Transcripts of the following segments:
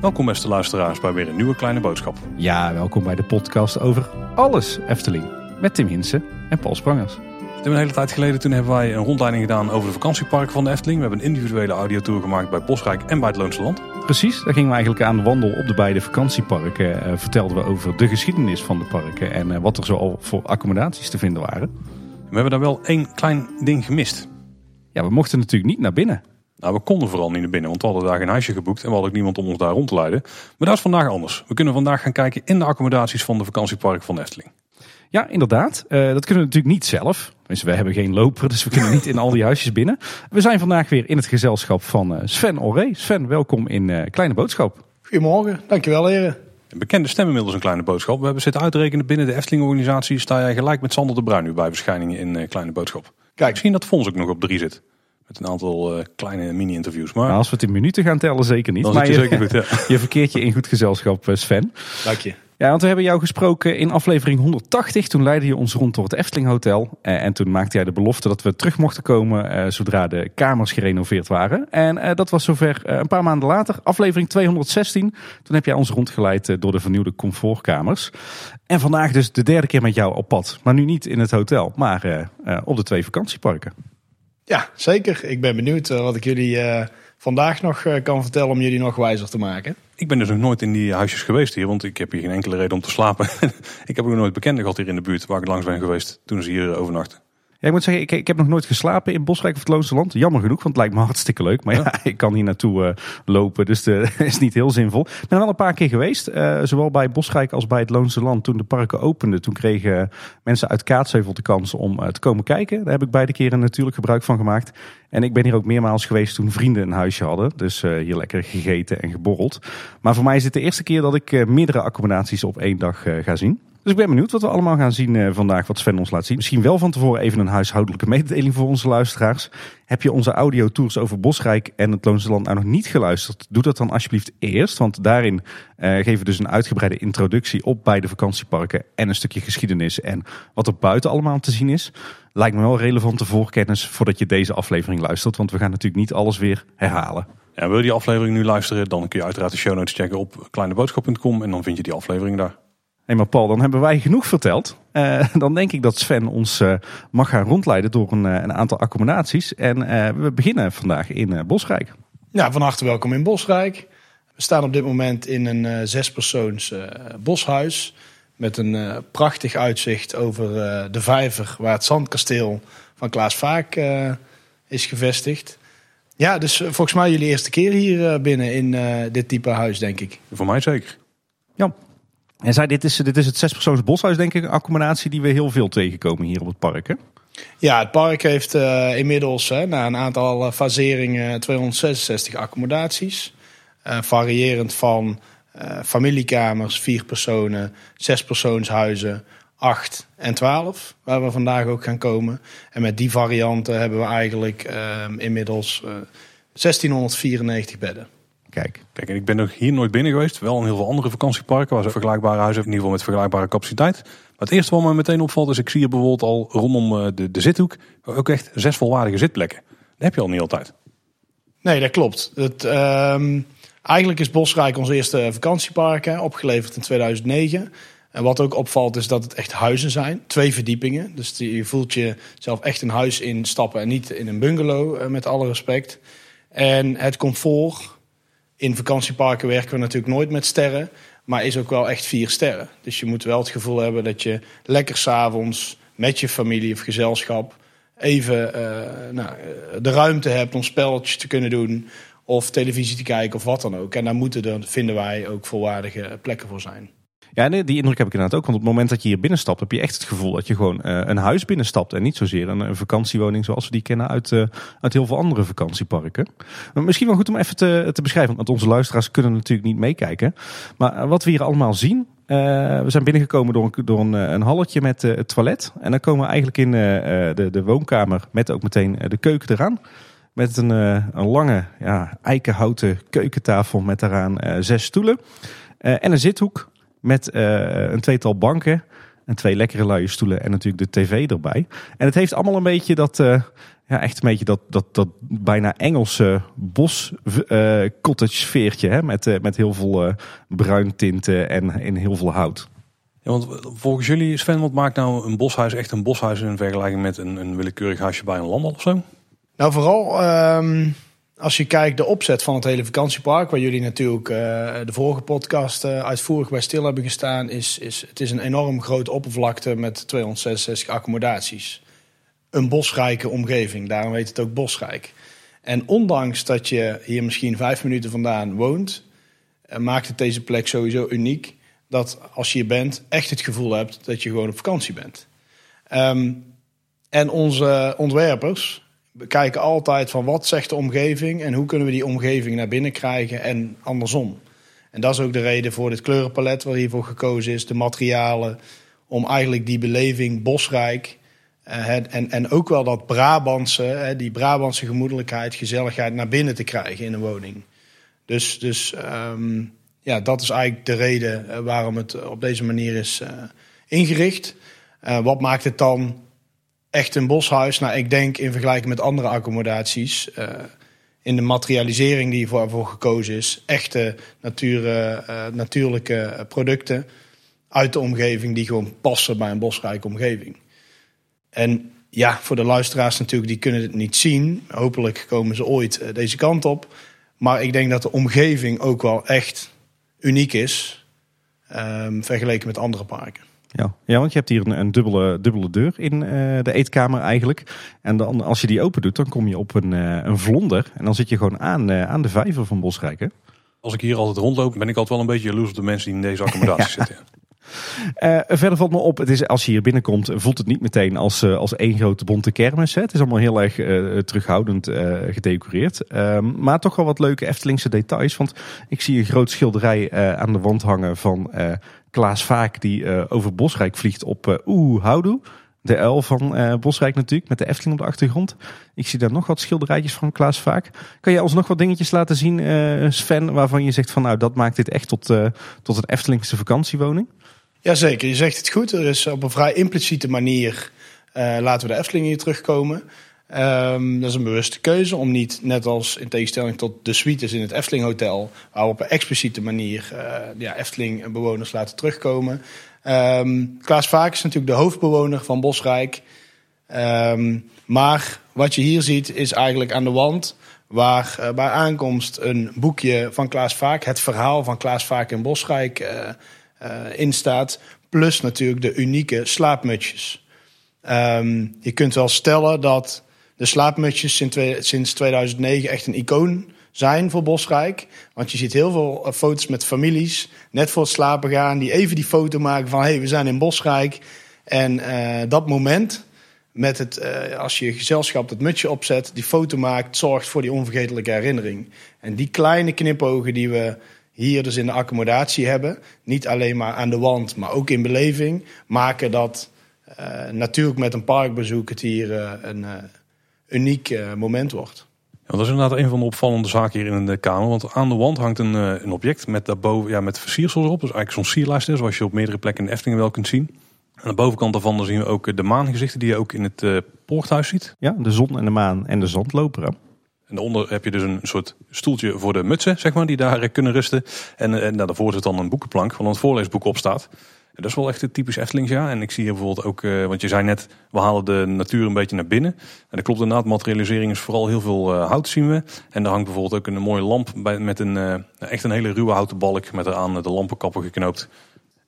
Welkom beste luisteraars bij weer een nieuwe kleine boodschap. Ja, welkom bij de podcast over alles Efteling. Met Tim Hinsen en Paul Sprangers. Een hele tijd geleden toen hebben wij een rondleiding gedaan over de vakantieparken van de Efteling. We hebben een individuele audiotour gemaakt bij Bosrijk en bij het Loonse Land. Precies, daar gingen we eigenlijk aan de wandel op de beide vakantieparken. Uh, vertelden we over de geschiedenis van de parken en uh, wat er zo al voor accommodaties te vinden waren. We hebben daar wel één klein ding gemist. Ja, we mochten natuurlijk niet naar binnen. Nou, we konden vooral niet naar binnen, want we hadden daar geen huisje geboekt en we hadden ook niemand om ons daar rond te leiden. Maar dat is vandaag anders. We kunnen vandaag gaan kijken in de accommodaties van de vakantiepark van de Efteling. Ja, inderdaad. Uh, dat kunnen we natuurlijk niet zelf. Dus we hebben geen loper, dus we kunnen niet in al die huisjes binnen. We zijn vandaag weer in het gezelschap van uh, Sven Oré. Sven, welkom in uh, Kleine Boodschap. Goedemorgen, dankjewel heren. Een bekende stem inmiddels een Kleine Boodschap. We hebben zitten uitrekenen binnen de Efteling-organisatie. Sta jij gelijk met Sander de Bruin nu bij verschijningen in Kleine Boodschap. Kijk, misschien dat Fons ook nog op drie zit. Met een aantal uh, kleine mini-interviews. Maar nou, als we het in minuten gaan tellen, zeker niet. Dan maar je, zeker goed, ja. je verkeert je in goed gezelschap, Sven. Dank je. Ja, want we hebben jou gesproken in aflevering 180. Toen leidde je ons rond door het Efteling Hotel. Eh, en toen maakte jij de belofte dat we terug mochten komen eh, zodra de kamers gerenoveerd waren. En eh, dat was zover een paar maanden later, aflevering 216. Toen heb jij ons rondgeleid door de vernieuwde comfortkamers. En vandaag dus de derde keer met jou op pad. Maar nu niet in het hotel, maar op de twee vakantieparken. Ja, zeker. Ik ben benieuwd wat ik jullie vandaag nog kan vertellen om jullie nog wijzer te maken. Ik ben dus nog nooit in die huisjes geweest hier, want ik heb hier geen enkele reden om te slapen. ik heb ook nooit bekenden gehad hier in de buurt waar ik langs ben geweest toen ze hier overnachten. Ja, ik moet zeggen, ik, ik heb nog nooit geslapen in Bosrijk of het Loonse Land. Jammer genoeg, want het lijkt me hartstikke leuk. Maar ja, ik kan hier naartoe uh, lopen, dus dat is niet heel zinvol. Ik ben wel een paar keer geweest, uh, zowel bij Bosrijk als bij het Loonse Land. Toen de parken openden, toen kregen mensen uit Kaatsheuvel de kans om uh, te komen kijken. Daar heb ik beide keren natuurlijk gebruik van gemaakt. En ik ben hier ook meermaals geweest toen vrienden een huisje hadden. Dus hier lekker gegeten en geborreld. Maar voor mij is dit de eerste keer dat ik meerdere accommodaties op één dag ga zien. Dus ik ben benieuwd wat we allemaal gaan zien uh, vandaag, wat Sven ons laat zien. Misschien wel van tevoren even een huishoudelijke mededeling voor onze luisteraars. Heb je onze audiotours over Bosrijk en het Loonse Land nou nog niet geluisterd? Doe dat dan alsjeblieft eerst, want daarin uh, geven we dus een uitgebreide introductie op beide vakantieparken en een stukje geschiedenis en wat er buiten allemaal te zien is. Lijkt me wel relevante voorkennis voordat je deze aflevering luistert, want we gaan natuurlijk niet alles weer herhalen. Ja, wil je die aflevering nu luisteren, dan kun je uiteraard de show notes checken op kleineboodschap.com en dan vind je die aflevering daar. Maar Paul, dan hebben wij genoeg verteld. Uh, dan denk ik dat Sven ons uh, mag gaan rondleiden door een, uh, een aantal accommodaties. En we beginnen vandaag in Bosrijk. Ja, van harte welkom in Bosrijk. We staan op dit moment in een zespersoons boshuis. Met een prachtig uitzicht over de vijver waar het zandkasteel van Klaas Vaak is gevestigd. Ja, dus volgens mij jullie eerste keer hier binnen in dit type huis, denk ik. Voor mij zeker. Ja, en zei, dit is, dit is het zespersoons boshuis, denk ik, accommodatie die we heel veel tegenkomen hier op het park. Hè? Ja, het park heeft uh, inmiddels hè, na een aantal uh, faseringen 266 accommodaties. Uh, variërend van familiekamers, vier personen, zespersoonshuizen, acht en twaalf, waar we vandaag ook gaan komen. En met die varianten hebben we eigenlijk inmiddels 1694 bedden. Kijk. Kijk, en ik ben nog hier nooit binnen geweest. Wel in heel veel andere vakantieparken waar ze vergelijkbare huizen hebben. In ieder geval met vergelijkbare capaciteit. Maar het eerste wat me meteen opvalt is, ik zie hier bijvoorbeeld al rondom eh, de, de zithoek ook echt zes volwaardige zitplekken. Dat heb je al niet altijd. Nee, dat klopt. Het, uh, eigenlijk is Bosrijk ons eerste vakantiepark, hè, opgeleverd in 2009. En wat ook opvalt is dat het echt huizen zijn. Twee verdiepingen. Dus je voelt je zelf echt een huis instappen en niet in een bungalow, uh, met alle respect. En het comfort in vakantieparken werken we natuurlijk nooit met sterren. Maar is ook wel echt vier sterren. Dus je moet wel het gevoel hebben dat je lekker s'avonds met je familie of gezelschap even uh, nou, de ruimte hebt om spelletjes te kunnen doen. Of televisie te kijken of wat dan ook. En daar moeten er, vinden wij, ook volwaardige plekken voor zijn. Ja, die indruk heb ik inderdaad ook. Want op het moment dat je hier binnenstapt, heb je echt het gevoel dat je gewoon uh, een huis binnenstapt. En niet zozeer een, een vakantiewoning zoals we die kennen uit, uh, uit heel veel andere vakantieparken. Maar misschien wel goed om even te, te beschrijven, want onze luisteraars kunnen natuurlijk niet meekijken. Maar eh, wat we hier allemaal zien, we zijn binnengekomen door een, door een, een halletje met het toilet. En dan komen we eigenlijk in de, de woonkamer met ook meteen de keuken eraan. Met een, een lange ja, eikenhouten keukentafel met daaraan zes stoelen. en een zithoek met uh, een tweetal banken. En twee lekkere luie stoelen en natuurlijk de tv erbij. En het heeft allemaal een beetje dat, uh, ja, echt een beetje dat, dat, dat bijna Engelse bos uh, cottage sfeertje. Hè? Met, uh, met heel veel uh, bruin tinten en, en heel veel hout. Ja, want volgens jullie, Sven, wat maakt nou een boshuis echt een boshuis in vergelijking met een, een willekeurig huisje bij een landal of zo? Nou, vooral um, als je kijkt de opzet van het hele vakantiepark, waar jullie natuurlijk uh, de vorige podcast uh, uitvoerig bij stil hebben gestaan, is, is het is een enorm grote oppervlakte met 266 accommodaties. Een bosrijke omgeving, daarom heet het ook bosrijk. En ondanks dat je hier misschien vijf minuten vandaan woont, uh, maakt het deze plek sowieso uniek. Dat als je hier bent, echt het gevoel hebt dat je gewoon op vakantie bent. Um, en onze ontwerpers, we kijken altijd van wat zegt de omgeving en hoe kunnen we die omgeving naar binnen krijgen en andersom. En dat is ook de reden voor dit kleurenpalet waar hiervoor gekozen is, de materialen, om eigenlijk die beleving bosrijk uh, en, en ook wel dat Brabantse, die Brabantse gemoedelijkheid, gezelligheid naar binnen te krijgen in een woning. Dus, dus um, ja, dat is eigenlijk de reden uh, waarom het op deze manier is ingericht. wat maakt het dan echt een boshuis. Nou, ik denk in vergelijking met andere accommodaties. Uh, in de materialisering die voor, gekozen is. Echte natuur, uh, natuurlijke producten uit de omgeving die gewoon passen bij een bosrijke omgeving. En ja, voor de luisteraars natuurlijk, die kunnen het niet zien. Hopelijk komen ze ooit deze kant op. Maar ik denk dat de omgeving ook wel echt uniek is. Um, vergeleken met andere parken. Ja. ja, want je hebt hier een, een dubbele, dubbele deur in uh, de eetkamer eigenlijk. En dan, als je die open doet, dan kom je op een, uh, een vlonder. En dan zit je gewoon aan, uh, aan de vijver van Bosrijk. Hè? Als ik hier altijd rondloop, ben ik altijd wel een beetje jaloers op de mensen die in deze accommodatie ja. zitten. Uh, verder valt me op, het is, als je hier binnenkomt, voelt het niet meteen als, uh, als één grote bonte kermis. Hè. Het is allemaal heel erg uh, terughoudend gedecoreerd. Ehm, maar toch wel wat leuke Eftelingse details. Want ik zie een groot schilderij aan de wand hangen van Klaas Vaak die over Bosrijk vliegt op Oeh Houdoe. De uil van Bosrijk natuurlijk, met de Efteling op de achtergrond. Ik zie daar nog wat schilderijtjes van Klaas Vaak. Kan jij ons nog wat dingetjes laten zien, Sven, waarvan je zegt van nou, dat maakt dit echt tot, tot een Eftelingse vakantiewoning? Jazeker, je zegt het goed. Er is op een vrij impliciete manier uh, laten we de Efteling hier terugkomen. Um, dat is een bewuste keuze om niet, net als in tegenstelling tot de suites in het Efteling Hotel, waar we op een expliciete manier uh, ja, Efteling bewoners laten terugkomen. Um, Klaas Vaak is natuurlijk de hoofdbewoner van Bosrijk. Um, maar wat je hier ziet is eigenlijk aan de wand waar uh, bij aankomst een boekje van Klaas Vaak, het verhaal van Klaas Vaak in Bosrijk, uh, in staat. Plus natuurlijk de unieke slaapmutsjes. Um, je kunt wel stellen dat de slaapmutsjes sinds 2009 echt een icoon zijn voor Bosrijk. Want je ziet heel veel foto's met families net voor het slapen gaan... die even die foto maken van... hé, hey, we zijn in Bosrijk. En uh, dat moment met het, uh, als je gezelschap dat mutsje opzet... die foto maakt, zorgt voor die onvergetelijke herinnering. En die kleine knipogen die we hier dus in de accommodatie hebben, niet alleen maar aan de wand, maar ook in beleving, maken dat natuurlijk met een parkbezoek het hier een uniek moment wordt. Ja, dat is inderdaad een van de opvallende zaken hier in de kamer. Want aan de wand hangt een, een object met, daarboven, ja, met versiersels erop. Dus eigenlijk zo'n sierlijst, zoals je op meerdere plekken in de Efteling wel kunt zien. Aan de bovenkant daarvan zien we ook de maangezichten die je ook in het poorthuis ziet. Ja, de zon en de maan en de zandloper. En daaronder heb je dus een soort stoeltje voor de mutsen, zeg maar, die daar kunnen rusten. En, en daarvoor zit dan een boekenplank van het voorleesboek op staat. Dat is wel echt het typisch Eftelings, ja. En ik zie hier bijvoorbeeld ook, uh, want je zei net, we halen de natuur een beetje naar binnen. En dat klopt inderdaad, materialisering is vooral heel veel uh, hout zien we. En daar hangt bijvoorbeeld ook een mooie lamp bij, met een, uh, echt een hele ruwe houten balk met eraan de lampenkappen geknoopt.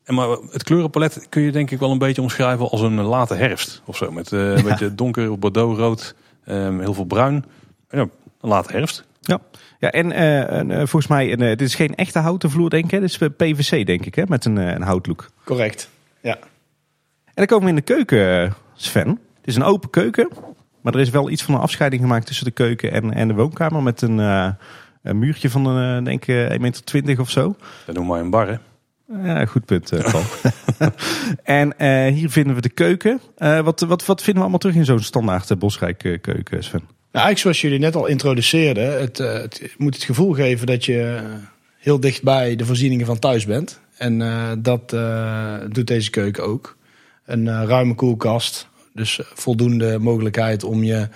En maar het kleurenpalet kun je denk ik wel een beetje omschrijven als een late herfst of zo. Met een ja. beetje donker, bordeauxrood, um, heel veel bruin. Ja, een late herfst. Ja, ja en uh, volgens mij, uh, dit is geen echte houten vloer, denk ik. Dit is PVC, denk ik, hè? met een, een houtlook. Correct, ja. En dan komen we in de keuken, Sven. Het is een open keuken, maar er is wel iets van een afscheiding gemaakt tussen de keuken en, en de woonkamer. Met een, een muurtje van, een, denk ik, 1,20 meter of zo. Dat noemen wij een bar, hè? Ja, goed punt, Paul. en uh, hier vinden we de keuken. Uh, wat, wat, wat vinden we allemaal terug in zo'n standaard Bosrijk keuken, Sven? Nou, eigenlijk zoals jullie net al introduceerden, het, uh, het moet het gevoel geven dat je heel dichtbij de voorzieningen van thuis bent. En uh, dat uh, doet deze keuken ook. een eh, ruime koelkast. Dus eh, voldoende mogelijkheid om je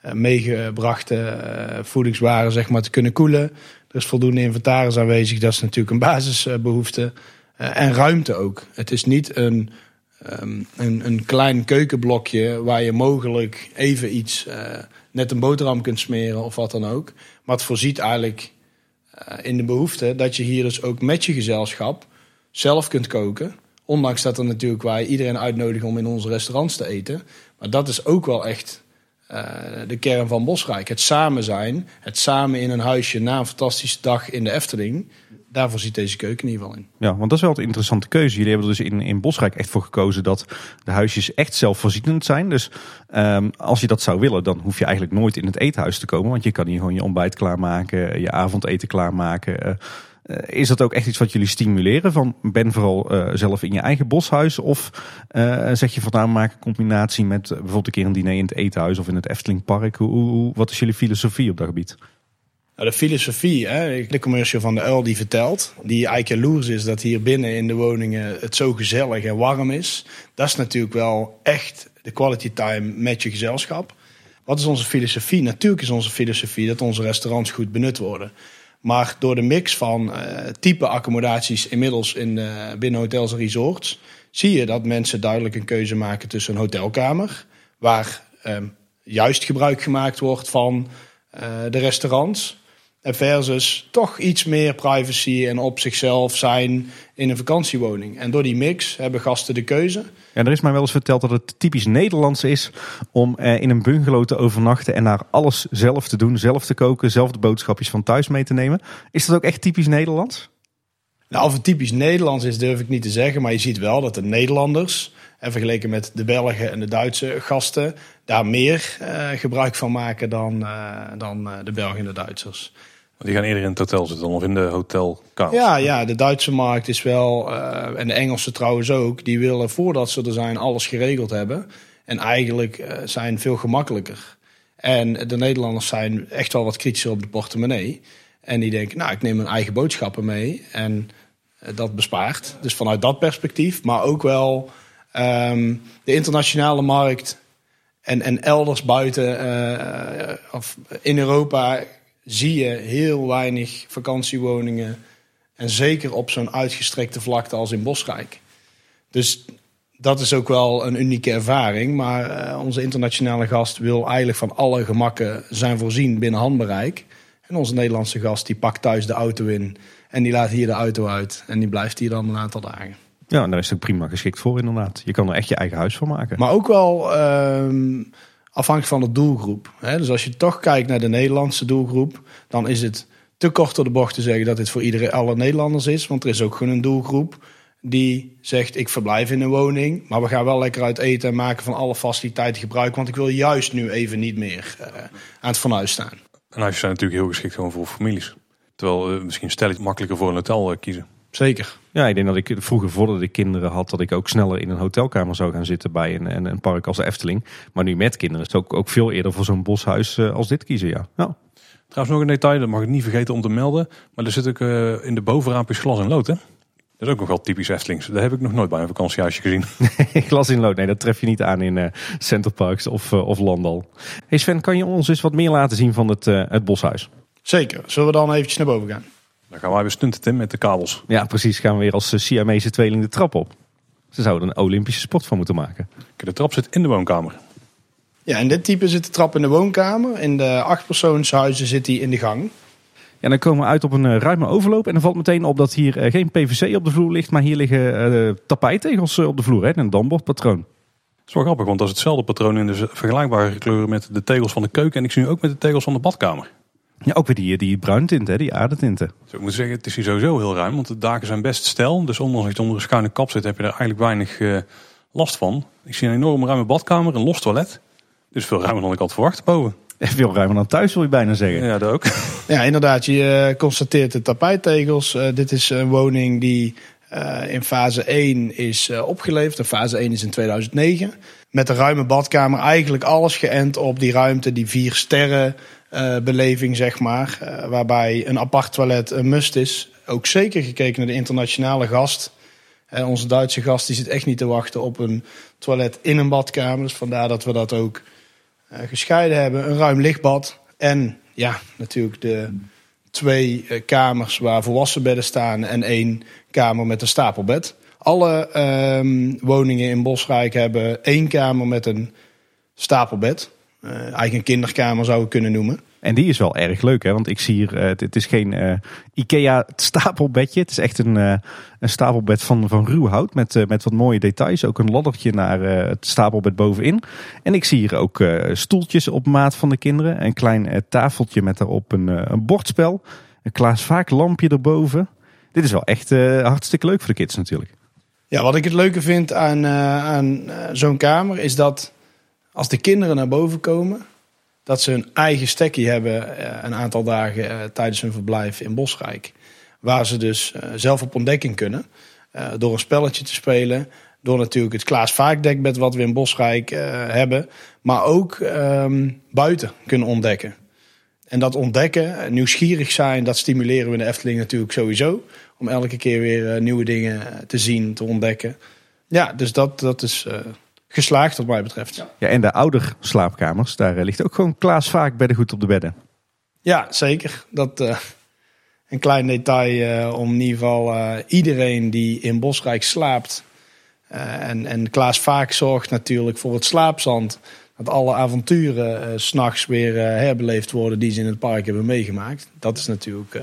eh, meegebrachte eh, voedingswaren zeg maar, te kunnen koelen. Er is voldoende inventaris aanwezig. Dat is natuurlijk een basisbehoefte. Eh, en ruimte ook. Het is niet een, ehm, een, een klein keukenblokje waar je mogelijk even iets, eh, net een boterham kunt smeren of wat dan ook. Maar het voorziet eigenlijk eh, in de behoefte dat je hier dus ook met je gezelschap zelf kunt koken. Ondanks dat er natuurlijk wij iedereen uitnodigen om in onze restaurants te eten. Maar dat is ook wel echt eh, de kern van Bosrijk. Het samen zijn, het samen in een huisje na een fantastische dag in de Efteling. Daarvoor ziet deze keuken in ieder geval in. Ja, want dat is wel een interessante keuze. Jullie hebben er dus in, in Bosrijk echt voor gekozen dat de huisjes echt zelfvoorzienend zijn. Dus ehm, als je dat zou willen, dan hoef je eigenlijk nooit in het eethuis te komen. Want je kan hier gewoon je ontbijt klaarmaken, je avondeten klaarmaken. Eh, eh, is dat ook echt iets wat jullie stimuleren? Van ben vooral eh, zelf in je eigen boshuis? Of zeg je van nou maak een combinatie met bijvoorbeeld een keer een diner in het eethuis of in het Eftelingpark? Hoe, hoe, wat is jullie filosofie op dat gebied? Nou, de filosofie, hè, de commercial van de uil die vertelt, die eigenlijk jaloers is dat hier binnen in de woningen het zo gezellig en warm is. Dat is natuurlijk wel echt de quality time met je gezelschap. Wat is onze filosofie? Natuurlijk is onze filosofie dat onze restaurants goed benut worden. Maar door de mix van eh, type accommodaties inmiddels in, binnen hotels en resorts, zie je dat mensen duidelijk een keuze maken tussen een hotelkamer, waar ehm, juist gebruik gemaakt wordt van eh, de restaurants. En versus toch iets meer privacy en op zichzelf zijn in een vakantiewoning. En door die mix hebben gasten de keuze. Ja, er is mij wel eens verteld dat het typisch Nederlands is om eh, in een bungalow te overnachten en daar alles zelf te doen, zelf te koken, zelf de boodschapjes van thuis mee te nemen. Is dat ook echt typisch Nederlands? Nou, of het typisch Nederlands is, durf ik niet te zeggen. Maar je ziet wel dat de Nederlanders, en vergeleken met de Belgen en de Duitse gasten, daar meer eh, gebruik van maken dan, eh, dan eh, de Belgen en de Duitsers. Die gaan eerder in het hotel zitten dan of in de hotelkamer. Ja, ja, de Duitse markt is wel, eh, en de Engelse trouwens ook, die willen voordat ze er zijn alles geregeld hebben. En eigenlijk eh, zijn veel gemakkelijker. En de Nederlanders zijn echt wel wat kritischer op de portemonnee. En die denken, nou, ik neem mijn eigen boodschappen mee. En eh, dat bespaart. Dus vanuit dat perspectief. Maar ook wel ehm, de internationale markt. En, en elders buiten, of in Europa, zie je heel weinig vakantiewoningen. En zeker op zo'n uitgestrekte vlakte als in Bosrijk. Dus dat is ook wel een unieke ervaring. Maar eh, onze internationale gast wil eigenlijk van alle gemakken zijn voorzien binnen handbereik. En onze Nederlandse gast die pakt thuis de auto in. En die laat hier de auto uit. En die blijft hier dan een aantal dagen. Ja, en daar is het prima geschikt voor inderdaad. Je kan er echt je eigen huis van maken. Maar ook wel ehm, afhankelijk van de doelgroep. Dus als je toch kijkt naar de Nederlandse doelgroep, dan is het te kort door de bocht te zeggen dat dit voor iedereen, alle Nederlanders is. Want er is ook gewoon een doelgroep die zegt: Ik verblijf in een woning, maar we gaan wel lekker uit eten en maken van alle faciliteiten gebruik. Want ik wil juist nu even niet meer eh, aan het fornuis staan. En huisjes zijn natuurlijk heel geschikt gewoon voor families. Terwijl eh, misschien stel ik makkelijker voor een hotel eh, kiezen. Zeker. Ja, ik denk dat ik vroeger, voordat ik kinderen had, dat ik ook sneller in een hotelkamer zou gaan zitten bij een, een, een park als de Efteling. Maar nu met kinderen is het ook, ook veel eerder voor zo'n boshuis eh, als dit kiezen, ja. ja. Trouwens nog een detail, dat mag ik niet vergeten om te melden. Maar er zit ook eh, in de bovenraampjes glas en lood hè. Dat is ook nog wel typisch Eftelings. Dat heb ik nog nooit bij een vakantiehuisje gezien. Glas in lood, nee, dat tref je niet aan in eh Centerparks of, eh, of Landal. Hey Sven, kan je ons eens wat meer laten zien van het, eh, het boshuis? Zeker. Zullen we dan eventjes naar boven gaan? Dan gaan wij weer stunten Tim met de kabels. Ja, precies. Gaan we weer als eh, Siamese tweeling de trap op. Ze zouden een Olympische sport van moeten maken. De trap zit in de woonkamer. Ja, in dit type zit de trap in de woonkamer. In de achtpersoonshuizen zit hij in de gang. Ja, dan komen we uit op een eh, ruime overloop. En dan valt meteen op dat hier eh, geen PVC op de vloer ligt. Maar hier liggen eh, tapijtegels op de vloer. Hè? Een dambordpatroon. Dat is wel grappig, want dat is hetzelfde patroon in de vergelijkbare kleuren met de tegels van de keuken. En ik zie nu ook met de tegels van de badkamer. Ja, ook weer die, die bruintint, hè? die aardetinten. Dus ik moet zeggen, het is hier sowieso heel ruim, want de daken zijn best stijl. Dus ondanks dat je onder een schuine kap zit, heb je er eigenlijk weinig eh, last van. Ik zie een enorm ruime badkamer, een los toilet. Dus veel ruimer dan ik had verwacht boven. Veel ruimer dan thuis, wil je bijna zeggen. Ja, dat ook. Ja, inderdaad. Je eh, constateert de tapijttegels. Eh, dit is een woning die eh, in fase 1 is eh, opgeleverd. En fase 1 is in 2009. Met een ruime badkamer. Eigenlijk alles geënt op die ruimte, die vier sterren eh, beleving, zeg maar. Eh, waarbij een apart toilet een must is. Ook zeker gekeken naar de internationale gast. En onze Duitse gast die zit echt niet te wachten op een toilet in een badkamer. Dus vandaar dat we dat ook gescheiden hebben. Een ruim lichtbad. En ja, natuurlijk de twee kamers waar volwassen bedden staan en één kamer met een stapelbed. Alle ehm, woningen in Bosrijk hebben één kamer met een stapelbed. Uh, een kinderkamer zou ik kunnen noemen. En die is wel erg leuk, hè? want ik zie hier, uh, het is geen uh, IKEA stapelbedje. Het is echt een, een stapelbed van, van ruw hout met, met wat mooie details. Ook een laddertje naar het stapelbed bovenin. En ik zie hier ook stoeltjes op maat van de kinderen. Een klein tafeltje met daarop een, een bordspel. Een Klaas Vaak lampje erboven. Dit is wel echt hartstikke leuk voor de kids natuurlijk. Ja, wat ik het leuke vind aan, aan zo'n kamer is dat als de kinderen naar boven komen dat ze hun eigen stekkie hebben uh, een aantal dagen uh, tijdens hun verblijf in Bosrijk. Waar ze dus uh, zelf op ontdekking kunnen. door een spelletje te spelen. Door natuurlijk het Klaas Vaakdekbed wat we in Bosrijk hebben. Maar ook um, buiten kunnen ontdekken. En dat ontdekken, nieuwsgierig zijn, dat stimuleren we de Efteling natuurlijk sowieso. Om elke keer weer nieuwe dingen te zien, te ontdekken. Ja, dus dat, dat is geslaagd wat mij betreft. Ja, en de ouder slaapkamers, daar eh, ligt ook gewoon Klaas vaak beddengoed op de bedden. Ja, zeker. Dat uh, een klein detail uh, om in ieder geval uh, iedereen die in Bosrijk slaapt. en, en Klaas vaak zorgt natuurlijk voor het slaapzand. Dat alle avonturen s s'nachts weer herbeleefd worden die ze in het park hebben meegemaakt. Dat is natuurlijk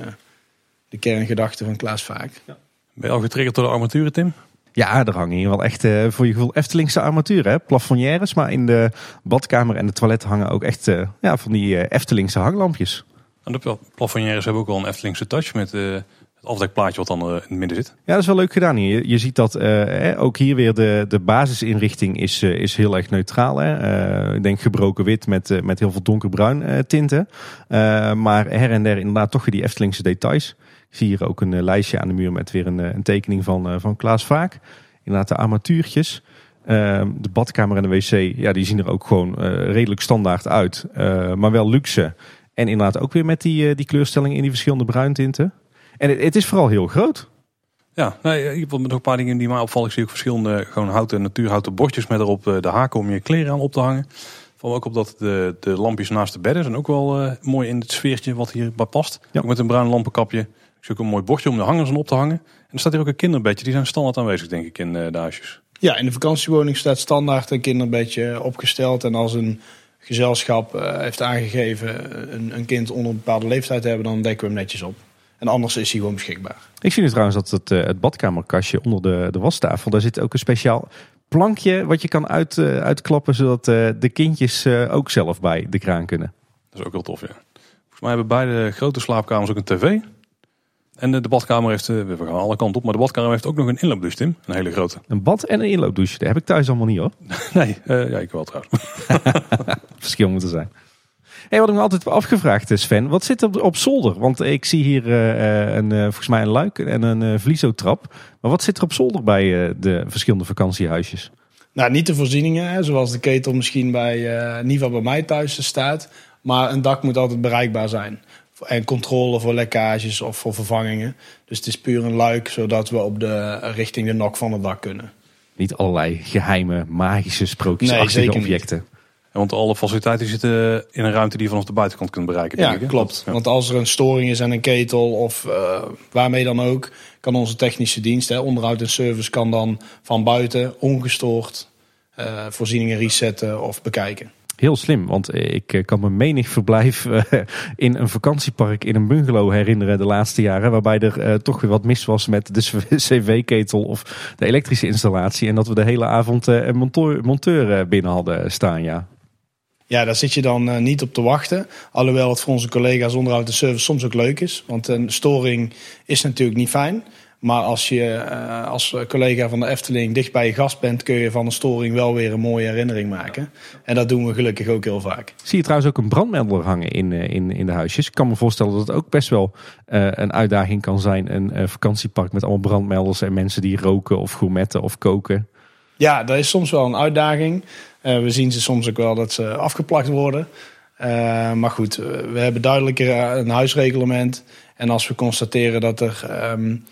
de kerngedachte van Klaas Vaak. Ja. Ben je al getriggerd door de armaturen, Tim? Ja, er hangen hier wel echt uh, voor je gevoel Eftelingse armatuur. Hè? Plafonnières, maar in de badkamer en de toilet hangen ook echt uh, ja, van die uh, Eftelingse hanglampjes. En de plafonnières hebben ook wel een Eftelingse touch met het afdekplaatje wat dan in het midden zit. Ja, dat is wel leuk gedaan hier. Je, je ziet dat ook hier weer de, de basisinrichting is, is heel erg neutraal. Hè? ik denk gebroken wit met, met heel veel donkerbruin tinten. maar her en der inderdaad toch weer die Eftelingse details. Zie hier ook een eh, lijstje aan de muur met weer een, eh, een tekening van, eh, van Klaas Vaak. Inderdaad de armatuurtjes. Ehm, de badkamer en de wc, ja, die zien er ook gewoon redelijk standaard uit. maar wel luxe. En inderdaad ook weer met die, die kleurstelling in die verschillende bruintinten. En het, het is vooral heel groot. Ja, nee, ik heb nog een paar dingen die mij opvallen. Ik zie ook verschillende gewoon houten, natuurhouten bordjes met erop de haken om je kleren aan op te hangen. Val ook op dat de, de lampjes naast de bedden zijn ook wel mooi in het sfeertje wat hierbij past. Ook met een bruin lampenkapje. Ik zie ook een mooi bordje om de hangers op te hangen. En er staat hier ook een kinderbedje. Die zijn standaard aanwezig, denk ik, in eh, de huisjes. Ja, in de vakantiewoning staat standaard een kinderbedje opgesteld. En als een gezelschap uh, heeft aangegeven een, een, kind onder een bepaalde leeftijd te hebben, dan dekken we hem netjes op. En anders is hij gewoon beschikbaar. Ik zie nu trouwens dat het, uh, het badkamerkastje onder de, de wastafel, daar zit ook een speciaal plankje wat je kan uit, uh, uitklappen, zodat de kindjes ook zelf bij de kraan kunnen. Dat is ook heel tof, ja. Volgens mij hebben beide grote slaapkamers ook een tv. En de, badkamer heeft, eh, we gaan alle kanten op, maar de badkamer heeft ook nog een inloopdouche, Tim. Een hele grote. Een bad en een inloopdouche. Dat heb ik thuis allemaal niet hoor. nee, uh, ja, ik wel trouwens. Verschil moeten zijn. Hey, wat ik me altijd afgevraagd is, Sven, wat zit er op zolder? Want ik zie hier uh, een, uh, volgens mij een luik en een uh, vliezotrap. Maar wat zit er op zolder bij de verschillende vakantiehuisjes? Nou, niet de voorzieningen, hè, zoals de ketel misschien bij Niva bij mij thuis staat. Maar een dak moet altijd bereikbaar zijn en controle voor lekkages of voor vervangingen. Dus het is puur een luik, zodat we op de, richting de nok van het dak kunnen. Niet allerlei geheime, magische, sprookjesachtige nee, objecten. want alle faciliteiten zitten in een ruimte die je vanaf de buitenkant kunt bereiken. Ja, klopt. Want als er een storing is aan een ketel of uh, waarmee dan ook, kan onze technische dienst, hè, onderhoud en service, kan dan van buiten ongestoord uh, voorzieningen resetten of bekijken. Heel slim, want ik eh, kan me menig verblijf eh, in een vakantiepark in een bungalow herinneren de laatste jaren. Waarbij er toch weer wat mis was met de cv-ketel of de elektrische installatie. En dat we de hele avond een monteur, binnen hadden staan, ja. Ja, daar zit je dan niet op te wachten. Alhoewel het voor onze collega's onderhoud de service soms ook leuk is. Want een storing is natuurlijk niet fijn. Maar als je uh, als collega van de Efteling dicht bij je gast bent, kun je van een storing wel weer een mooie herinnering maken. En dat doen we gelukkig ook heel vaak. Zie je trouwens ook een brandmelder hangen in, uh, in, in de huisjes? Ik kan me voorstellen dat het ook best wel uh, een uitdaging kan zijn. Een vakantiepark met allemaal brandmelders en mensen die roken of gourmetten of koken. Ja, dat is soms wel een uitdaging. we zien ze soms ook wel dat ze afgeplakt worden. maar goed, we hebben duidelijker een huisreglement. En als we constateren dat er. Um,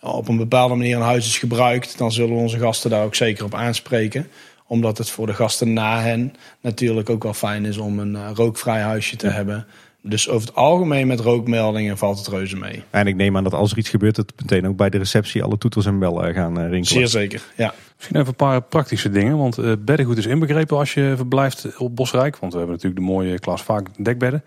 op een bepaalde manier een huis is gebruikt, dan zullen we onze gasten daar ook zeker op aanspreken. Omdat het voor de gasten na hen natuurlijk ook wel fijn is om een uh, rookvrij huisje te hebben. Dus over het algemeen met rookmeldingen valt het reuze mee. En ik neem aan dat als er iets gebeurt, dat meteen ook bij de receptie alle toeters en bellen gaan rinkelen. Zeer zeker, ja. Misschien even een paar praktische dingen. Want beddengoed is inbegrepen als je verblijft op Bosrijk. Want we hebben natuurlijk de mooie klas vaak dekbedden.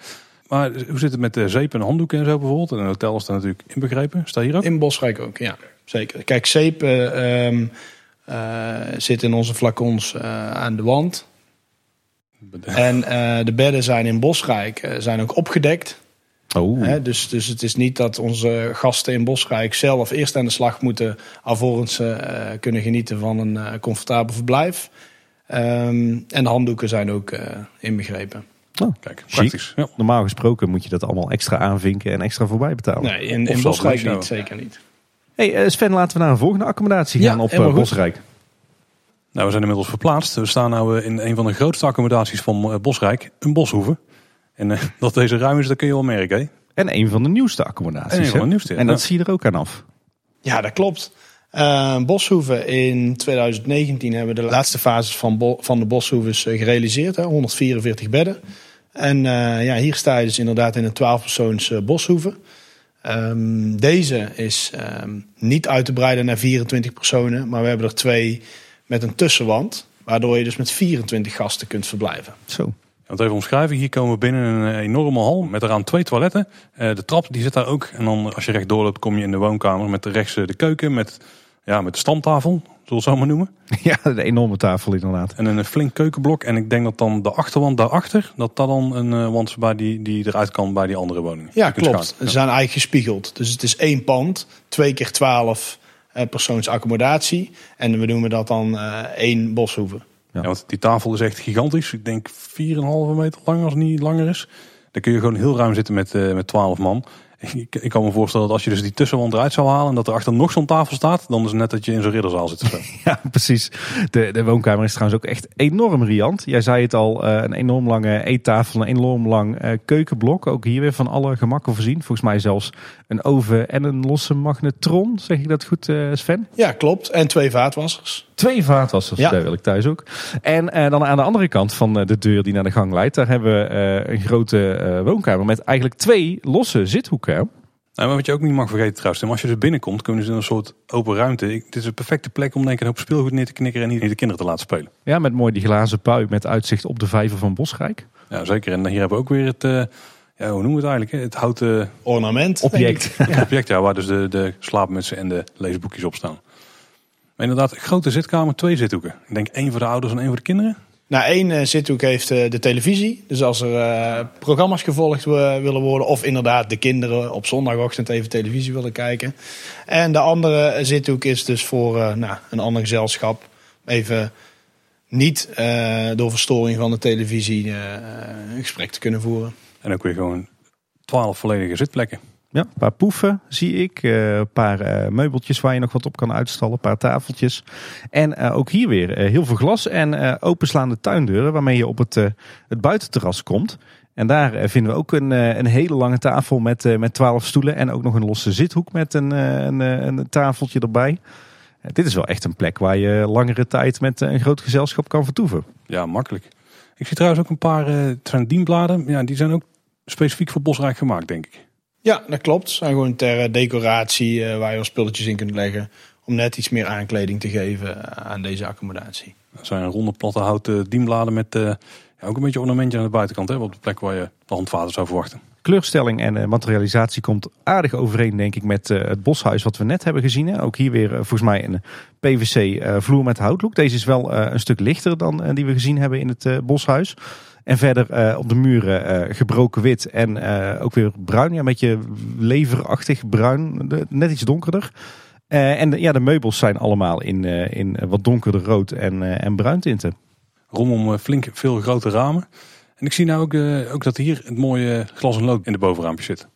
Maar hoe zit het met de zeep en handdoeken en zo bijvoorbeeld? En een hotel is daar natuurlijk inbegrepen. Staat hier ook? In Bosrijk ook, ja. Zeker. Kijk, zeep uh, uh, zit in onze flacons uh, aan de wand. En de bedden zijn in Bosrijk zijn ook opgedekt. Oh. Dus, dus het is niet dat onze gasten in Bosrijk zelf eerst aan de slag moeten... alvorens ze kunnen genieten van een comfortabel verblijf. Um, en de handdoeken zijn ook inbegrepen. Oh, Kijk, praktisch. Ja. Normaal gesproken moet je dat allemaal extra aanvinken en extra voorbij betalen. Nee, in, in Bosrijk niet, zeker niet. Hey Sven, laten we naar een volgende accommodatie gaan op uh, Bosrijk. Nou, we zijn inmiddels verplaatst. We staan nu in een van de grootste accommodaties van Bosrijk, een boshoeve. En uh, dat deze ruim is, dat kun je wel merken. Hè? En een van de nieuwste accommodaties. En, een van de nieuwste, en dat zie je er ook aan af. Ja, dat klopt. Uh, Boshoeven in 2019 hebben we de laatste fases van, van de Boshoeves gerealiseerd. Hè, 144 bedden. En uh, ja, hier sta je dus inderdaad in een 12-persoons uh, Boshoeve. Um, deze is um, niet uit te breiden naar 24 personen, maar we hebben er twee met een tussenwand. Waardoor je dus met 24 gasten kunt verblijven. Zo. Want even omschrijven, hier komen we binnen een enorme hal met eraan twee toiletten. De trap die zit daar ook. En dan als je recht doorloopt kom je in de woonkamer met rechts de keuken met, ja, met de stamtafel. Zullen we het zo maar noemen? Ja, de enorme tafel inderdaad. En een flink keukenblok. En ik denk dat dan de achterwand daarachter, dat dat dan een uh, wand is bij die, die eruit kan bij die andere woningen. Ja, klopt. Ze zijn eigenlijk gespiegeld. Dus het is één pand, twee keer twaalf uh, persoons accommodatie. En we noemen dat dan uh, één boshoeve. Ja. ja. want die tafel is echt gigantisch. Ik denk 4,5 meter lang als het niet langer is. Dan kun je gewoon heel ruim zitten met, uh, met 12 man. Ik, ik, kan me voorstellen dat als je dus die tussenwand eruit zou halen en dat er achter nog zo'n tafel staat, dan is het net dat je in zo'n ridderzaal zit. ja, precies. De, de woonkamer is trouwens ook echt enorm riant. Jij zei het al, uh, een enorm lange eettafel, een enorm lang uh, keukenblok. Ook hier weer van alle gemakken voorzien. Volgens mij zelfs een oven en een losse magnetron. Zeg ik dat goed, uh, Sven? Ja, klopt. En twee vaatwassers. Twee vaatwassers, ja. daar wil ik thuis ook. En dan aan de andere kant van de deur die naar de gang leidt, daar hebben we een grote woonkamer met eigenlijk twee losse zithoeken. Nou, maar wat je ook niet mag vergeten trouwens, als je er binnenkomt, kunnen ze in een soort open ruimte. Het is een perfecte plek om denk ik een hoop speelgoed neer te knikkeren en niet de kinderen te laten spelen. Ja, met mooi die glazen pui met uitzicht op de vijver van Bosrijk. Ja, zeker. En hier hebben we ook weer het, uh, ja, hoe noemen we het eigenlijk? Het houten ornament. Object. Ja. object, ja, waar dus de, de slaapmutsen en de leesboekjes op staan. Maar inderdaad, grote zitkamer, twee zithoeken. Ik denk één voor de ouders en één voor de kinderen. Nou, één uh, zithoek heeft uh, de televisie. Dus als er uh, programma's gevolgd willen worden, of inderdaad de kinderen op zondagochtend even televisie willen kijken. En de andere zithoek is dus voor nou, een ander gezelschap. Even niet door verstoring van de televisie een gesprek te kunnen voeren. En dan kun je gewoon twaalf volledige zitplekken. Ja, een paar poefen zie ik. Uh, een paar uh, meubeltjes waar je nog wat op kan uitstallen. Een paar tafeltjes. En uh, ook hier weer heel veel glas en openslaande tuindeuren waarmee je op het, het buitenterras komt. En daar vinden we ook een, een hele lange tafel met, met 12 stoelen. En ook nog een losse zithoek met een, een, een tafeltje erbij. dit is wel echt een plek waar je langere tijd met een groot gezelschap kan vertoeven. Ja, makkelijk. Ik zie trouwens ook een paar uh, dienbladen. Ja, die zijn ook specifiek voor Bosrijk gemaakt, denk ik. Ja, dat klopt. Zijn gewoon ter decoratie uh, waar je wel spulletjes in kunt leggen. Om net iets meer aankleding te geven aan deze accommodatie. Dat zijn ronde platte houten dienbladen met uh, ja, ook een beetje ornamentje aan de buitenkant. Hè, op de plek waar je de handvaten zou verwachten. Kleurstelling en uh, materialisatie komt aardig overeen, denk ik, met het boshuis wat we net hebben gezien. Hè. Ook hier weer volgens mij een PVC vloer met houtlook. Deze is wel een stuk lichter dan die we gezien hebben in het boshuis. En verder uh, op de muren uh, gebroken wit en uh, ook weer bruin. Ja, een beetje leverachtig bruin. Net iets donkerder. en de, ja, de meubels zijn allemaal in, in wat donkerder rood en, en bruin tinten. Rondom flink veel grote ramen. En ik zie nou ook, ook dat hier het mooie glas en lood in de bovenraampjes zit.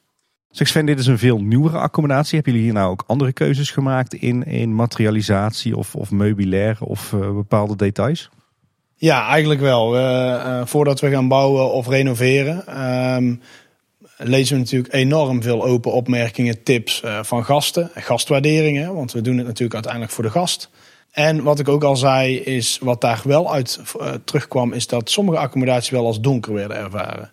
Zeg Sven, dit is een veel nieuwere accommodatie. Hebben jullie hier nou ook andere keuzes gemaakt in, in materialisatie of, of meubilair of bepaalde details? Ja, eigenlijk wel. Uh, voordat we gaan bouwen of renoveren, um, lezen we natuurlijk enorm veel open opmerkingen, tips uh, van gasten, gastwaarderingen, want we doen het natuurlijk uiteindelijk voor de gast. En wat ik ook al zei, is wat daar wel uit uh, terugkwam, is dat sommige accommodaties wel als donker werden ervaren.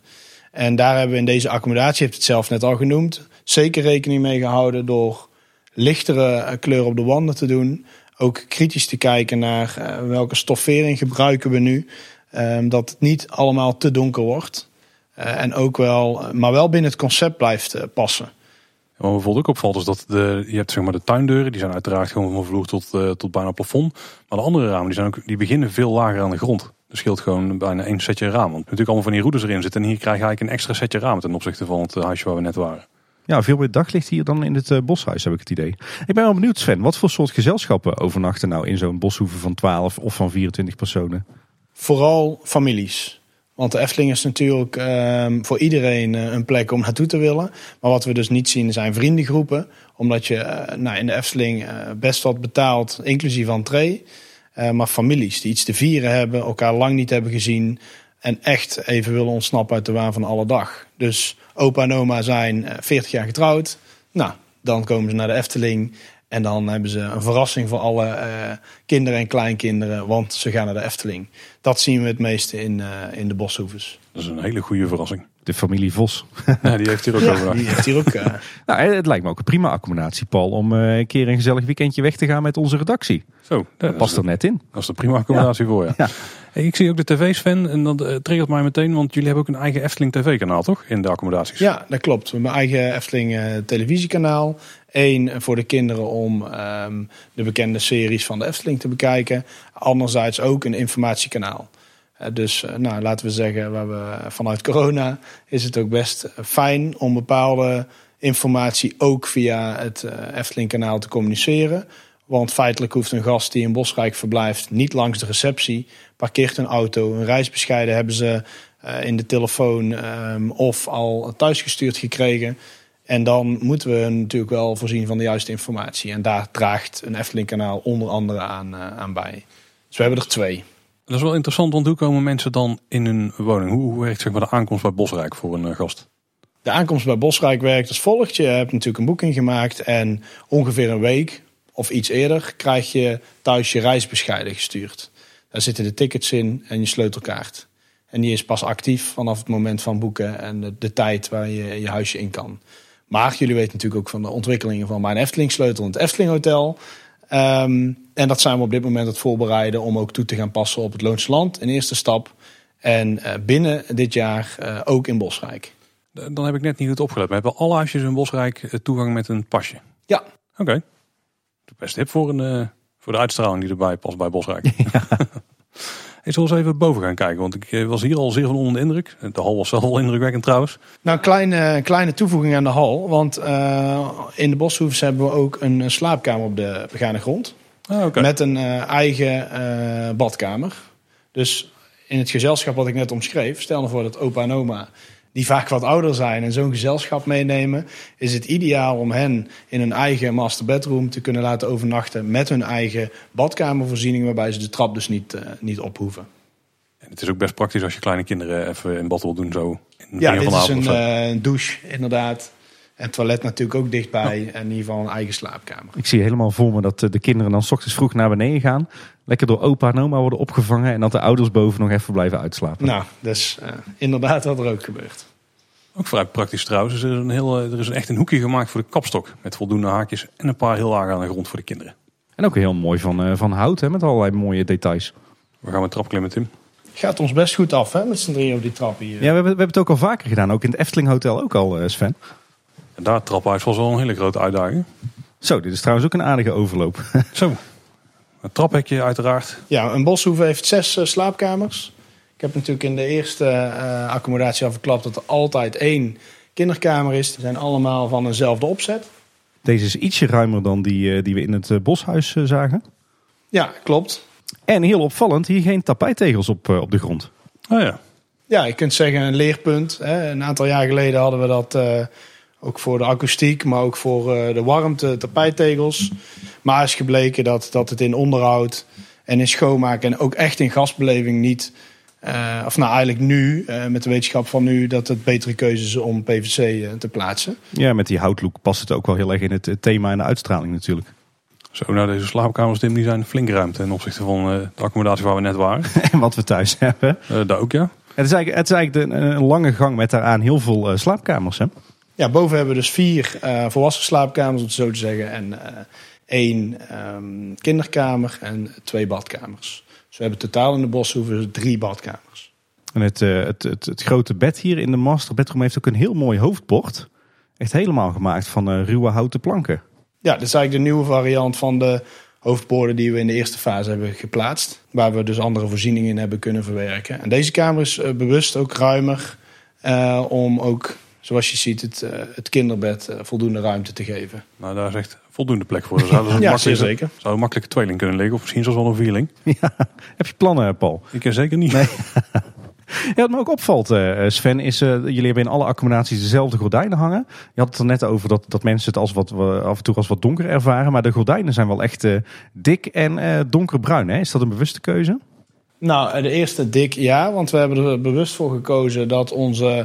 En daar hebben we in deze accommodatie, heeft het zelf net al genoemd, zeker rekening mee gehouden door lichtere kleuren op de wanden te doen. Ook kritisch te kijken naar uh, welke stoffering gebruiken we nu. Um, dat het niet allemaal te donker wordt. Uh, en ook wel, maar wel binnen het concept blijft passen. Wat me bijvoorbeeld ook opvalt is dat de, je hebt zeg maar de tuindeuren, die zijn uiteraard gewoon van vloer tot, tot bijna plafond. Maar de andere ramen die, zijn ook, die beginnen veel lager aan de grond. Er scheelt gewoon bijna één setje raam. Want natuurlijk allemaal van die roeders erin zitten. En hier krijg je eigenlijk een extra setje raam ten opzichte van het huisje waar we net waren. Ja, veel meer daglicht hier dan in het uh, boshuis, heb ik het idee. Ik ben wel benieuwd, Sven. Wat voor soort gezelschappen overnachten nou in zo'n boshoeve van 12 of van 24 personen? Vooral families. Want de Efteling is natuurlijk um, voor iedereen uh, een plek om naartoe te willen. Maar wat we dus niet zien zijn vriendengroepen. Omdat je uh, nou, in de Efteling best wat betaalt, inclusief entree. maar families die iets te vieren hebben, elkaar lang niet hebben gezien. En echt even willen ontsnappen uit de waan van alle dag. Dus opa en oma zijn 40 jaar getrouwd. Nou, dan komen ze naar de Efteling. En dan hebben ze een verrassing voor alle uh, kinderen en kleinkinderen, want ze gaan naar de Efteling. Dat zien we het meeste in, uh, in de boshoeves. Dat is een hele goede verrassing. De familie Vos. Ja, die heeft hier ook ja, over. Die heeft hier ook. Uh... nou, het lijkt me ook een prima accommodatie, Paul, om een keer een gezellig weekendje weg te gaan met onze redactie. Zo, dat, dat past er net in. Dat is de prima accommodatie ja. voor, ja. ja. Ik zie ook de tv's fan en dat uh, triggert mij meteen, want jullie hebben ook een eigen Efteling tv-kanaal, toch? In de accommodaties. Ja, dat klopt. Een eigen Efteling uh, televisiekanaal. Eén voor de kinderen om um, de bekende series van de Efteling te bekijken. Anderzijds ook een informatiekanaal. Dus nou, laten we zeggen, waar we, vanuit corona is het ook best fijn om bepaalde informatie ook via het Efteling-kanaal te communiceren. Want feitelijk hoeft een gast die in Bosrijk verblijft niet langs de receptie, parkeert een auto, een reisbescheiden hebben ze uh, in de telefoon um, of al thuisgestuurd gekregen. En dan moeten we natuurlijk wel voorzien van de juiste informatie. En daar draagt een Efteling-kanaal onder andere aan, uh, aan bij. Dus we hebben er twee. Dat is wel interessant, want hoe komen mensen dan in hun woning? Hoe, werkt zeg maar, de aankomst bij Bosrijk voor een uh, gast? De aankomst bij Bosrijk werkt als volgt. Je hebt natuurlijk een boeking gemaakt en ongeveer een week of iets eerder krijg je thuis je reisbescheiden gestuurd. Daar zitten de tickets in en je sleutelkaart. En die is pas actief vanaf het moment van boeken en de, de tijd waar je je huisje in kan. Maar jullie weten natuurlijk ook van de ontwikkelingen van mijn Efteling sleutel in het Efteling Hotel. Um, en dat zijn we op dit moment het voorbereiden om ook toe te gaan passen op het Loonse Land in eerste stap. En uh, binnen dit jaar uh, ook in Bosrijk. Dan heb ik net niet goed opgelet. We hebben alle huisjes in Bosrijk toegang met een pasje. Ja. Oké. Okay. Best hip voor, een, uh, voor de uitstraling die erbij past bij Bosrijk. Ja. Ik zal eens even boven gaan kijken, want ik was hier al zeer van onder de indruk. De hal was wel indrukwekkend trouwens. Nou, een kleine, kleine toevoeging aan de hal. Want uh, in de Boshoeves hebben we ook een slaapkamer op de begane grond. Ah, okay. Met een uh, eigen uh, badkamer. Dus in het gezelschap wat ik net omschreef, stel nou voor dat opa en oma die vaak wat ouder zijn en zo'n gezelschap meenemen, is het ideaal om hen in hun eigen master bedroom te kunnen laten overnachten met hun eigen badkamervoorziening, waarbij ze de trap dus niet, uh, niet ophoeven. En het is ook best praktisch als je kleine kinderen even in bad wil doen zo. In ja, dit is een uh, douche inderdaad. En het toilet natuurlijk ook dichtbij. En in ieder geval een eigen slaapkamer. Ik zie helemaal voor me dat de kinderen dan s ochtends vroeg naar beneden gaan. Lekker door opa en oma worden opgevangen. En dat de ouders boven nog even blijven uitslapen. Nou, dus uh, inderdaad wat er ook gebeurt. Ook vrij praktisch trouwens. Er is, een heel, er is echt een hoekje gemaakt voor de kapstok. Met voldoende haakjes en een paar heel laag aan de grond voor de kinderen. En ook heel mooi van, uh, van hout hè, met allerlei mooie details. We gaan met trap klimmen Tim. Gaat ons best goed af hè, met z'n drieën op die trap hier. Ja, we hebben, we hebben het ook al vaker gedaan. Ook in het Efteling Hotel ook al Sven. En daar traphuis was wel een hele grote uitdaging. Zo, dit is trouwens ook een aardige overloop. Zo, een traphekje uiteraard. Ja, een boshoeve heeft zes uh, slaapkamers. Ik heb natuurlijk in de eerste uh, accommodatie al verklapt dat er altijd één kinderkamer is. Die zijn allemaal van eenzelfde opzet. Deze is ietsje ruimer dan die, uh, die we in het uh, boshuis zagen. Ja, klopt. En heel opvallend, hier geen tapijtegels op, op de grond. Oh ja. Ja, je kunt zeggen een leerpunt. Hè. Een aantal jaar geleden hadden we dat ook voor de akoestiek, maar ook voor uh, de warmte, tapijttegels. Maar is gebleken dat, dat het in onderhoud en in schoonmaken en ook echt in gastbeleving niet Eh, of nou eigenlijk nu, eh, met de wetenschap van nu, dat het betere keuze is om PVC eh, te plaatsen. Ja, met die houtlook past het ook wel heel erg in het eh, thema en de uitstraling natuurlijk. Zo, nou deze slaapkamers Tim, die zijn flink ruimte ten opzichte van eh, de accommodatie waar we net waren. En wat we thuis hebben. Eh, daar ook ja. Het is eigenlijk, het is eigenlijk de- een lange gang met daaraan heel veel eh, slaapkamers. Hè? Ja, boven hebben we dus vier eh, volwassen slaapkamers, om het zo te zeggen. En eh, één ehm, kinderkamer en twee badkamers. Dus we hebben totaal in de boshoeven drie badkamers. En het, eh, het, het, het grote bed hier in de master bedroom heeft ook een heel mooi hoofdbord. Echt helemaal gemaakt van ruwe houten planken. Ja, dit is eigenlijk de nieuwe variant van de hoofdborden die we in de eerste fase hebben geplaatst. Waar we dus andere voorzieningen in hebben kunnen verwerken. En deze kamer is bewust ook ruimer eh, om ook, zoals je ziet, het, eh, het kinderbed eh, voldoende ruimte te geven. Nou, daar is echt voldoende plek voor. Zou, een Ja, zeer zeker. zou een makkelijke tweeling kunnen liggen. Of misschien zelfs wel een vierling. Ja, heb je plannen, Paul? Ik ken zeker niet. Ja, wat me ook opvalt, eh, Sven, is eh, jullie hebben in alle accommodaties dezelfde gordijnen hangen. Je had het er net over dat, dat mensen het als wat, wa- af en toe als wat donker ervaren. Maar de gordijnen zijn wel echt eh, dik en eh, donkerbruin. Hè? Is dat een bewuste keuze? Nou, eh, de eerste dik ja, want we hebben er bewust voor gekozen dat onze eh,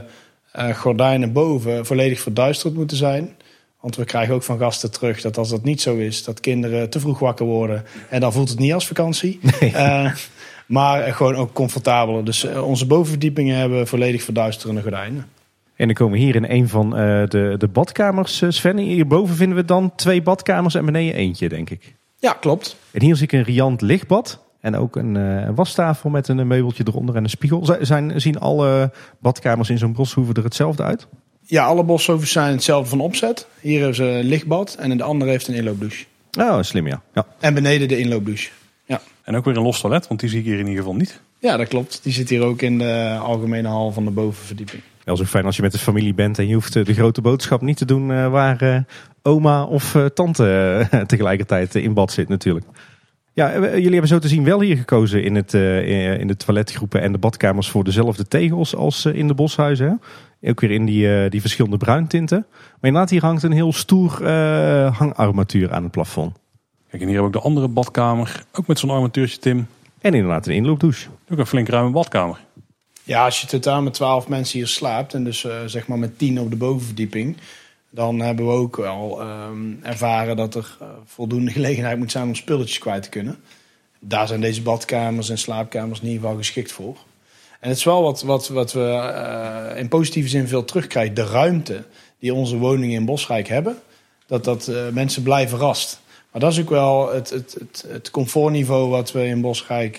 gordijnen boven volledig verduisterd moeten zijn. Want we krijgen ook van gasten terug dat als dat niet zo is, dat kinderen te vroeg wakker worden. En dan voelt het niet als vakantie. Eh, maar eh, gewoon ook comfortabeler. Dus eh, onze bovenverdiepingen hebben volledig verduisterende gordijnen. En dan komen we hier in een van eh, de, de badkamers, eh, Sven. Hierboven vinden we dan twee badkamers en beneden eentje, denk ik. Ja, klopt. En hier zie ik een riant lichtbad. En ook een eh, wastafel met een meubeltje eronder en een spiegel. Z- Zijn, zien alle badkamers in zo'n boshoeve er hetzelfde uit? Ja, alle boshovens zijn hetzelfde van opzet. Hier hebben ze een lichtbad en in de andere heeft een inloopdouche. Oh, slim ja. ja. En beneden de inloopdouche. Ja. En ook weer een los toilet, want die zie ik hier in ieder geval niet. ja, dat klopt. Die zit hier ook in de algemene hal van de bovenverdieping. Wel zo fijn als je met de familie bent en je hoeft eh, de grote boodschap niet te doen eh, waar oma of eh, tante tegelijkertijd in bad zit natuurlijk. Ja, eh, jullie hebben zo te zien wel hier gekozen in, het, eh, in de toiletgroepen en de badkamers voor dezelfde tegels als eh, in de boshuizen. Hè? Ook weer in die, eh, die verschillende bruintinten. Maar inderdaad, hier hangt een heel stoer eh, hangarmatuur aan het plafond. Kijk, en hier heb ik de andere badkamer. Ook met zo'n armatuurtje, Tim. En inderdaad een inloopdouche. Ook een flink ruime badkamer. Ja, als je totaal met 12 mensen hier slaapt en dus eh, zeg maar met 10 op de bovenverdieping, dan hebben we ook wel ehm, ervaren dat er eh, voldoende gelegenheid moet zijn om spulletjes kwijt te kunnen. Daar zijn deze badkamers en slaapkamers in ieder geval geschikt voor. En het is wel wat, wat, wat we eh, in positieve zin veel terugkrijgen. De ruimte die onze woningen in Bosrijk hebben, dat, dat eh, mensen blij verrast. Maar dat is ook wel het, het, het, het comfortniveau wat we in Bosrijk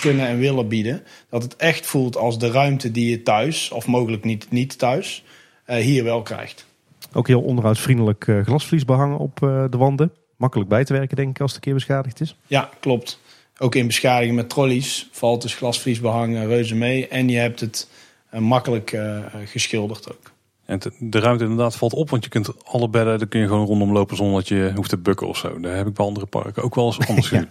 kunnen en willen bieden. Dat het echt voelt als de ruimte die je thuis, of mogelijk niet, niet thuis, hier wel krijgt. Ook heel onderhoudsvriendelijk eh, glasvlies behangen op eh, de wanden. Makkelijk bij te werken denk ik als het een keer beschadigd is. Ja, klopt. Ook in beschadiging met trolleys valt dus glasvlies behangen reuze mee. En je hebt het eh, makkelijk eh, geschilderd ook. En de ruimte inderdaad valt op, want je kunt alle bedden, daar kun je gewoon rondom lopen zonder dat je hoeft te bukken of zo. Daar heb ik bij andere parken ook wel eens anders gezien.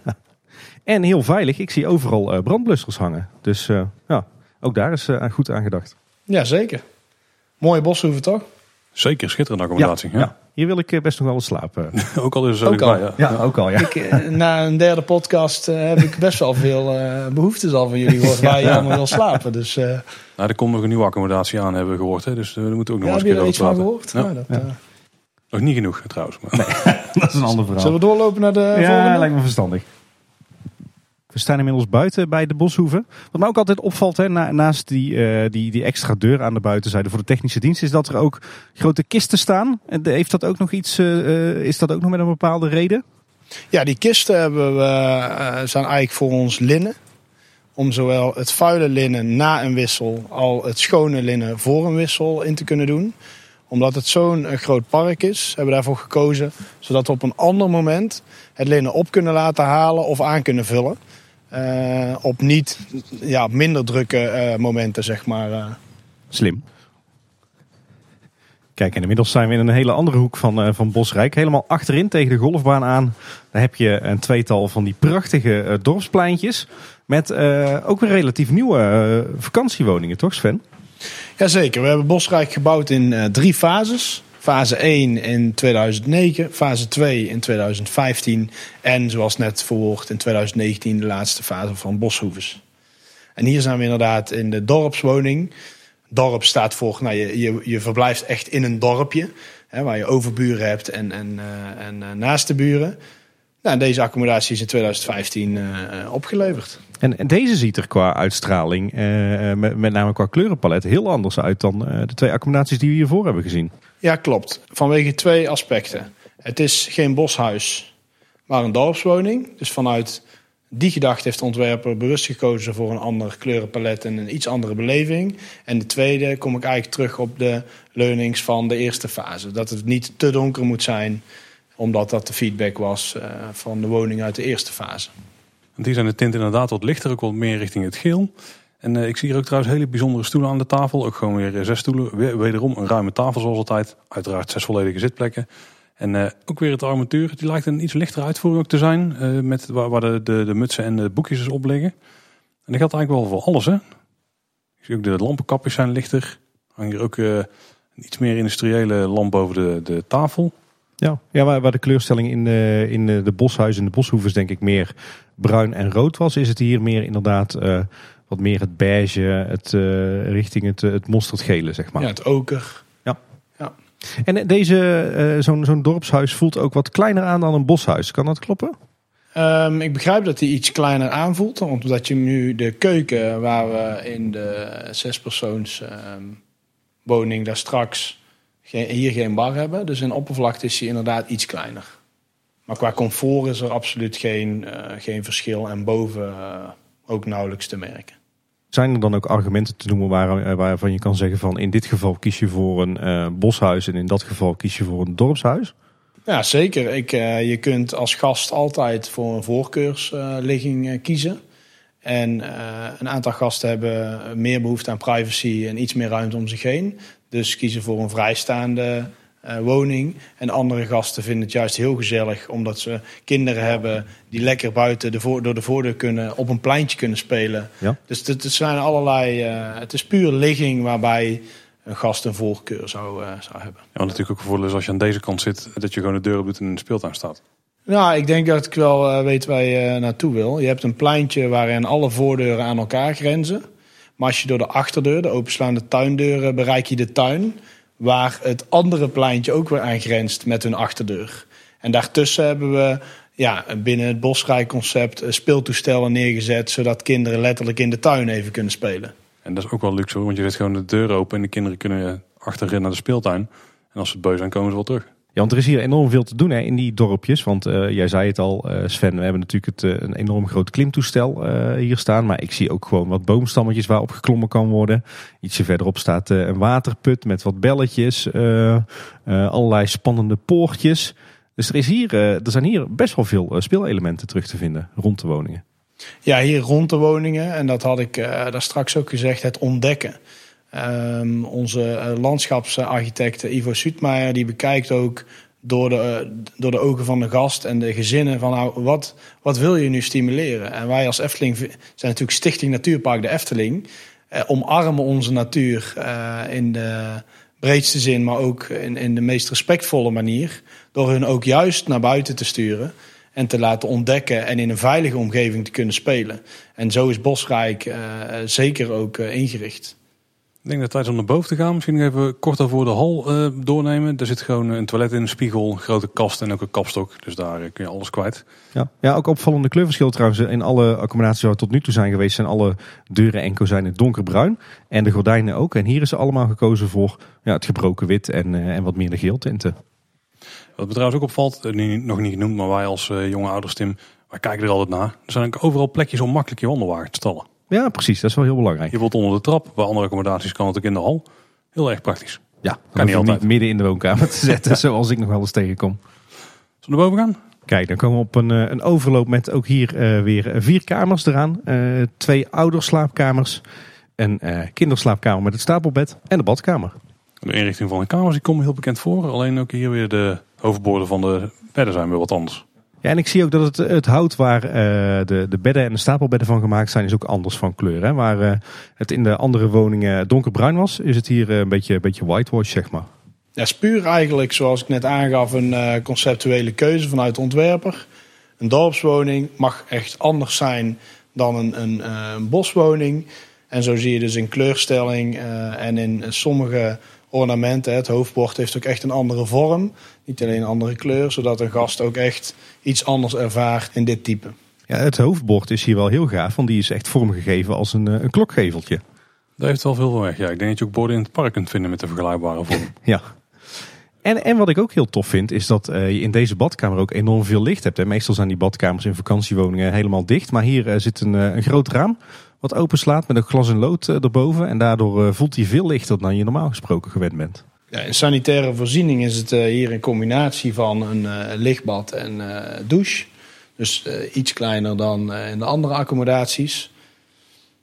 En heel veilig. Ik zie overal eh, brandblussers hangen. Dus eh, ja, ook daar is goed aan gedacht. Ja, zeker. Mooie boshoeven toch? Zeker schitterende accommodatie. Ja. Hier wil ik eh, best nog wel eens slapen. ook al is het zo Ook al. ja. ook al, ja. Ik, eh, na een derde podcast eh, heb ik best wel veel eh, behoeftes al van jullie gehoord waar je allemaal wil slapen. Dus eh Nou, er komt nog een nieuwe accommodatie aan, hebben we gehoord. Hè? Dus we moeten ook nog ja, eens heb een je keer er over iets van praten. gehoord? Ja. Nou, dat, Nog niet genoeg trouwens. Maar. Dat is een ander verhaal. Zullen we doorlopen naar de ja, volgende? lijkt me verstandig. We staan inmiddels buiten bij de boshoeve. Wat mij ook altijd opvalt, hè, na- naast die, eh, die, die extra deur aan de buitenzijde voor de technische dienst, is dat er ook grote kisten staan. Heeft dat ook nog iets, eh, eh, is dat ook nog met een bepaalde reden? Ja, die kisten hebben we, zijn eigenlijk voor ons linnen. Om zowel het vuile linnen na een wissel al het schone linnen voor een wissel in te kunnen doen. Omdat het zo'n groot park is, hebben we daarvoor gekozen. Zodat we op een ander moment het linnen op kunnen laten halen of aan kunnen vullen. Eh, op niet ja, minder drukke eh, momenten, zeg maar. eh. Slim. Kijk, en inmiddels zijn we in een hele andere hoek van, van Bosrijk. Helemaal achterin tegen de golfbaan aan. Daar heb je een tweetal van die prachtige dorpspleintjes. Met ook weer relatief nieuwe vakantiewoningen, toch Sven? Jazeker, we hebben Bosrijk gebouwd in drie fases. Fase 1 in 2009, fase 2 in 2015 en zoals net verwoord in 2019 de laatste fase van Boshoeves. En hier zijn we inderdaad in de dorpswoning. Dorp staat voor, nou, je, je, je verblijft echt in een dorpje. Hè, waar je overburen hebt en, en, uh, en uh, naaste buren. Nou, deze accommodatie is in 2015 uh, opgeleverd. En, en, deze ziet er qua uitstraling, met, met, name qua kleurenpalet, heel anders uit dan de twee accommodaties die we hiervoor hebben gezien. Ja, klopt. Vanwege twee aspecten. Het is geen boshuis, maar een dorpswoning. Dus vanuit die gedachte heeft de ontwerper bewust gekozen voor een ander kleurenpalet en een iets andere beleving. En de tweede kom ik eigenlijk terug op de leunings van de eerste fase. Dat het niet te donker moet zijn, omdat dat de feedback was uh, van de woning uit de eerste fase. Want hier zijn de tinten inderdaad wat lichter, ook wat meer richting het geel. En uh, ik zie hier ook trouwens hele bijzondere stoelen aan de tafel. Ook gewoon weer zes stoelen. Wederom een ruime tafel zoals altijd. Uiteraard zes volledige zitplekken. En uh, ook weer het armatuur. Die lijkt een iets lichtere uitvoering ook te zijn. Met waar, de, de, mutsen en de boekjes dus op liggen. En dat geldt eigenlijk wel voor alles. Hè? Ik zie ook de lampenkapjes zijn lichter. Hang hier ook een iets meer industriële lamp boven de, de tafel. Ja, ja waar, waar de kleurstelling in de, in de boshuizen en de boshoeves denk ik meer bruin en rood was. Is het hier meer inderdaad wat meer het beige, het, richting het, het mosterdgele zeg maar. Ja, het oker. En deze, uh, zo'n zo'n dorpshuis voelt ook wat kleiner aan dan een boshuis. Kan dat kloppen? Um, ik begrijp dat hij iets kleiner aanvoelt. Omdat je nu de keuken waar we in de zespersoons um, woning daar straks geen, hier geen bar hebben. Dus in oppervlakte is hij inderdaad iets kleiner. Maar qua comfort is er absoluut geen, uh, geen verschil. En boven ook nauwelijks te merken. Zijn er dan ook argumenten te noemen eh, waarvan je kan zeggen van in dit geval kies je voor een uh, boshuis en in dat geval kies je voor een dorpshuis? Ja, zeker. Ik, uh, je kunt als gast altijd voor een voorkeursligging kiezen. En een aantal gasten hebben meer behoefte aan privacy en iets meer ruimte om zich heen. Dus kiezen voor een vrijstaande woning. En andere gasten vinden het juist heel gezellig omdat ze kinderen hebben die lekker buiten de voor, door de voordeur kunnen, op een pleintje kunnen spelen. Ja. Dus het, het zijn allerlei. Uh, het is puur ligging waarbij een gast een voorkeur zou, uh, zou hebben. Ja, wat natuurlijk ook gevoel is als je aan deze kant zit, dat je gewoon de deur op doet en in de speeltuin staat. Nou, ik denk dat ik wel weet waar je naartoe wil. Je hebt een pleintje waarin alle voordeuren aan elkaar grenzen. Maar als je door de achterdeur, de openslaande tuindeuren, bereik je de tuin waar het andere pleintje ook weer aan grenst met hun achterdeur. En daartussen hebben we ja, binnen het Bosrijk-concept speeltoestellen neergezet, zodat kinderen letterlijk in de tuin even kunnen spelen. En dat is ook wel luxe, want je zet gewoon de deur open en de kinderen kunnen achterin naar de speeltuin. En als ze het beu zijn, komen ze wel terug. Ja, want er is hier enorm veel te doen hè, in die dorpjes. Want uh, jij zei het al, uh, Sven, we hebben natuurlijk het, uh, een enorm groot klimtoestel hier staan. Maar ik zie ook gewoon wat boomstammetjes waarop geklommen kan worden. Ietsje verderop staat een waterput met wat belletjes. allerlei spannende poortjes. Dus er, is hier, er zijn hier best wel veel speelelementen terug te vinden rond de woningen. Ja, hier rond de woningen. En dat had ik daar straks ook gezegd, het ontdekken. Um, onze uh, landschapsarchitect Ivo Suutmeijer die bekijkt ook door de, uh, door de ogen van de gast en de gezinnen van nou, wat, wat wil je nu stimuleren? En wij als Efteling zijn natuurlijk Stichting Natuurpark de Efteling. Uh, omarmen onze natuur in de breedste zin, maar ook in, in de meest respectvolle manier. Door hun ook juist naar buiten te sturen en te laten ontdekken en in een veilige omgeving te kunnen spelen. En zo is Bosrijk zeker ook ingericht. Ik denk dat het tijd is om naar boven te gaan. Misschien even kort over de hal uh, doornemen. Er zit gewoon een toilet in, een spiegel, een grote kast en ook een kapstok. Dus daar kun je alles kwijt. Ja, ja ook opvallende kleurverschil trouwens. In alle accommodaties waar we tot nu toe zijn geweest zijn alle deuren en kozijnen donkerbruin. En de gordijnen ook. En hier is er allemaal gekozen voor ja, het gebroken wit en, uh, en wat meer de geeltinten. Wat me trouwens ook opvalt, uh, nog niet genoemd, maar wij als jonge ouders Tim, wij kijken er altijd naar. Er zijn ook overal plekjes om makkelijk je wandelwagen te stallen. Ja, precies. Dat is wel heel belangrijk. Je wilt onder de trap. Bij andere accommodaties kan het ook in de hal. Heel erg praktisch. Ja, kan niet altijd. Niet midden in de woonkamer te zetten, zoals ik nog wel eens tegenkom. Zullen we boven gaan? Kijk, dan komen we op een, een overloop met ook hier uh, weer vier kamers eraan. Uh, twee ouderslaapkamers. Een uh, kinderslaapkamer met het stapelbed en de badkamer. De inrichting van de kamers die komen heel bekend voor. Alleen ook hier weer de hoofdborden van de bedden zijn weer wat anders. En ik zie ook dat het, het hout waar uh, de, de bedden en de stapelbedden van gemaakt zijn, is ook anders van kleur. Hè? Waar uh, het in de andere woningen donkerbruin was, is het hier uh, een beetje, een beetje whitewash, zeg maar. Ja, is puur eigenlijk, zoals ik net aangaf, een conceptuele keuze vanuit de ontwerper. Een dorpswoning mag echt anders zijn dan een, een, eh, een boswoning. En zo zie je dus in kleurstelling eh, en in sommige ornamenten. Het hoofdbord heeft ook echt een andere vorm. Niet alleen een andere kleur, zodat een gast ook echt iets anders ervaart in dit type. Ja, het hoofdbord is hier wel heel gaaf, want die is echt vormgegeven als een, eh, een klokgeveltje. Dat heeft wel veel van weg. Ja, ik denk dat je ook borden in het park kunt vinden met een vergelijkbare vorm. Ja. En, en wat ik ook heel tof vind, is dat eh, je in deze badkamer ook enorm veel licht hebt. Hè. Meestal zijn die badkamers in vakantiewoningen helemaal dicht. Maar hier eh, zit een, een groot raam wat openslaat met een glas en lood eh, erboven. En daardoor eh, voelt hij veel lichter dan je normaal gesproken gewend bent. Ja, in sanitaire voorziening is het eh, hier een combinatie van een eh, lichtbad en eh, douche. Dus eh, iets kleiner dan eh, in de andere accommodaties.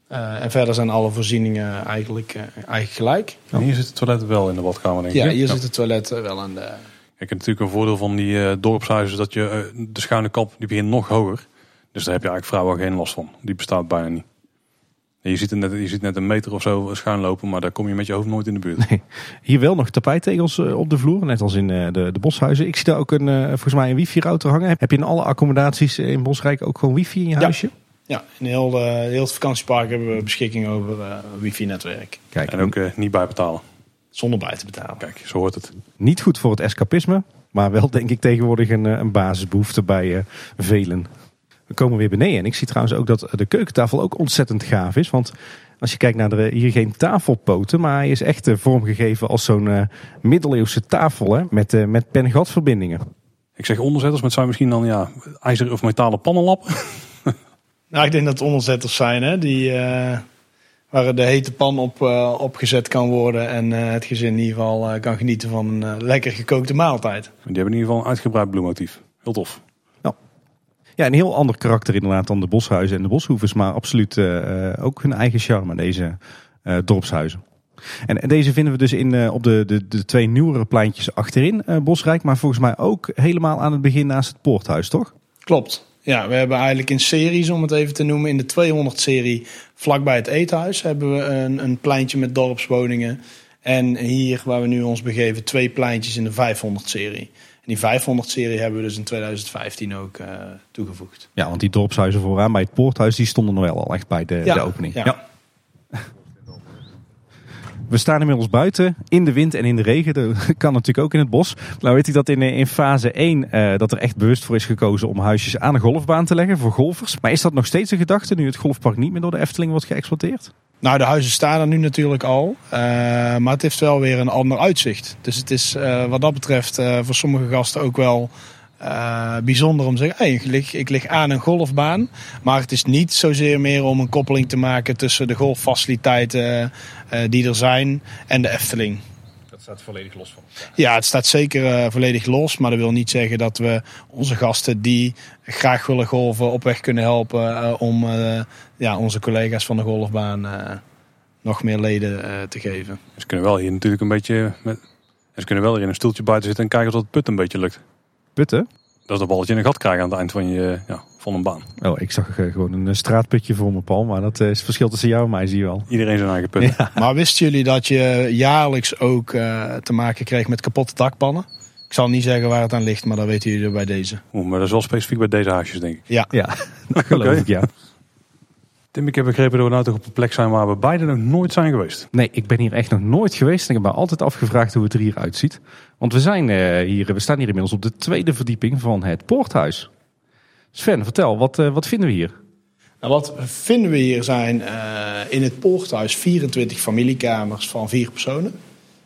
Eh, en verder zijn alle voorzieningen eigenlijk, eh, eigenlijk gelijk. En hier zit het toilet wel in de badkamer, denk ik. Ja, hier zit het toilet wel aan de... Kijk, en natuurlijk een voordeel van die eh, dorpshuizen is dat je de schuine kap die begint nog hoger. Dus daar heb je eigenlijk vrouwen geen last van. Die bestaat bijna niet. Je ziet, het net, je ziet net een meter of zo schuin lopen, maar daar kom je met je hoofd nooit in de buurt. Hier wel nog tapijtegels eh, op de vloer, net als in eh, de, de boshuizen. Ik zie daar ook een, eh, volgens mij een wifi-router hangen. Heb je in alle accommodaties in Bosrijk ook gewoon wifi in je Ja. huisje? Ja, in heel, de, heel het vakantiepark hebben we beschikking over eh, wifi-netwerk. Kijk, En ook eh, niet bijbetalen. Zonder bij te betalen. Kijk, zo hoort het. niet goed voor het escapisme, maar wel denk ik tegenwoordig een, een basisbehoefte bij eh, velen. We komen weer beneden en ik zie trouwens ook dat de keukentafel ook ontzettend gaaf is. Want als je kijkt naar de, hier geen tafelpoten, maar hij is echt eh, vormgegeven als zo'n eh, middeleeuwse tafel hè, met, eh, met pen-gatverbindingen. Ik zeg onderzetters, maar het zijn misschien dan ja, ijzer of metalen pannenlappen. Nou, ik denk dat het onderzetters zijn, hè? Die, eh, waar de hete pan op eh, opgezet kan worden. En eh, het gezin in ieder geval eh, kan genieten van een lekker gekookte maaltijd. Die hebben in ieder geval een uitgebreid bloemmotief. Heel tof. Ja, een heel ander karakter inderdaad dan de boshuizen en de boshoevens, maar absoluut eh, eh, ook hun eigen charme, deze eh, dorpshuizen. En, deze vinden we dus in, op de, de, de twee nieuwere pleintjes achterin Bosrijk, maar volgens mij ook helemaal aan het begin naast het poorthuis, toch? Klopt. Ja, we hebben eigenlijk in series, om het even te noemen, in de 200-serie vlakbij het eethuis hebben we een, een pleintje met dorpswoningen. En hier, waar we nu ons begeven, twee pleintjes in de 500-serie. En die 500-serie hebben we dus in 2015 ook eh, toegevoegd. Ja, want die dorpshuizen vooraan bij het poorthuis, die stonden nog wel al echt bij de, Ja, de opening. ja. We staan inmiddels buiten, in de wind en in de regen. Dat kan natuurlijk ook in het bos. Nou weet ik dat in, eh, in fase 1 eh, dat er echt bewust voor is gekozen om huisjes aan de golfbaan te leggen voor golfers. Maar is dat nog steeds een gedachte nu het golfpark niet meer door de Efteling wordt geëxploiteerd? Nou, de huizen staan er nu natuurlijk al. eh, maar het heeft wel weer een ander uitzicht. Dus het is eh, wat dat betreft eh, voor sommige gasten ook wel bijzonder om te zeggen... Hey, ik, lig, aan een golfbaan. Maar het is niet zozeer meer om een koppeling te maken... tussen de golffaciliteiten die er zijn en de Efteling. Staat volledig los van. Ja, het staat zeker eh, volledig los. Maar dat wil niet zeggen dat we onze gasten die graag willen golven op weg kunnen helpen eh, om eh, ja, onze collega's van de golfbaan eh, nog meer leden eh, te geven. Ze kunnen wel hier natuurlijk een beetje... Met, ze kunnen wel hier in een stoeltje buiten zitten en kijken of het put een beetje lukt. Putten? Dat is dat balletje in een gat krijgen aan het eind van, je, ja, van een baan. Oh, ik zag eh, gewoon een eh, straatputje voor mijn Paul. Maar dat eh, is het verschil tussen jou en mij, zie je wel. Iedereen zijn eigen put. Ja. Maar wisten jullie dat je jaarlijks ook eh, te maken kreeg met kapotte dakpannen? Ik zal niet zeggen waar het aan ligt, maar dat weten jullie bij deze. Oeh, maar dat is wel specifiek bij deze huisjes, denk ik. Ja, Ja, dat geloof Oké. ik, ja. Tim, ik heb begrepen dat we nou toch op een plek zijn waar we beide nog nooit zijn geweest. Nee, ik ben hier echt nog nooit geweest. En ik heb me altijd afgevraagd hoe het er hier uitziet. Want we, zijn, eh, hier, we staan hier inmiddels op de tweede verdieping van het poorthuis. Sven, vertel, wat, eh, wat vinden we hier? Nou, wat vinden we hier zijn eh, in het poorthuis 24 familiekamers van vier personen.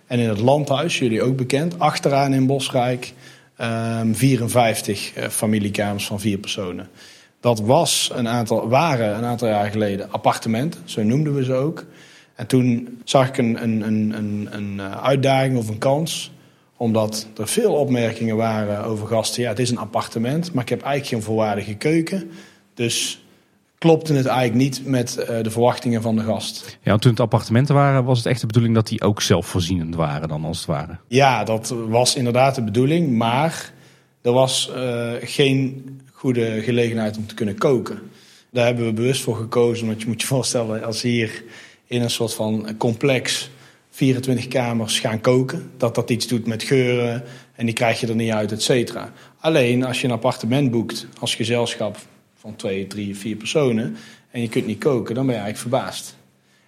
En in het landhuis, jullie ook bekend, achteraan in Bosrijk, ehm 54 eh, familiekamers van vier personen. Dat was een aantal, waren een aantal jaar geleden appartementen, zo noemden we ze ook. En toen zag ik een, een, een, een, eh, uitdaging of een kans, omdat er veel opmerkingen waren over gasten. Ja, het is een appartement, maar ik heb eigenlijk geen volwaardige keuken. Dus klopte het eigenlijk niet met eh, de verwachtingen van de gast. Ja, toen het appartementen waren, was het echt de bedoeling dat die ook zelfvoorzienend waren dan als het ware. Ja, dat was inderdaad de bedoeling, maar er was eh, geen goede gelegenheid om te kunnen koken. Daar hebben we bewust voor gekozen, want je moet je voorstellen als hier in een soort van complex 24 kamers gaan koken, dat dat iets doet met geuren en die krijg je er niet uit, et cetera. Alleen als je een appartement boekt als gezelschap van twee, drie, vier personen en je kunt niet koken, dan ben je eigenlijk verbaasd.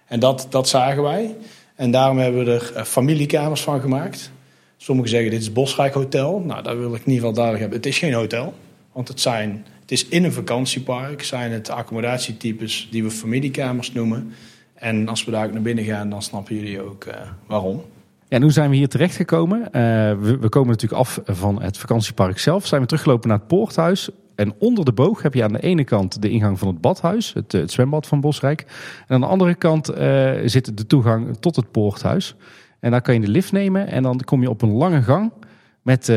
En dat, dat zagen wij. En daarom hebben we er eh, familiekamers van gemaakt. Sommigen zeggen dit is Bosrijk Hotel. Nou, daar wil ik in ieder geval duidelijk hebben. Het is geen hotel, want het, zijn, het is in een vakantiepark. Zijn het accommodatietypes die we familiekamers noemen. En als we daar ook naar binnen gaan, dan snappen jullie ook uh, waarom. Ja, en hoe zijn we hier terechtgekomen? Uh, we, we, komen natuurlijk af van het vakantiepark zelf. Zijn we teruggelopen naar het poorthuis. En onder de boog heb je aan de ene kant de ingang van het badhuis, het, zwembad van Bosrijk. En aan de andere kant uh, zit de toegang tot het poorthuis. En daar kan je de lift nemen en dan kom je op een lange gang met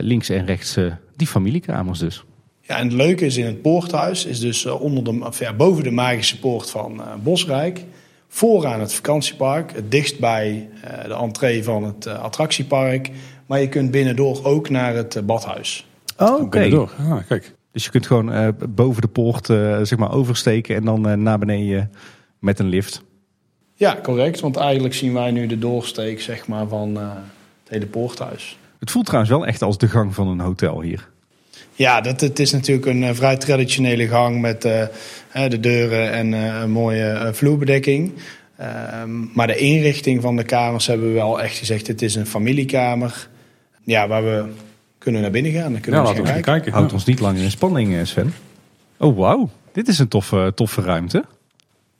links en rechts die familiekamers dus. Ja, en het leuke is in het poorthuis, is dus onder de, of ja, boven de magische poort van Bosrijk, vooraan het vakantiepark, het dichtst bij de entree van het attractiepark. Maar je kunt binnendoor ook naar het badhuis. Oh, oké. Okay. Ah, kijk. Dus je kunt gewoon uh, boven de poort uh, zeg maar oversteken en dan uh, naar beneden met een lift. Ja, correct. Want eigenlijk zien wij nu de doorsteek zeg maar, van het hele poorthuis. Het voelt trouwens wel echt als de gang van een hotel hier. Ja, dat, het is natuurlijk een vrij traditionele gang met de deuren en een mooie vloerbedekking. Ehm, maar de inrichting van de kamers hebben we wel echt gezegd: het is een familiekamer. Ja, waar we kunnen naar binnen gaan. Dan kunnen ja, we laten we kijken. kijken. Houdt ons niet lang in spanning, eh, Sven. Oh, wauw. Dit is een toffe, toffe ruimte.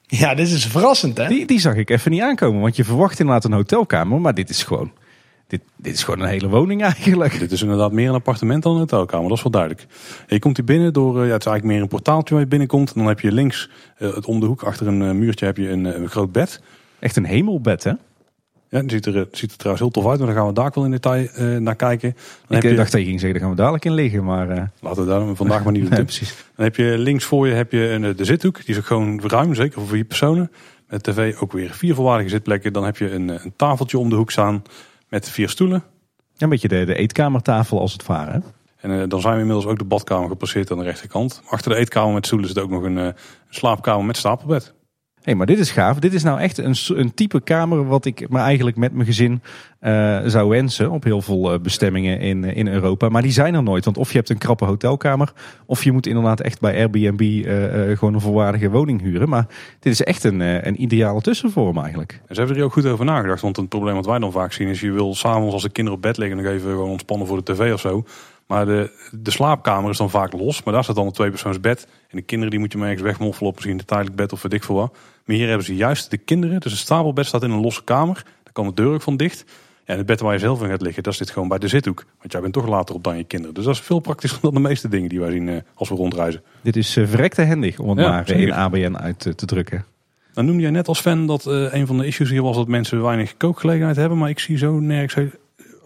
Ja, dit is verrassend, hè? Die, die zag ik even niet aankomen. Want je verwacht inderdaad een hotelkamer, maar dit is gewoon... Dit, dit is gewoon een hele woning eigenlijk. Dit is inderdaad meer een appartement dan een hotelkamer, dat is wel duidelijk. je komt hier binnen door, ja, het is eigenlijk meer een portaaltje waar je binnenkomt. Dan heb je links, uh, het om de hoek, achter een muurtje, heb je een, een groot bed. Echt een hemelbed, hè? Ja, die ziet er, ziet er trouwens heel tof uit, maar dan gaan we daar wel in detail uh, naar kijken. Dan ik heb je... dacht dat je ging zeggen, daar gaan we dadelijk in liggen, maar... Uh... Laten we daar vandaag maar niet doen. nee, precies. Dan heb je links voor je heb je een, de zithoek, die is ook gewoon ruim, zeker voor vier personen. Met tv ook weer vier volwaardige zitplekken. Dan heb je een, een tafeltje om de hoek staan met vier stoelen. Ja, een beetje de, de eetkamertafel als het ware. Hè? En uh, dan zijn we inmiddels ook de badkamer gepasseerd aan de rechterkant. Achter de eetkamer met stoelen zit ook nog een, een slaapkamer met stapelbed hey, maar dit is gaaf. Dit is nou echt een, een type kamer wat ik me eigenlijk met mijn gezin uh, zou wensen. Op heel veel uh, bestemmingen in, in Europa. Maar die zijn er nooit. Want of je hebt een krappe hotelkamer. Of je moet inderdaad echt bij Airbnb gewoon een volwaardige woning huren. Maar dit is echt een, een ideale tussenvorm eigenlijk. En ze hebben er ook goed over nagedacht. Want een probleem wat wij dan vaak zien is je wil s'avonds als de kinderen op bed liggen nog even gewoon ontspannen voor de tv of zo. Maar de, de slaapkamer is dan vaak los. Maar daar staat dan een tweepersoonsbed. En de kinderen die moet je maar ergens wegmoffelen op misschien een tijdelijk bed of weet ik veel wat. Maar hier hebben ze juist de kinderen. Dus een stapelbed staat in een losse kamer. Daar kan de deur ook van dicht. En het bed waar je zelf in gaat liggen, dat zit gewoon bij de zithoek. Want jij bent toch later op dan je kinderen. Dus dat is veel praktischer dan de meeste dingen die wij zien uh, als we rondreizen. Dit is uh, verrekte handig om het ja, maar in ABN uit te drukken. Dan noemde jij net als fan dat een van de issues hier was dat mensen weinig kookgelegenheid hebben. Maar ik zie zo nergens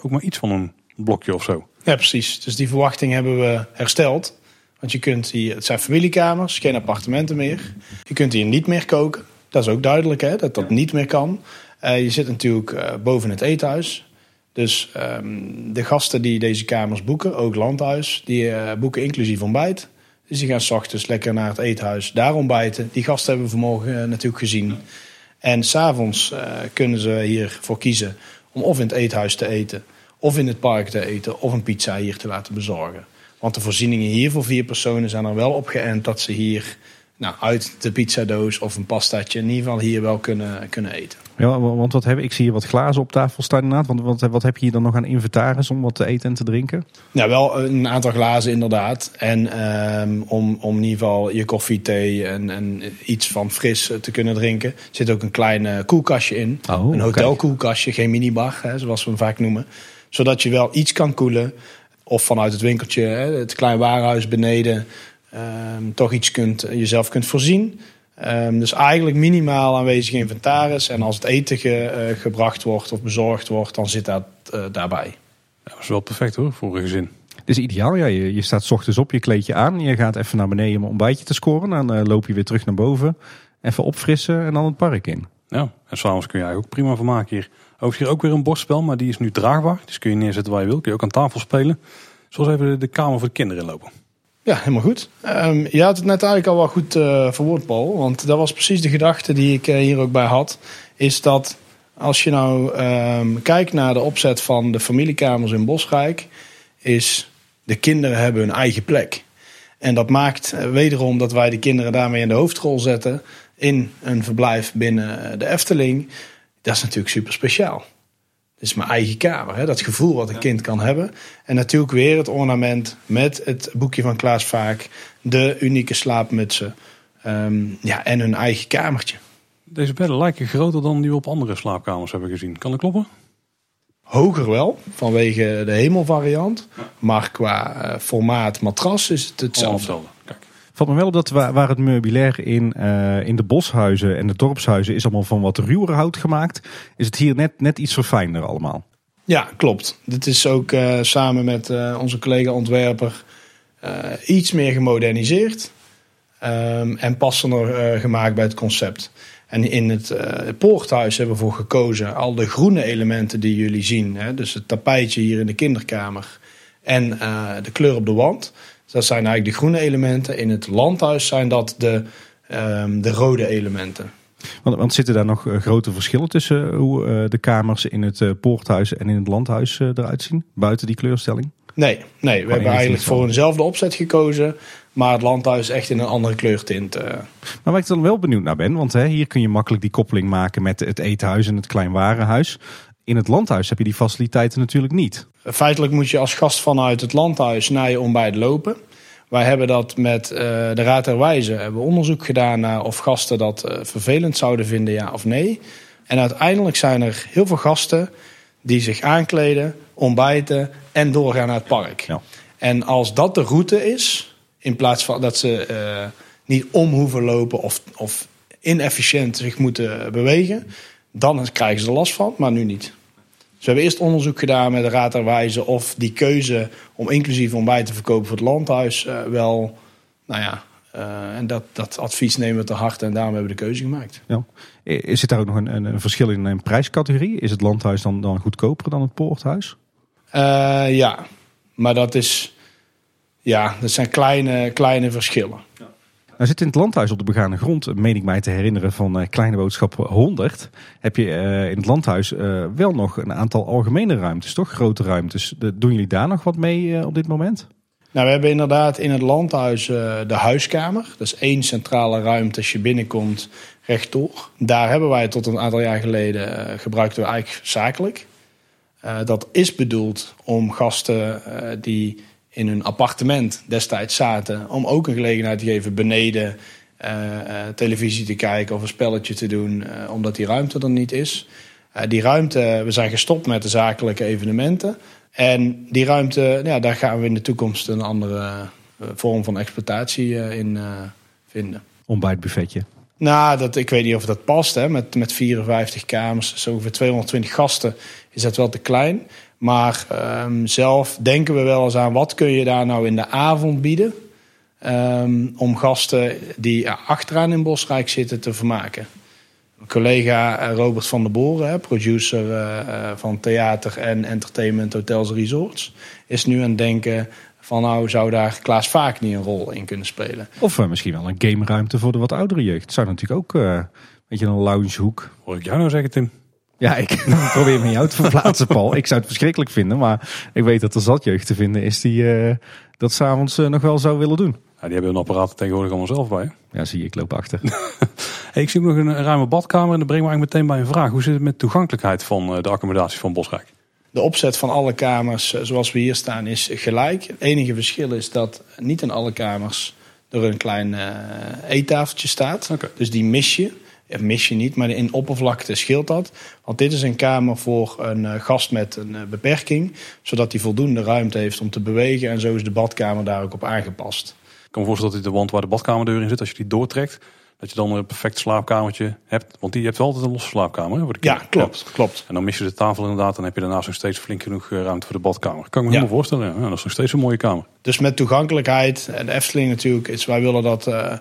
ook maar iets van een blokje of zo. Ja, precies. Dus die verwachting hebben we hersteld. Want je kunt hier, het zijn familiekamers, geen appartementen meer. Je kunt hier niet meer koken. Dat is ook duidelijk, hè, dat dat niet meer kan. Uh, je zit natuurlijk uh, boven het eethuis. Dus um, de gasten die deze kamers boeken, ook landhuis, die uh, boeken inclusief ontbijt. Dus die gaan s ochtends lekker naar het eethuis, daar ontbijten. Die gasten hebben we vanmorgen natuurlijk gezien. En s'avonds kunnen ze hiervoor kiezen om of in het eethuis te eten, of in het park te eten, of een pizza hier te laten bezorgen. Want de voorzieningen hier voor vier personen zijn er wel op geënt dat ze hier nou, uit de pizzadoos of een pastaatje in ieder geval hier wel kunnen, kunnen eten. Ja, want wat heb ik zie hier wat glazen op tafel staan inderdaad. Want wat, wat heb je hier dan nog aan inventaris om wat te eten en te drinken? Nou, wel een aantal glazen inderdaad. En um, om, om in ieder geval je koffie, thee en, en iets van fris te kunnen drinken. Er zit ook een klein koelkastje in. Oh, een hotelkoelkastje, geen minibar, hè, zoals we hem vaak noemen. Zodat je wel iets kan koelen. Of vanuit het winkeltje, hè, het klein warenhuis beneden, um, toch iets kunt, jezelf kunt voorzien. Um, dus eigenlijk minimaal aanwezig inventaris. En als het eten ge, uh, gebracht wordt of bezorgd wordt, dan zit dat uh, daarbij. Ja, dat is wel perfect hoor, voor een gezin. Het is ideaal. Ja, je, je staat s ochtends op, je kleed je aan. Je gaat even naar beneden om een ontbijtje te scoren. Dan uh, loop je weer terug naar boven. Even opfrissen en dan het park in. Ja, en s'avonds kun je eigenlijk ook prima van maken hier. Overigens ook weer een bordspel, maar die is nu draagbaar. Dus kun je neerzetten waar je wil. Kun je ook aan tafel spelen. Zoals even de, kamer voor de kinderen inlopen. Ja, helemaal goed. Um, je had het net eigenlijk al wel goed uh, verwoord, Paul. Want dat was precies de gedachte die ik uh, hier ook bij had. Is dat als je nou um, kijkt naar de opzet van de familiekamers in Bosrijk... is de kinderen hebben hun eigen plek. En dat maakt eh, wederom dat wij de kinderen daarmee in de hoofdrol zetten in een verblijf binnen de Efteling. Dat is natuurlijk super speciaal. Het is mijn eigen kamer, hè? dat gevoel wat een kind kan hebben. En natuurlijk weer het ornament met het boekje van Klaas Vaak, de unieke slaapmutsen ehm, ja, en hun eigen kamertje. Deze bedden lijken groter dan die we op andere slaapkamers hebben gezien. Kan dat kloppen? Hoger wel, vanwege de hemelvariant. Maar qua uh, formaat matras is het hetzelfde. Valt me wel op dat waar, het meubilair in, uh, in de boshuizen en de dorpshuizen is allemaal van wat ruwer hout gemaakt. Is het hier net, net iets verfijnder allemaal. Ja, klopt. Dit is ook uh, samen met onze collega ontwerper iets meer gemoderniseerd. Um, en passender gemaakt bij het concept. En in het poorthuis hebben we voor gekozen al de groene elementen die jullie zien. Hè? Dus het tapijtje hier in de kinderkamer en de kleur op de wand. Dat zijn eigenlijk de groene elementen. In het landhuis zijn dat de, um, de rode elementen. Want, want, zitten daar nog uh, grote verschillen tussen hoe de kamers in het poorthuis en in het landhuis eruit zien? Buiten die kleurstelling? Nee, nee we hebben eigenlijk voor eenzelfde opzet gekozen. Maar het landhuis echt in een andere kleurtint. Uh. Maar waar ik dan wel benieuwd naar ben, want hè, hier kun je makkelijk die koppeling maken met het eethuis en het kleinwarenhuis. In het landhuis heb je die faciliteiten natuurlijk niet. Feitelijk moet je als gast vanuit het landhuis naar je ontbijt lopen. Wij hebben dat met uh, de Raad der Wijzen hebben onderzoek gedaan naar of gasten dat uh, vervelend zouden vinden, ja of nee. En uiteindelijk zijn er heel veel gasten die zich aankleden, ontbijten en doorgaan naar het park. Ja. En als dat de route is, in plaats van dat ze uh, niet om hoeven lopen of, of inefficiënt zich moeten bewegen. Dan krijgen ze er last van, maar nu niet. Dus we hebben eerst onderzoek gedaan met de Raad der Wijze of die keuze om inclusief ontbijt te verkopen voor het landhuis uh, wel, nou ja, uh, en dat, dat advies nemen we te harte en daarom hebben we de keuze gemaakt. Ja. Zit daar ook nog een, een, een verschil in een prijscategorie? Is het landhuis dan, dan goedkoper dan het poorthuis? ja, maar dat is ja, dat zijn kleine, kleine verschillen. Ja. Nou zit in het landhuis op de begane grond, meen ik mij te herinneren van uh, Kleine Boodschap 100. Heb je uh, in het landhuis uh, wel nog een aantal algemene ruimtes, toch? Grote ruimtes. Doen jullie daar nog wat mee op dit moment? Nou, we hebben inderdaad in het landhuis de huiskamer. Dat is één centrale ruimte als je binnenkomt rechtdoor. Daar hebben wij tot een aantal jaar geleden gebruikten we eigenlijk zakelijk. dat is bedoeld om gasten die in hun appartement destijds zaten. Om ook een gelegenheid te geven beneden uh, uh, televisie te kijken of een spelletje te doen, uh, omdat die ruimte er niet is. die ruimte, we zijn gestopt met de zakelijke evenementen. En die ruimte, ja, daar gaan we in de toekomst een andere vorm van exploitatie in vinden. Ontbijtbuffetje. Nou, dat, ik weet niet of dat past. Hè. Met, met 54 kamers, zo ongeveer 220 gasten, is dat wel te klein. Maar um, zelf denken we wel eens aan wat kun je daar nou in de avond bieden. Um, om gasten die achteraan in Bosrijk zitten te vermaken. Mijn collega eh, Robert van der Boren, producer uh, van theater en entertainment hotels resorts, is nu aan het denken van nou zou daar Klaas Vaak niet een rol in kunnen spelen. Of uh, misschien wel een gameruimte voor de wat oudere jeugd. Zou natuurlijk ook uh, een beetje een loungehoek. Hoor ik jou nou zeggen Tim? Ja, ik probeer me jou te verplaatsen, Paul. Ik zou het verschrikkelijk vinden, maar ik weet dat er zat jeugd te vinden is die uh, dat s'avonds uh, nog wel zou willen doen. Ja, die hebben een apparaat tegenwoordig allemaal zelf bij. Ja, zie je, ik loop achter. hey, ik zie ook nog een ruime badkamer en dat brengt me eigenlijk meteen bij een vraag. Hoe zit het met toegankelijkheid van uh, de accommodatie van Bosrijk? De opzet van alle kamers zoals we hier staan is gelijk. Het enige verschil is dat niet in alle kamers er een klein eettafeltje staat. Okay. Dus die mis je mis je niet, maar in oppervlakte scheelt dat. Want dit is een kamer voor een uh, gast met een uh, beperking, zodat hij voldoende ruimte heeft om te bewegen. En zo is de badkamer daar ook op aangepast. Ik kan me voorstellen dat de wand waar de badkamerdeur in zit, als je die doortrekt, dat je dan een perfect slaapkamertje hebt. Want die hebt wel altijd een losse slaapkamer. Hè, voor de ja, klopt, klopt. En dan mis je de tafel inderdaad. Dan heb je daarnaast nog steeds flink genoeg eh, ruimte voor de badkamer. Kan ik me ja. helemaal voorstellen. Ja, dat is nog steeds een mooie kamer. Dus met toegankelijkheid. En de Efteling natuurlijk. Is, wij willen dat uh,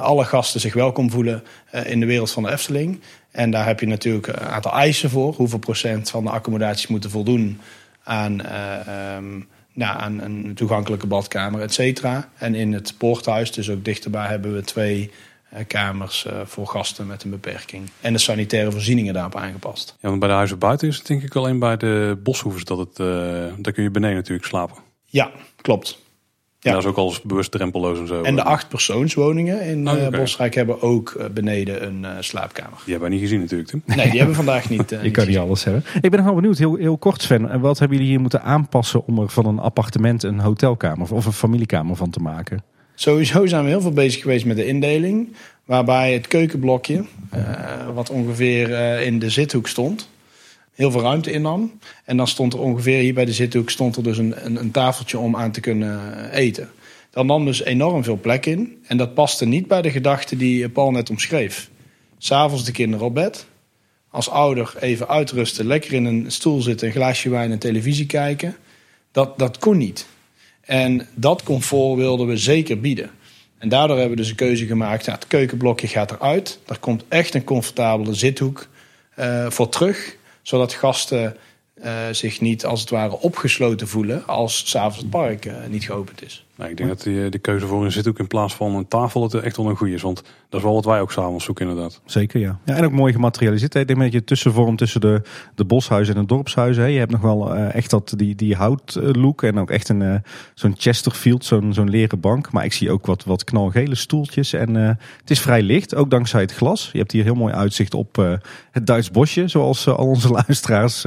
alle gasten zich welkom voelen uh, in de wereld van de Efteling. En daar heb je natuurlijk een aantal eisen voor. Hoeveel procent van de accommodaties moeten voldoen aan, uh, um, nou, aan een toegankelijke badkamer, et cetera. En in het poorthuis, dus ook dichterbij, hebben we twee kamers voor gasten met een beperking. En de sanitaire voorzieningen daarop aangepast. Ja, want bij de huizen buiten is het denk ik alleen bij de boshoevers dat het, daar kun je beneden natuurlijk slapen. Ja, klopt. Ja. Dat is ook alles bewust drempeloos en zo. En de acht persoonswoningen in Oh, eh. Bosrijk hebben ook eh, beneden een eh, slaapkamer. Die hebben wij niet gezien natuurlijk, Tim. Nee, die hebben we vandaag niet. eh, Je kan niet alles hebben. Ik ben nog wel benieuwd, heel, heel kort Sven. en Wat hebben jullie hier moeten aanpassen om er van een appartement een hotelkamer of een familiekamer van te maken? Sowieso zijn we heel veel bezig geweest met de indeling. Waarbij het keukenblokje, eh, wat ongeveer eh, in de zithoek stond, heel veel ruimte innam. En dan stond er ongeveer hier bij de zithoek stond er dus een, een, een tafeltje om aan te kunnen eten. Dat nam dus enorm veel plek in. En dat paste niet bij de gedachte die Paul net omschreef. S'avonds de kinderen op bed. Als ouder even uitrusten, lekker in een stoel zitten, een glaasje wijn en televisie kijken. Dat, dat kon niet. En dat comfort wilden we zeker bieden. En daardoor hebben we dus een keuze gemaakt. Nou, het keukenblokje gaat eruit. Daar komt echt een comfortabele zithoek eh, voor terug. Zodat gasten eh, zich niet als het ware opgesloten voelen als s'avonds het park eh, niet geopend is. Nou, ik denk dat de keuze voor een zithoek in plaats van een tafel het echt wel een goede is. Want dat is wel wat wij ook s'avonds zoeken inderdaad. Zeker, ja. ja. En ook mooi gematerialiseerd. hè. Ik denk dat je tussenvorm tussen de, de boshuizen en het dorpshuizen. hè. Je hebt nog wel eh, echt dat, die, die houtlook. En ook echt een, eh, zo'n Chesterfield, zo'n zo'n leren bank. Maar ik zie ook wat, wat knalgele stoeltjes. En eh, het is vrij licht, ook dankzij het glas. Je hebt hier heel mooi uitzicht op het Duits bosje. Zoals al onze luisteraars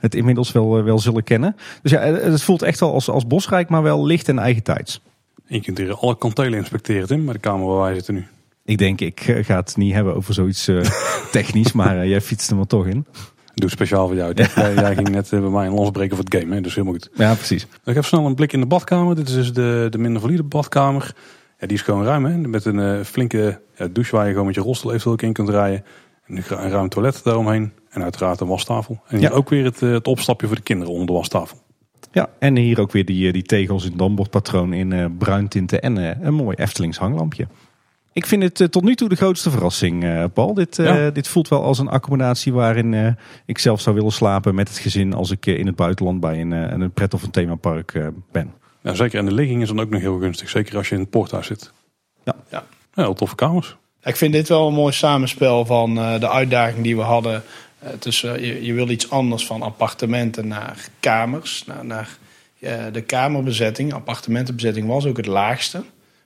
het inmiddels wel, wel zullen kennen. Dus ja, het voelt echt wel als, als bosrijk, maar wel licht en eigen tijds. En je kunt hier alle kantelen inspecteren, Tim, bij de kamer waar wij zitten nu. Ik denk, ik eh, ga het niet hebben over zoiets eh, technisch. Maar eh, jij fietst er maar toch in. Doe speciaal voor jou. Tim. Jij, jij ging net bij mij een lans breken voor het game, hè? dus helemaal goed. Ja, precies. Ik heb snel een blik in de badkamer. Dit is dus de, de minder valide badkamer. Ja, die is gewoon ruim, hè? Met een flinke ja, douche waar je gewoon met je rolstoel eventueel ook in kunt rijden. En een, ruim toilet daaromheen. En uiteraard een wastafel. En hier Ja. ook weer het, het opstapje voor de kinderen onder de wastafel. Ja, en hier ook weer die, die tegels in dambordpatroon in bruin tinten en een mooi Eftelings hanglampje. Ik vind het eh, tot nu toe de grootste verrassing, eh, Paul. Dit, eh, Ja. dit voelt wel als een accommodatie waarin eh, ik zelf zou willen slapen met het gezin als ik in het buitenland bij een, een pret of een themapark eh, ben. Ja, zeker. En de ligging is dan ook nog heel gunstig. Zeker als je in het poorthuis zit. Ja. Ja. Ja, heel toffe kamers. Ik vind dit wel een mooi samenspel van eh, de uitdaging die we hadden. tussen, je, je wil iets anders van appartementen naar kamers. Naar, naar de kamerbezetting, appartementenbezetting was ook het laagste.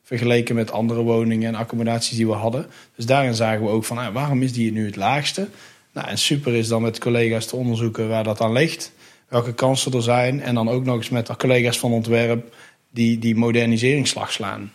Vergeleken met andere woningen en accommodaties die we hadden. Dus daarin zagen we ook van ah, waarom is die nu het laagste? Nou, en super is dan met collega's te onderzoeken waar dat aan ligt. Welke kansen er zijn. En dan ook nog eens met de collega's van ontwerp die die moderniseringsslag slaan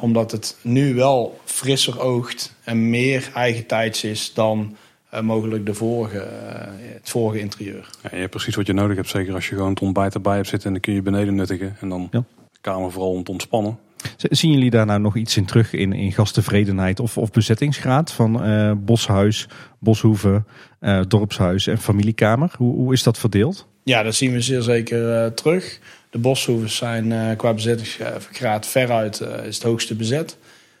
omdat het nu wel frisser oogt en meer eigen tijds is dan eh, mogelijk de vorige, eh, het vorige interieur. Ja, je hebt precies wat je nodig hebt. Zeker als je gewoon het ontbijt erbij hebt zitten. En dan kun je beneden nuttigen. En dan Ja. de kamer vooral om te ontspannen. Zien jullie daar nou nog iets in terug in, in gasttevredenheid of, of bezettingsgraad van eh, boshuis, boshoeve, eh, dorpshuis en familiekamer? Hoe, hoe is dat verdeeld? Ja, dat zien we zeer zeker eh, terug. De boshoeves zijn qua bezettingsgraad veruit is het hoogste bezet.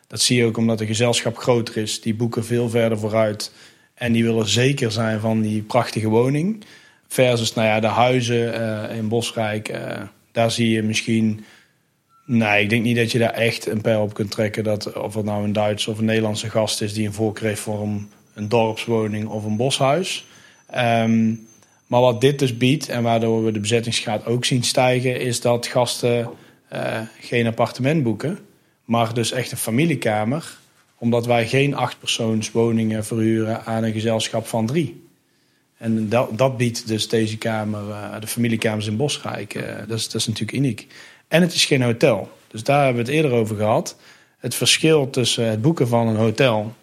Dat zie je ook omdat de gezelschap groter is. Die boeken veel verder vooruit. En die willen zeker zijn van die prachtige woning. Versus nou ja, de huizen in Bosrijk. daar zie je misschien... Nee, ik denk niet dat je daar echt een pijl op kunt trekken. Dat of het nou een Duitse of een Nederlandse gast is die een voorkeur heeft voor een, dorpswoning of een boshuis. Ehm, maar wat dit dus biedt en waardoor we de bezettingsgraad ook zien stijgen, is dat gasten eh, geen appartement boeken, maar dus echt een familiekamer. Omdat wij geen achtpersoonswoningen verhuren aan een gezelschap van drie. En dat, dat biedt dus deze kamer, eh, de familiekamers in Bosrijk. eh, dat, is, dat is natuurlijk uniek. En het is geen hotel. Dus daar hebben we het eerder over gehad. Het verschil tussen het boeken van een hotel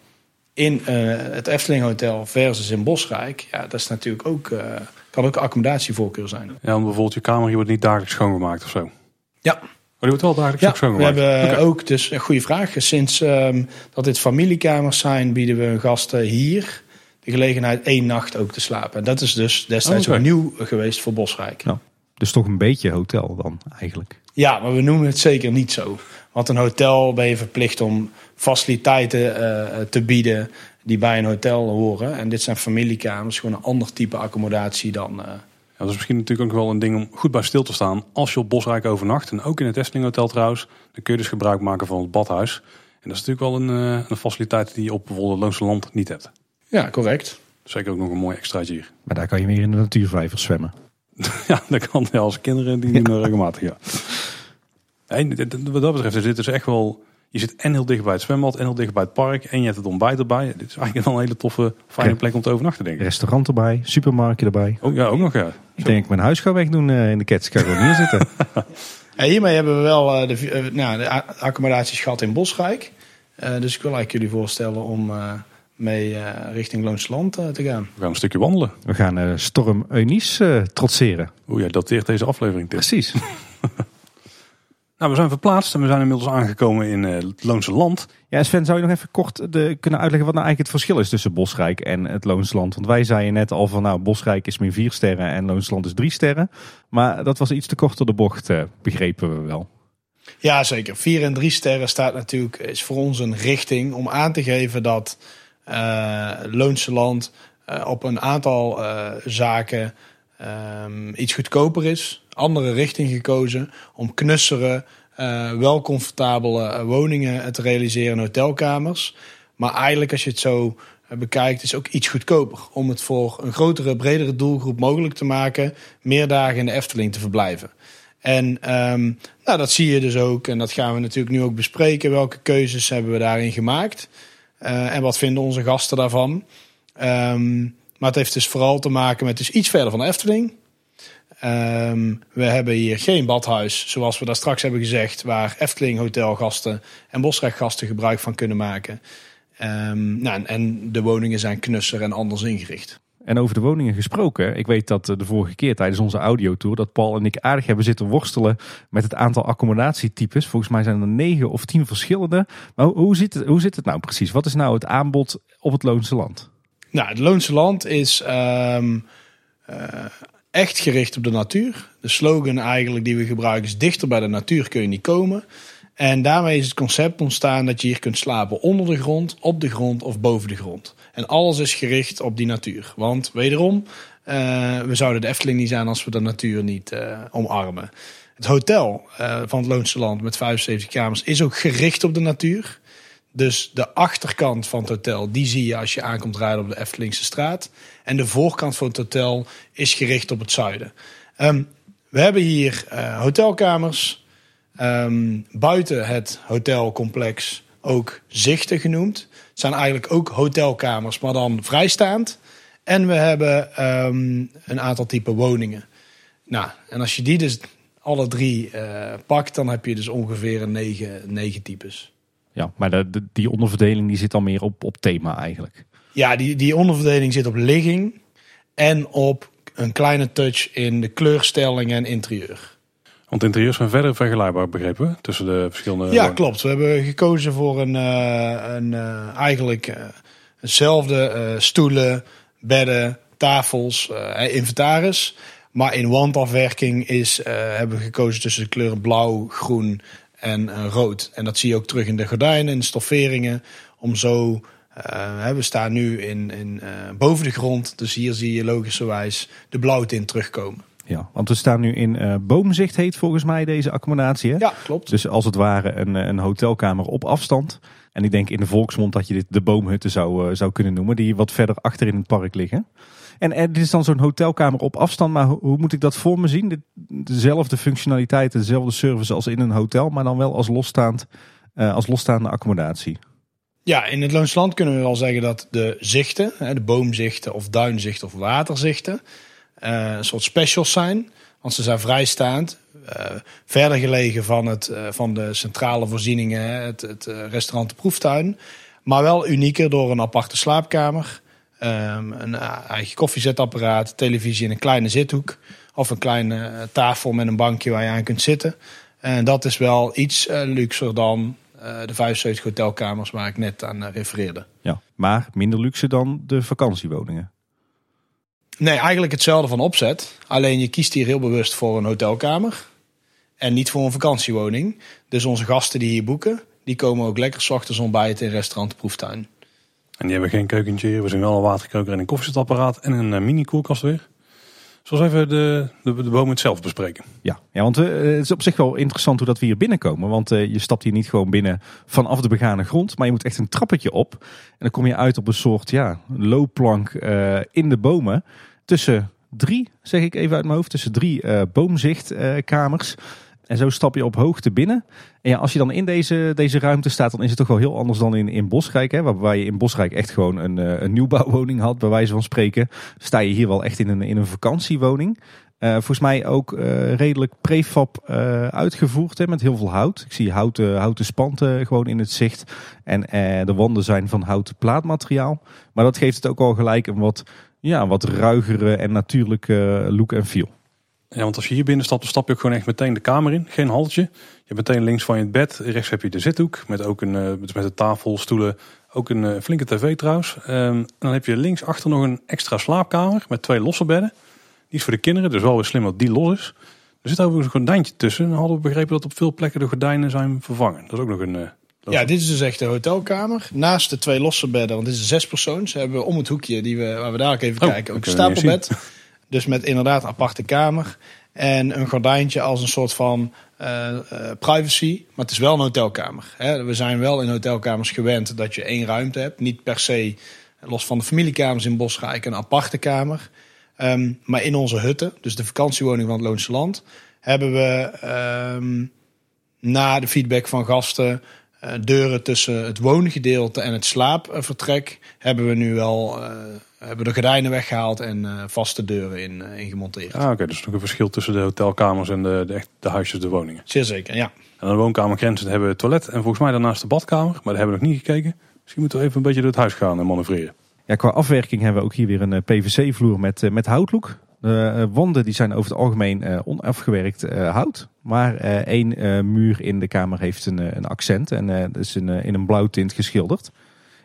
in eh, het Efteling Hotel versus in Bosrijk, ja, dat is natuurlijk ook, eh, kan ook een accommodatievoorkeur zijn. Ja, want bijvoorbeeld je kamer hier wordt niet dagelijks schoongemaakt of zo. Ja, Maar die wordt wel dagelijks ja ook we schoongemaakt. hebben ook, dus een goede vraag. Sinds ehm, dat dit familiekamers zijn, bieden we gasten hier de gelegenheid één nacht ook te slapen. En dat is dus destijds Oh, ook nieuw geweest voor Bosrijk. Ja. Dus toch een beetje hotel dan eigenlijk. Ja, maar we noemen het zeker niet zo. Want een hotel ben je verplicht om faciliteiten eh, te bieden die bij een hotel horen. En dit zijn familiekamers, gewoon een ander type accommodatie dan. eh, Ja, dat is misschien natuurlijk ook wel een ding om goed bij stil te staan. Als je op Bosrijk overnacht, en ook in het Efteling Hotel trouwens, dan kun je dus gebruik maken van het badhuis. En dat is natuurlijk wel een, eh, een faciliteit die je op bijvoorbeeld Loonse Land niet hebt. Ja, correct. Zeker ook nog een mooi extraatje hier. Maar daar kan je weer in de natuurvijver zwemmen. Ja, dat kan ja, als kinderen die doen er regelmatig, ja. D- wat dat betreft is dit dus echt wel... Je zit en heel dicht bij het zwembad en heel dicht bij het park. En je hebt het ontbijt erbij. Dit is eigenlijk wel een hele toffe, fijne plek om te overnachten, denk ik. Restaurant erbij, supermarktje erbij. Oh ja, ook nog ja. Ik denk ik mijn huis ga wegdoen eh, in de Cats. Ik ga gewoon hier zitten. Ja, hiermee hebben we wel eh, de, eh, nou, de accommodaties gehad in Bosrijk. Eh, dus ik wil eigenlijk jullie voorstellen om eh, mee eh, richting Loonsland eh, te gaan. We gaan een stukje wandelen. We gaan eh, Storm Eunice eh, trotseren. Hoe jij dateert deze aflevering, Tim. Precies. Nou, we zijn verplaatst en we zijn inmiddels aangekomen in eh, het Loonse Land. Ja, Sven, zou je nog even kort de, kunnen uitleggen wat nou eigenlijk het verschil is tussen Bosrijk en het Loonsland? Want wij zeiden net al van nou, Bosrijk is meer vier sterren en Loonsland is drie sterren. Maar dat was iets te kort door de bocht, eh, begrepen we wel. Ja, zeker. Vier en drie sterren staat natuurlijk, is voor ons een richting om aan te geven dat Loonse Land eh, op een aantal eh, zaken ehm, iets goedkoper is. Andere richting gekozen om knussere, eh, wel comfortabele eh, woningen te realiseren, hotelkamers. Maar eigenlijk als je het zo eh, bekijkt, is ook iets goedkoper. Om het voor een grotere, bredere doelgroep mogelijk te maken, meer dagen in de Efteling te verblijven. En ehm, nou, dat zie je dus ook. En dat gaan we natuurlijk nu ook bespreken. Welke keuzes hebben we daarin gemaakt? Eh, en wat vinden onze gasten daarvan? Ehm, maar het heeft dus vooral te maken met dus iets verder van Efteling. Ehm, we hebben hier geen badhuis, zoals we daar straks hebben gezegd, waar Efteling hotelgasten en Bosrechtgasten gebruik van kunnen maken. Ehm, nou, en de woningen zijn knusser en anders ingericht. En over de woningen gesproken, ik weet dat eh, de vorige keer tijdens onze audiotour dat Paul en ik aardig hebben zitten worstelen met het aantal accommodatietypes. Volgens mij zijn er negen of tien verschillende. Maar hoe- zit het, hoe zit het nou precies? Wat is nou het aanbod op het Loonse Land? Nou, het Loonse Land is ehm, eh, echt gericht op de natuur. De slogan eigenlijk die we gebruiken is dichter bij de natuur kun je niet komen. En daarmee is het concept ontstaan dat je hier kunt slapen onder de grond, op de grond of boven de grond. En alles is gericht op die natuur. Want wederom, eh, we zouden de Efteling niet zijn als we de natuur niet eh, omarmen. Het hotel eh, van het Loonse Land met 75 kamers is ook gericht op de natuur. Dus de achterkant van het hotel, die zie je als je aankomt rijden op de Eftelingse straat. En de voorkant van het hotel is gericht op het zuiden. Ehm, we hebben hier hotelkamers. Ehm, buiten het hotelcomplex ook zichten genoemd. Het zijn eigenlijk ook hotelkamers, maar dan vrijstaand. En we hebben ehm, een aantal type woningen. Nou, en als je die dus alle drie eh, pakt, dan heb je dus ongeveer een negen, negen types. Ja, maar de, de- die onderverdeling die zit dan meer op, op thema eigenlijk. Ja, die, die onderverdeling zit op ligging en op een kleine touch in de kleurstelling en interieur. Want interieurs zijn verder vergelijkbaar, begrepen? Tussen de verschillende... Ja, woningen. klopt. We hebben gekozen voor een, eh, een eh, eigenlijk eh, hetzelfde stoelen, bedden, tafels, inventaris. Maar in wandafwerking is, hebben we gekozen tussen de kleuren blauw, groen en rood. En dat zie je ook terug in de gordijnen, in de stofferingen. Om zo, we staan nu in, in, boven de grond. Dus hier zie je logischerwijs de blauwtint terugkomen. Ja, want we staan nu in eh, Boomzicht heet volgens mij deze accommodatie. Hè? Ja, klopt. Dus als het ware een, eh, een hotelkamer op afstand. En ik denk in de volksmond dat je dit de boomhutten zou, eh, zou kunnen noemen. Die wat verder achter in het park liggen. En eh, dit is dan zo'n hotelkamer op afstand. Maar ho- hoe moet ik dat voor me zien? Dezelfde functionaliteit, dezelfde service als in een hotel. Maar dan wel als, losstaand, als losstaande accommodatie. Ja, in het Loonsland kunnen we wel zeggen dat de zichten, hè, de boomzichten of duinzichten of waterzichten, een soort specials zijn. Want ze zijn vrijstaand, eh, verder gelegen van, het, eh, van de centrale voorzieningen, het, het eh, restaurant de proeftuin. Maar wel unieker door een aparte slaapkamer, ehm, een eh, eigen koffiezetapparaat, televisie in een kleine zithoek. Of een kleine eh, tafel met een bankje waar je aan kunt zitten. En dat is wel iets eh, luxer dan eh, de 75 hotelkamers waar ik net aan eh, refereerde. Ja, maar minder luxe dan de vakantiewoningen. Nee, eigenlijk hetzelfde van opzet. Alleen je kiest hier heel bewust voor een hotelkamer. En niet voor een vakantiewoning. Dus onze gasten die hier boeken, die komen ook lekker 's ochtends ontbijten in restaurant de Proeftuin. En die hebben geen keukentje hier. We zien wel een waterkoker en een koffiezetapparaat en een eh, mini koelkast weer. Zoals even de, de, de boom het zelf bespreken. Ja, ja want eh, het is op zich wel interessant hoe dat we hier binnenkomen. Want eh, je stapt hier niet gewoon binnen vanaf de begane grond. Maar je moet echt een trappetje op. En dan kom je uit op een soort ja, loopplank eh, in de bomen. Tussen drie, zeg ik even uit mijn hoofd, tussen drie eh boomzichtkamers. En zo stap je op hoogte binnen. En ja, als je dan in deze, deze ruimte staat, dan is het toch wel heel anders dan in, in Bosrijk. Hè, waarbij je in Bosrijk echt gewoon een, eh, een nieuwbouwwoning had, bij wijze van spreken. Sta je hier wel echt in een, in een vakantiewoning. Uh, volgens mij ook redelijk prefab uitgevoerd hè, met heel veel hout. Ik zie houten, houten spanten gewoon in het zicht. En de wanden zijn van houten plaatmateriaal. Maar dat geeft het ook al gelijk een wat, ja, wat ruigere en natuurlijke look en feel. Ja, want als je hier binnen stapt, dan stap je ook gewoon echt meteen de kamer in. Geen haltje. Je hebt meteen links van je het bed. Rechts heb je de zithoek. Met ook een, met een tafel, stoelen. Ook een flinke tv trouwens. Um, dan heb je links achter nog een extra slaapkamer met twee losse bedden. Die is voor de kinderen, dus wel weer slim dat die los is. Er zit overigens een gordijntje tussen. Dan hadden we begrepen dat op veel plekken de gordijnen zijn vervangen. Dat is ook nog een... Ja, dit is dus echt de hotelkamer. Naast de twee losse bedden, want dit is een zespersoons, hebben we om het hoekje die we, waar we daar ook even oh, kijken. Ook een stapelbed. Dus met inderdaad een aparte kamer. En een gordijntje als een soort van uh, uh, privacy. Maar het is wel een hotelkamer. Hè. We zijn wel in hotelkamers gewend dat je één ruimte hebt. Niet per se, los van de familiekamers in Bosrijk, een aparte kamer. Um, maar in onze hutten, dus de vakantiewoning van het Loonse Land, hebben we um, na de feedback van gasten deuren tussen het woongedeelte en het slaapvertrek hebben we nu wel uh, hebben de gordijnen weggehaald en uh, vaste deuren in, in gemonteerd. Ah, oké, okay, dus nog een verschil tussen de hotelkamers en de, de, de huisjes, de woningen. Zeer zeker, ja. En aan de woonkamergrenzen hebben we het toilet en volgens mij daarnaast de badkamer, maar daar hebben we nog niet gekeken. Misschien moeten we even een beetje door het huis gaan en manoeuvreren. Ja, qua afwerking hebben we ook hier weer een eh, PVC-vloer met, eh, met houtloek. De uh, wanden die zijn over het algemeen uh, onafgewerkt hout. Maar één muur in de kamer heeft een, een accent en dat is in, een blauw tint geschilderd.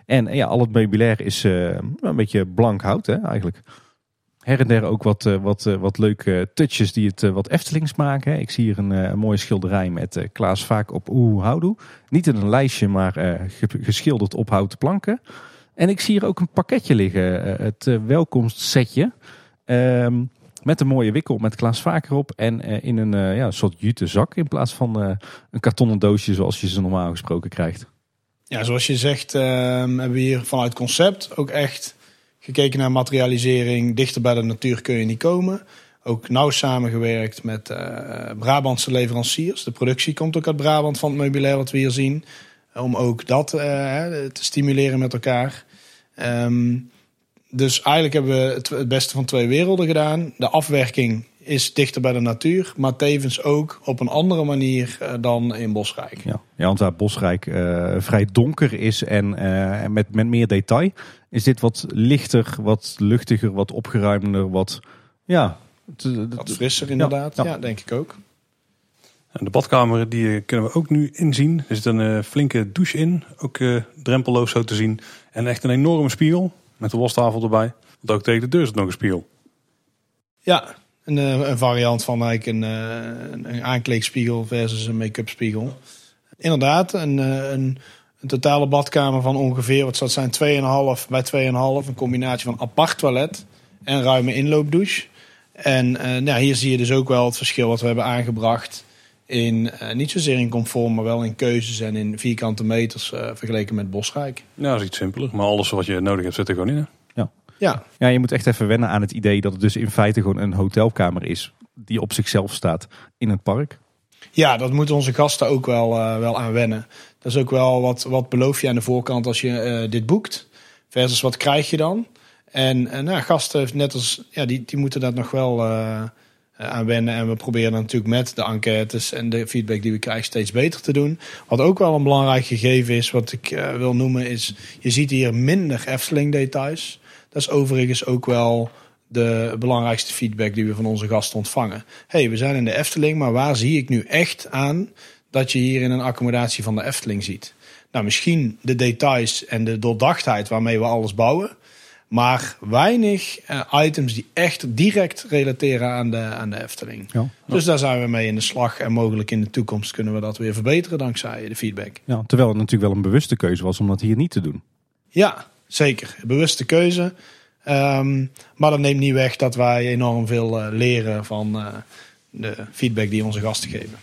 En ja, al het meubilair is een beetje blank hout hè, eigenlijk. Her en der ook wat, wat, wat leuke touches die het wat Eftelings maken. Ik zie hier een, een mooie schilderij met Klaas vaak op Oeh. Niet in een lijstje, maar geschilderd op houten planken. En ik zie hier ook een pakketje liggen. Eh, het welkomstsetje. Uh, met een mooie wikkel met Klaas Vaker op. En uh, in een uh, ja, soort jute zak. In plaats van een kartonnen doosje zoals je ze normaal gesproken krijgt. Ja, zoals je zegt ehm, hebben we hier vanuit concept ook echt gekeken naar materialisering. Dichter bij de natuur kun je niet komen. Ook nauw samengewerkt met Brabantse leveranciers. De productie komt ook uit Brabant van het meubilair wat we hier zien. Om ook dat te stimuleren met elkaar. Um, dus eigenlijk hebben we het, het, beste van twee werelden gedaan. De afwerking is dichter bij de natuur, maar tevens ook op een andere manier uh, dan in Bosrijk. Ja, ja want waar Bosrijk uh, vrij donker is en uh, met, met meer detail, is dit wat lichter, wat luchtiger, wat opgeruimder, wat ja, wat frisser inderdaad. Ja, ja. denk ik ook. De badkamer die kunnen we ook nu inzien. Er zit een flinke douche in, ook drempelloos zo te zien. En echt een enorme spiegel met de wastafel erbij. Want ook tegen de deur zit nog een spiegel. Ja, een, eh, een variant van eigenlijk een, eh, een aankleedspiegel versus een make-up spiegel. Inderdaad, een, eh, een, een, totale badkamer van ongeveer, wat zou het zijn, 2,5 bij 2,5. Een combinatie van apart toilet en ruime inloopdouche. En nou, hier zie je dus ook wel het verschil wat we hebben aangebracht in uh, niet zozeer in comfort, maar wel in keuzes en in vierkante meters uh, vergeleken met Bosrijk. Ja, dat is iets simpeler. Maar alles wat je nodig hebt zit er gewoon in. Ja. Ja. ja, je moet echt even wennen aan het idee dat het dus in feite gewoon een hotelkamer is die op zichzelf staat in het park. Ja, dat moeten onze gasten ook wel, uh, wel aan wennen. Dat is ook wel wat, wat beloof je aan de voorkant als je dit boekt. Versus wat krijg je dan? En nou, gasten, net als, ja, die, die moeten dat nog wel eh, aan wennen. En we proberen natuurlijk met de enquêtes en de feedback die we krijgen steeds beter te doen. Wat ook wel een belangrijk gegeven is, wat ik uh, wil noemen, is je ziet hier minder Efteling details. Dat is overigens ook wel de belangrijkste feedback die we van onze gasten ontvangen. hey, we zijn in de Efteling, maar waar zie ik nu echt aan dat je hier in een accommodatie van de Efteling ziet? Nou, misschien de details en de doordachtheid waarmee we alles bouwen. Maar weinig uh, items die echt direct relateren aan de, aan de Efteling. Ja. Dus daar zijn we mee in de slag. En mogelijk in de toekomst kunnen we dat weer verbeteren dankzij de feedback. Ja, terwijl het natuurlijk wel een bewuste keuze was om dat hier niet te doen. Ja, zeker. Bewuste keuze. Um, maar dat neemt niet weg dat wij enorm veel uh, leren van uh, de feedback die onze gasten geven.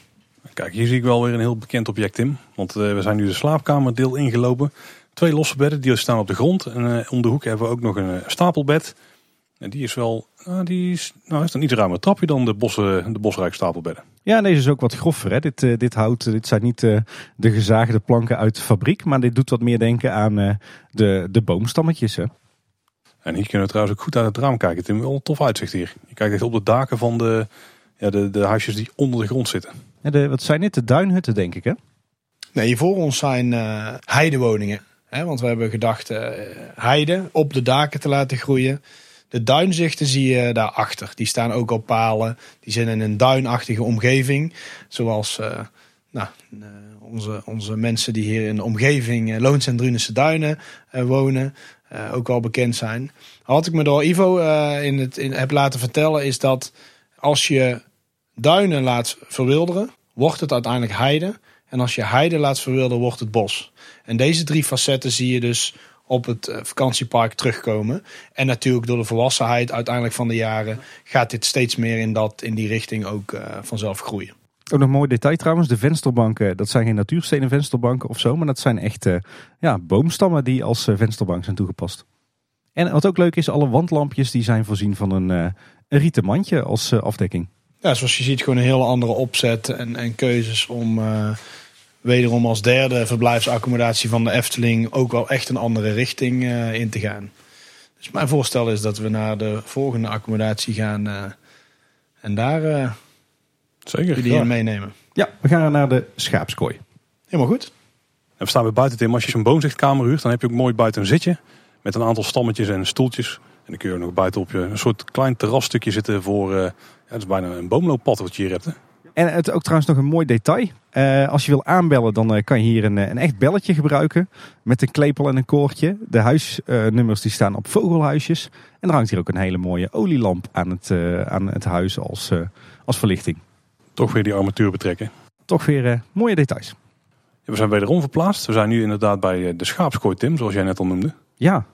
Kijk, hier zie ik wel weer een heel bekend object in. Want we zijn nu de slaapkamerdeel ingelopen. Twee losse bedden, die staan op de grond. En uh, om de hoek hebben we ook nog een uh, stapelbed. En die is wel, nou, die is, nou, is een iets ruimer trapje dan de, bossen, de bosrijkstapelbedden. Ja, deze is ook wat groffer. Hè? Dit, uh, dit hout, dit zijn niet uh, de gezaagde planken uit de fabriek, maar dit doet wat meer denken aan uh, de, de boomstammetjes. Hè? En hier kunnen we trouwens ook goed uit het raam kijken. Het is wel een tof uitzicht hier. Je kijkt echt op de daken van de, ja, de, de huisjes die onder de grond zitten. Ja, de, wat zijn dit? De duinhutten, denk ik, hè? Nee, hier voor ons zijn heidewoningen. Want we hebben gedacht heide op de daken te laten groeien. De duinzichten zie je daarachter. Die staan ook op palen. Die zijn in een duinachtige omgeving. Zoals uh, nou, uh, onze, onze mensen die hier in de omgeving uh, Loons en Drunense Duinen wonen. ook wel bekend zijn. Wat ik me door Ivo in het, in, heb laten vertellen is dat als je duinen laat verwilderen, wordt het uiteindelijk heide. En als je heide laat verwilderen, wordt het bos. En deze drie facetten zie je dus op het eh, vakantiepark terugkomen. En natuurlijk door de volwassenheid uiteindelijk van de jaren gaat dit steeds meer in, dat, in die richting ook uh, vanzelf groeien. Ook nog een mooi detail trouwens, de vensterbanken, dat zijn geen natuurstenen vensterbanken of zo, maar dat zijn echt uh, ja, boomstammen die als vensterbank zijn toegepast. En wat ook leuk is, alle wandlampjes die zijn voorzien van een, een rieten mandje als afdekking. Ja, zoals je ziet gewoon een hele andere opzet en, en keuzes om wederom als derde verblijfsaccommodatie van de Efteling ook wel echt een andere richting uh, in te gaan. Dus mijn voorstel is dat we naar de volgende accommodatie gaan uh, en daar uh, Zeker, jullie in meenemen. Ja, we gaan naar de schaapskooi. Helemaal goed. En we staan weer buiten, Tim. Als je zo'n boomzichtkamer huurt, dan heb je ook mooi buiten een zitje. Met een aantal stammetjes en stoeltjes. En dan kun je nog buiten op je een soort klein terrasstukje zitten voor... ja, het is bijna een boomlooppad wat je hier hebt, hè? En het ook trouwens nog een mooi detail. Uh, als je wil aanbellen, dan uh, kan je hier een, een echt belletje gebruiken. Met een klepel en een koordje. De huisnummers uh, die staan op vogelhuisjes. En er hangt hier ook een hele mooie olielamp aan het, aan het huis als, als verlichting. Toch weer die armatuur betrekken. Toch weer mooie details. Ja, we zijn wederom verplaatst. We zijn nu inderdaad bij de schaapskooi, Tim, zoals jij net al noemde. Ja,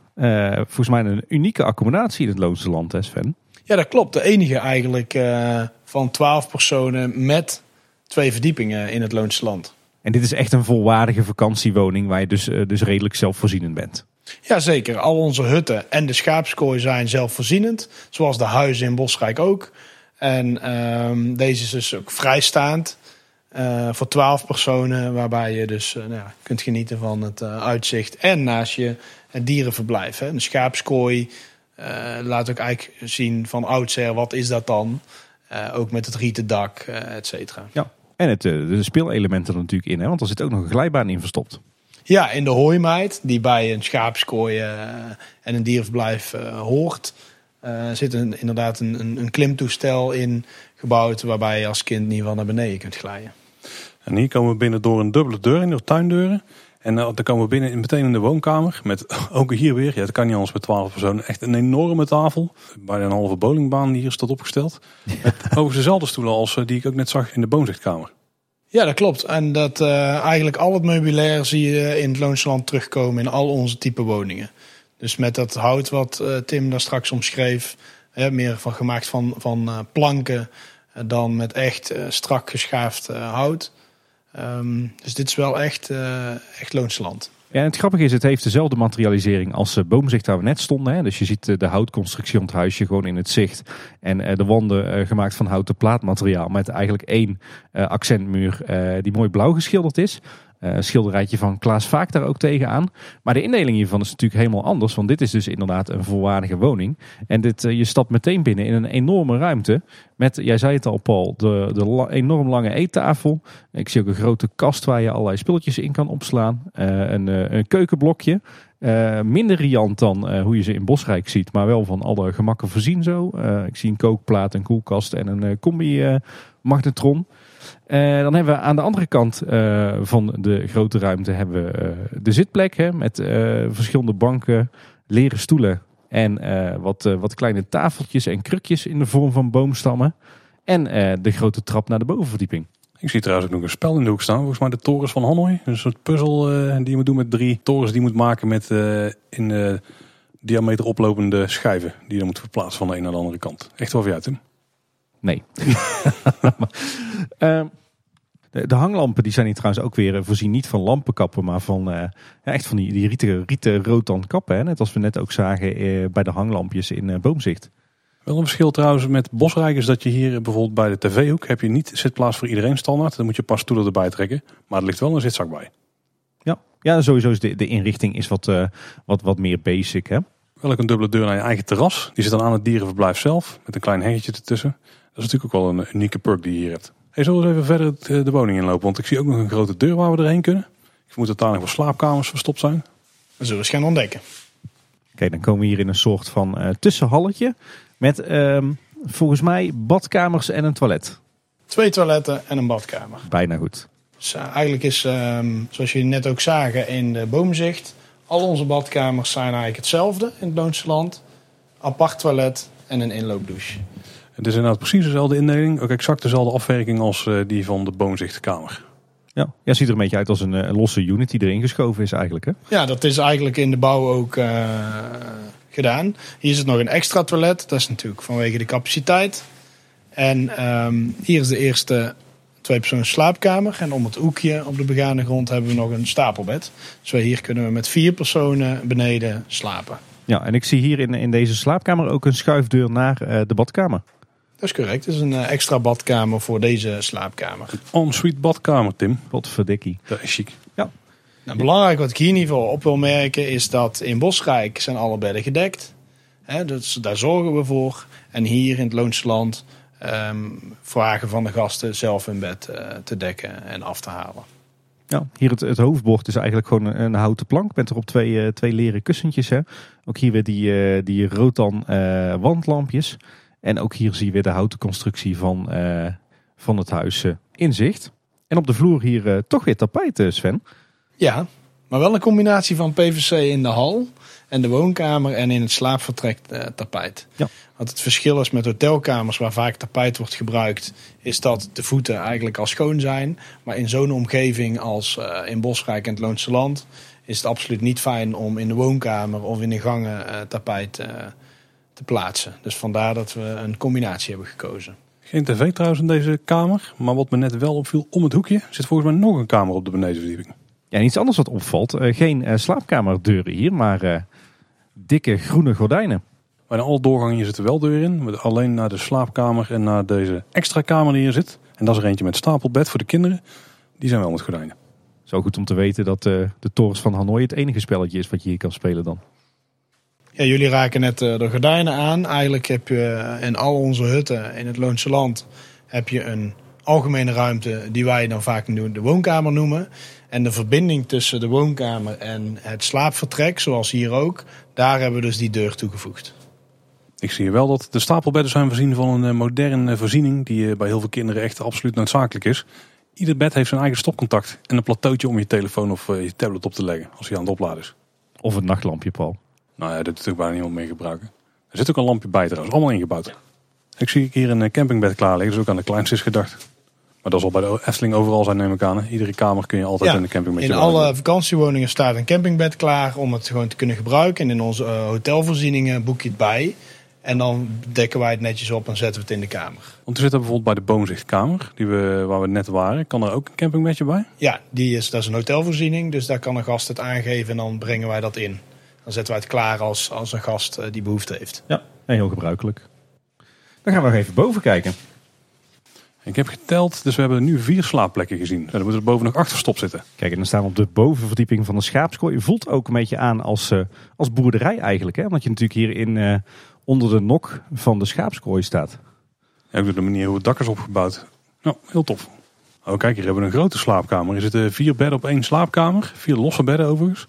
volgens mij een unieke accommodatie in het Loonse land, hè Sven? Ja, dat klopt. De enige eigenlijk van 12 personen met twee verdiepingen in het Loonse Land. En dit is echt een volwaardige vakantiewoning waar je dus, uh, dus redelijk zelfvoorzienend bent. Jazeker, al onze hutten en de schaapskooi zijn zelfvoorzienend. Zoals de huizen in Bosrijk ook. En um, deze is dus ook vrijstaand. Uh, voor 12 personen, waarbij je dus uh, nou, kunt genieten van het uitzicht. En naast je het dierenverblijf. Hè. Een schaapskooi laat ook eigenlijk zien van oudsher, wat is dat dan? Uh, ook met het rieten dak, uh, et cetera. Ja, en het, uh, de speelelementen er natuurlijk in, hè? want er zit ook nog een glijbaan in verstopt. Ja, in de hooimeid, die bij een schaapskooi en een dierverblijf hoort, zit een, inderdaad een, een, een, klimtoestel in gebouwd waarbij je als kind in ieder geval naar beneden kunt glijden. En hier komen we binnen door een dubbele deur in de tuindeuren. En uh, dan komen we binnen meteen in de woonkamer. Met ook hier weer, ja, dat kan niet anders met 12 personen. Echt een enorme tafel. Bijna een halve bowlingbaan die hier staat opgesteld. Met overigens dezelfde stoelen als uh, die ik ook net zag in de boomzichtkamer. Ja, dat klopt. En dat uh, eigenlijk al het meubilair zie je in het Loonsland terugkomen in al onze type woningen. Dus met dat hout wat Tim daar straks omschreef. meer van, gemaakt van, van planken dan met echt strak geschaafd hout. Um, dus dit is wel echt, uh, echt loonsland. Ja, het grappige is, het heeft dezelfde materialisering als uh, boomzicht waar we net stonden. Hè. Dus je ziet uh, de houtconstructie om het huisje gewoon in het zicht. En de wanden gemaakt van houten plaatmateriaal met eigenlijk één accentmuur die mooi blauw geschilderd is. Uh, schilderijtje van Klaas Vaak daar ook tegenaan. Maar de indeling hiervan is natuurlijk helemaal anders. Want dit is dus inderdaad een volwaardige woning. En dit, uh, je stapt meteen binnen in een enorme ruimte. Met, jij zei het al Paul, de, de enorm lange eettafel. Ik zie ook een grote kast waar je allerlei spulletjes in kan opslaan. Uh, een, een keukenblokje. minder riant dan hoe je ze in Bosrijk ziet. Maar wel van alle gemakken voorzien zo. ik zie een kookplaat, een koelkast en een combi magnetron. Uh, dan hebben we aan de andere kant uh, van de grote ruimte hebben we, uh, de zitplek hè, met verschillende banken, leren stoelen en wat, wat kleine tafeltjes en krukjes in de vorm van boomstammen. En de grote trap naar de bovenverdieping. Ik zie trouwens ook nog een spel in de hoek staan. Volgens mij de torens van Hanoi. Een soort puzzel die je moet doen met drie torens die je moet maken met in diameter oplopende schijven. Die je dan moet verplaatsen van de een naar de andere kant. Echt wel voor jou, Tim? Nee. uh, de, de, hanglampen die zijn hier trouwens ook weer voorzien niet van lampenkappen, maar van uh, ja, echt van die, die rieten, rieten rotan kappen. Hè? Net als we net ook zagen uh, bij de hanglampjes in uh, Boomzicht. Wel een verschil trouwens met Bosrijk is dat je hier bijvoorbeeld bij de tv-hoek heb je niet zitplaats voor iedereen standaard. Dan moet je pas stoelen erbij trekken. Maar er ligt wel een zitzak bij. Ja, ja sowieso is de, de inrichting is wat, wat, wat meer basic. Hè? Wel ook een dubbele deur naar je eigen terras. Die zit dan aan het dierenverblijf zelf. Met een klein heggetje ertussen. Dat is natuurlijk ook wel een unieke perk die je hier hebt. Hey, zullen we eens even verder de woning inlopen? Want ik zie ook nog een grote deur waar we erheen kunnen. Ik vermoed dat daar nog wel slaapkamers verstopt zijn. Dat zullen we eens gaan ontdekken. Oké, dan komen we hier in een soort van uh, tussenhalletje. Met uh, volgens mij badkamers en een toilet. Twee toiletten en een badkamer. Bijna goed. Dus, uh, eigenlijk is, um, zoals jullie net ook zagen in de boomzicht... al onze badkamers zijn eigenlijk hetzelfde in het Loonse land. Apart toilet en een inloopdouche. Het is inderdaad precies dezelfde indeling. Ook exact dezelfde afwerking als uh, die van de boomzichtkamer. Ja, ja, ziet er een beetje uit als een, een, losse unit die erin geschoven is eigenlijk. Hè? Ja, dat is eigenlijk in de bouw ook uh, gedaan. Hier is het nog een extra toilet. Dat is natuurlijk vanwege de capaciteit. En um, hier is de eerste twee persoons slaapkamer. En om het hoekje op de begane grond hebben we nog een stapelbed. Dus hier kunnen we met vier personen beneden slapen. Ja, en ik zie hier in, in deze slaapkamer ook een schuifdeur naar uh, de badkamer. Dat is correct. Het is een uh, extra badkamer voor deze slaapkamer. Een ensuite badkamer, Tim. Wat verdikkie. Dat is chic. Ja. Nou, belangrijk wat ik hier in ieder geval op wil merken is dat in Bosrijk zijn alle bedden gedekt. He, dus daar zorgen we voor. En hier in het Loonse Land um, vragen van de gasten zelf hun bed uh, te dekken en af te halen. Ja, hier het, het hoofdbord is eigenlijk gewoon een, een houten plank met erop twee, uh, twee leren kussentjes. Hè. Ook hier weer die, uh, die rotan wandlampjes. En ook hier zie je weer de houten constructie van, van het huis in zicht. En op de vloer hier toch weer tapijt, Sven. Ja, maar wel een combinatie van PVC in de hal en de woonkamer en in het slaapvertrek uh, tapijt. Ja. Wat het verschil is met hotelkamers waar vaak tapijt wordt gebruikt, is dat de voeten eigenlijk al schoon zijn. Maar in zo'n omgeving als uh, in Bosrijk en het Loonse Land is het absoluut niet fijn om in de woonkamer of in de gangen uh, tapijt te plaatsen. Dus vandaar dat we een combinatie hebben gekozen. Geen tv trouwens in deze kamer, maar wat me net wel opviel om het hoekje zit volgens mij nog een kamer op de benedenverdieping. Ja, en iets anders wat opvalt. Uh, geen uh, slaapkamerdeuren hier, maar uh, dikke groene gordijnen. Bij alle doorgangen zitten wel deuren in. Alleen naar de slaapkamer en naar deze extra kamer die hier zit. En dat is er eentje met stapelbed voor de kinderen. Die zijn wel met gordijnen. Zo goed om te weten dat de torens van Hanoi het enige spelletje is wat je hier kan spelen dan. Ja, jullie raken net de gordijnen aan. Eigenlijk heb je in al onze hutten in het Loonse Land heb je een algemene ruimte die wij dan vaak de woonkamer noemen. En de verbinding tussen de woonkamer en het slaapvertrek, zoals hier ook, daar hebben we dus die deur toegevoegd. Ik zie wel dat de stapelbedden zijn voorzien van een moderne voorziening die bij heel veel kinderen echt absoluut noodzakelijk is. Ieder bed heeft zijn eigen stopcontact en een plateautje om je telefoon of je tablet op te leggen als hij aan het opladen is. Of het nachtlampje, Paul. Nou ja, dat is natuurlijk bijna niemand mee gebruiken. Er zit ook een lampje bij trouwens, allemaal ingebouwd. Ik zie hier een campingbed klaar liggen, dus ook aan de kleinste is gedacht. Maar dat zal bij de Efteling overal zijn, neem ik aan. Iedere kamer kun je altijd ja, in de camping met In alle vakantiewoningen staat een campingbed klaar om het gewoon te kunnen gebruiken. En in onze uh, hotelvoorzieningen boek je het bij. En dan dekken wij het netjes op en zetten we het in de kamer. Want er zit er bijvoorbeeld bij de boomzichtkamer, die we, waar we net waren. Kan er ook een campingbedje bij? Ja, die is, dat is een hotelvoorziening. Dus daar kan een gast het aangeven en dan brengen wij dat in. Dan zetten wij het klaar als, als een gast uh, die behoefte heeft. Ja, heel gebruikelijk. Dan gaan we nog even boven kijken. Ik heb geteld, dus we hebben nu vier slaapplekken gezien. En dan moet er boven nog acht verstopt zitten. Kijk, en dan staan we op de bovenverdieping van de schaapskooi. Je voelt ook een beetje aan als, uh, als boerderij eigenlijk. Hè? Want je natuurlijk hier in, uh, onder de nok van de schaapskooi staat. Ja, ook de manier hoe het dak is opgebouwd. Nou, heel tof. Oh, kijk, hier hebben we een grote slaapkamer. Er zitten vier bedden op één slaapkamer. Vier losse bedden overigens.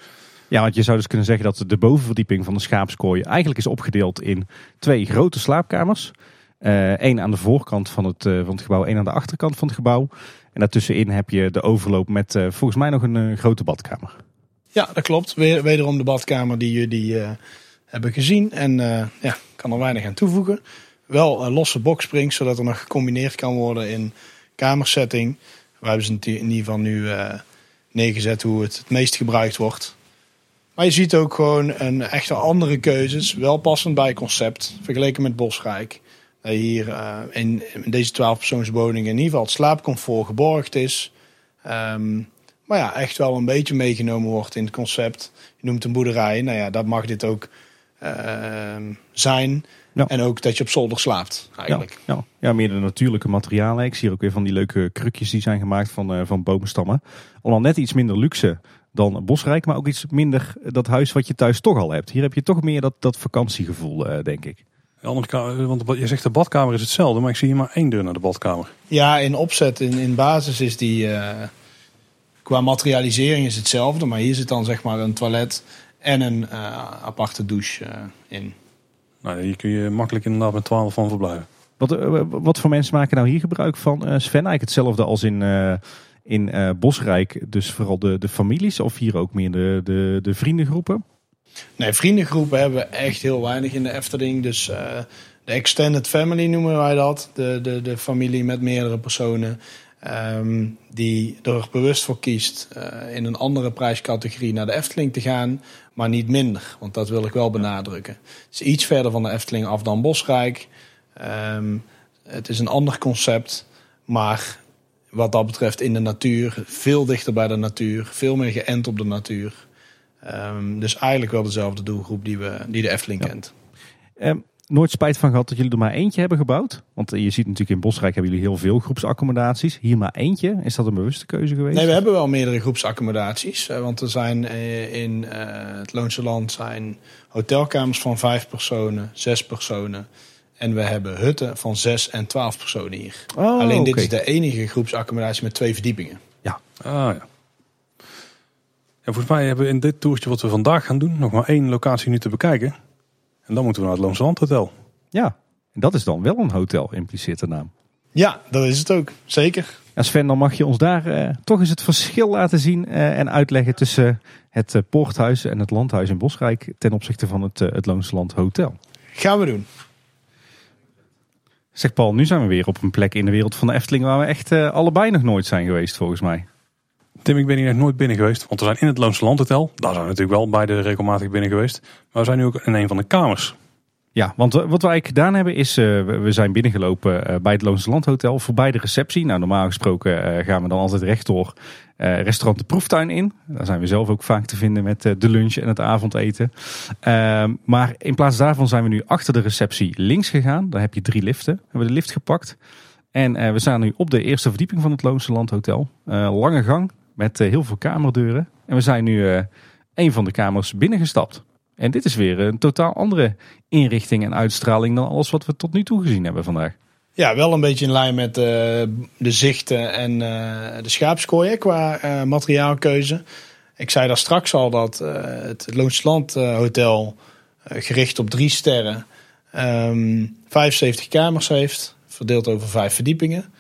Ja, want je zou dus kunnen zeggen dat de bovenverdieping van de schaapskooi eigenlijk is opgedeeld in twee grote slaapkamers. Eén uh, aan de voorkant van het, uh, van het gebouw, één aan de achterkant van het gebouw. En daartussenin heb je de overloop met uh, volgens mij nog een grote badkamer. Ja, dat klopt. Weer, wederom de badkamer die jullie hebben gezien. En ja, kan er weinig aan toevoegen. Wel een losse boxsprings, zodat er nog gecombineerd kan worden in kamersetting. We hebben ze in ieder geval nu neergezet hoe het het meest gebruikt wordt. Maar je ziet ook gewoon een echte andere keuzes. Wel passend bij concept, vergeleken met Bosrijk hier uh, in, in, deze 12-persoonswoning in ieder geval het slaapcomfort geborgd is. Um, maar ja, echt wel een beetje meegenomen wordt in het concept. Je noemt een boerderij. Nou ja, dat mag dit ook uh, zijn. Ja. En ook dat je op zolder slaapt, eigenlijk. Ja, ja. ja, meer de natuurlijke materialen. Ik zie hier ook weer van die leuke krukjes die zijn gemaakt van, eh, van boomstammen. Allemaal net iets minder luxe dan Bosrijk, maar ook iets minder dat huis wat je thuis toch al hebt. Hier heb je toch meer dat, dat vakantiegevoel, eh, denk ik. Andere want je zegt de badkamer is hetzelfde, maar ik zie hier maar één deur naar de badkamer. Ja, in opzet, in, in basis is die... eh, qua materialisering is hetzelfde. Maar hier zit dan zeg maar een toilet en een eh, aparte douche eh, in. Nou, hier kun je makkelijk inderdaad met 12 van verblijven. Wat, eh, wat voor mensen maken nou hier gebruik van, eh, Sven? Eigenlijk hetzelfde als in, eh, in eh, Bosrijk, dus vooral de, de families of hier ook meer de, de, de vriendengroepen? Nee, vriendengroepen hebben we echt heel weinig in de Efteling. Dus eh, de extended family noemen wij dat. De, de, de familie met meerdere personen. ehm, die er bewust voor kiest eh, in een andere prijscategorie naar de Efteling te gaan. Maar niet minder, want dat wil ik wel benadrukken. Het is iets verder van de Efteling af dan Bosrijk. Ehm, het is een ander concept. Maar wat dat betreft in de natuur, veel dichter bij de natuur. Veel meer geënt op de natuur. Ehm, dus eigenlijk wel dezelfde doelgroep die, we, die de Efteling Ja. kent. Eh, nooit spijt van gehad dat jullie er maar eentje hebben gebouwd? Want eh, je ziet natuurlijk in Bosrijk hebben jullie heel veel groepsaccommodaties. Hier maar eentje. Is dat een bewuste keuze geweest? Nee, we hebben wel meerdere groepsaccommodaties. eh, Want er zijn eh, in het Loonse Land zijn hotelkamers van vijf personen, zes personen. En we hebben hutten van zes en twaalf personen hier. Oh, Alleen dit is de enige groepsaccommodatie met twee verdiepingen. Ah ja. En volgens mij hebben we in dit toertje wat we vandaag gaan doen nog maar één locatie nu te bekijken. En dan moeten we naar het Loonse Land Hotel. Ja, en dat is dan wel een hotel, impliceert de naam. Ja, dat is het ook. Zeker. Ja, Sven, dan mag je ons daar eh, toch eens het verschil laten zien eh, en uitleggen tussen het eh, Poorthuis en het Landhuis in Bosrijk ten opzichte van het, eh, het Loonse Land Hotel. Gaan we doen. Zeg Paul, nu zijn we weer op een plek in de wereld van de Efteling waar we echt eh, allebei nog nooit zijn geweest volgens mij. Tim, ik ben hier nog nooit binnen geweest. Want we zijn in het Loonse Land Hotel. Daar zijn we natuurlijk wel beide regelmatig binnen geweest. Maar we zijn nu ook in een van de kamers. Ja, want eh, wat wij eigenlijk gedaan hebben is, eh, we, zijn binnengelopen eh, bij het Loonse Land Hotel voorbij de receptie. Nou, normaal gesproken gaan we dan altijd rechtdoor eh, restaurant De Proeftuin in. Daar zijn we zelf ook vaak te vinden met de lunch en het avondeten. Ehm, maar in plaats daarvan zijn we nu achter de receptie links gegaan. Daar heb je drie liften. We hebben de lift gepakt. En we staan nu op de eerste verdieping van het Loonse Land Hotel. Eh, lange gang met heel veel kamerdeuren. En we zijn nu een van de kamers binnengestapt. En dit is weer een totaal andere inrichting en uitstraling dan alles wat we tot nu toe gezien hebben vandaag. Ja, wel een beetje in lijn met eh, de zichten en eh, de schaapskooien qua eh, materiaalkeuze. Ik zei daar straks al dat het Loonsland Hotel, gericht op drie sterren, ehm 75 kamers heeft, verdeeld over vijf verdiepingen.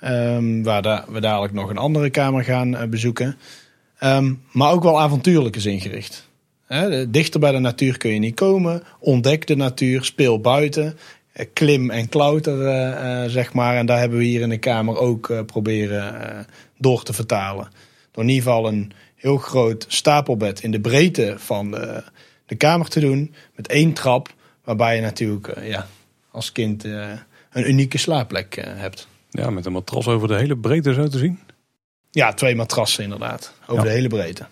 Ehm, waar we dadelijk nog een andere kamer gaan bezoeken. Ehm, maar ook wel avontuurlijk is ingericht. Dichter bij de natuur kun je niet komen. Ontdek de natuur, speel buiten. Eh, Klim en klauter, eh, eh, zeg maar. En daar hebben we hier in de kamer ook proberen door te vertalen. Door in ieder geval een heel groot stapelbed in de breedte van de, de kamer te doen. Met één trap, waarbij je natuurlijk ja, als kind een unieke slaapplek hebt. Ja, met een matras over de hele breedte zo te zien. Ja, twee matrassen inderdaad. Over Ja. de hele breedte.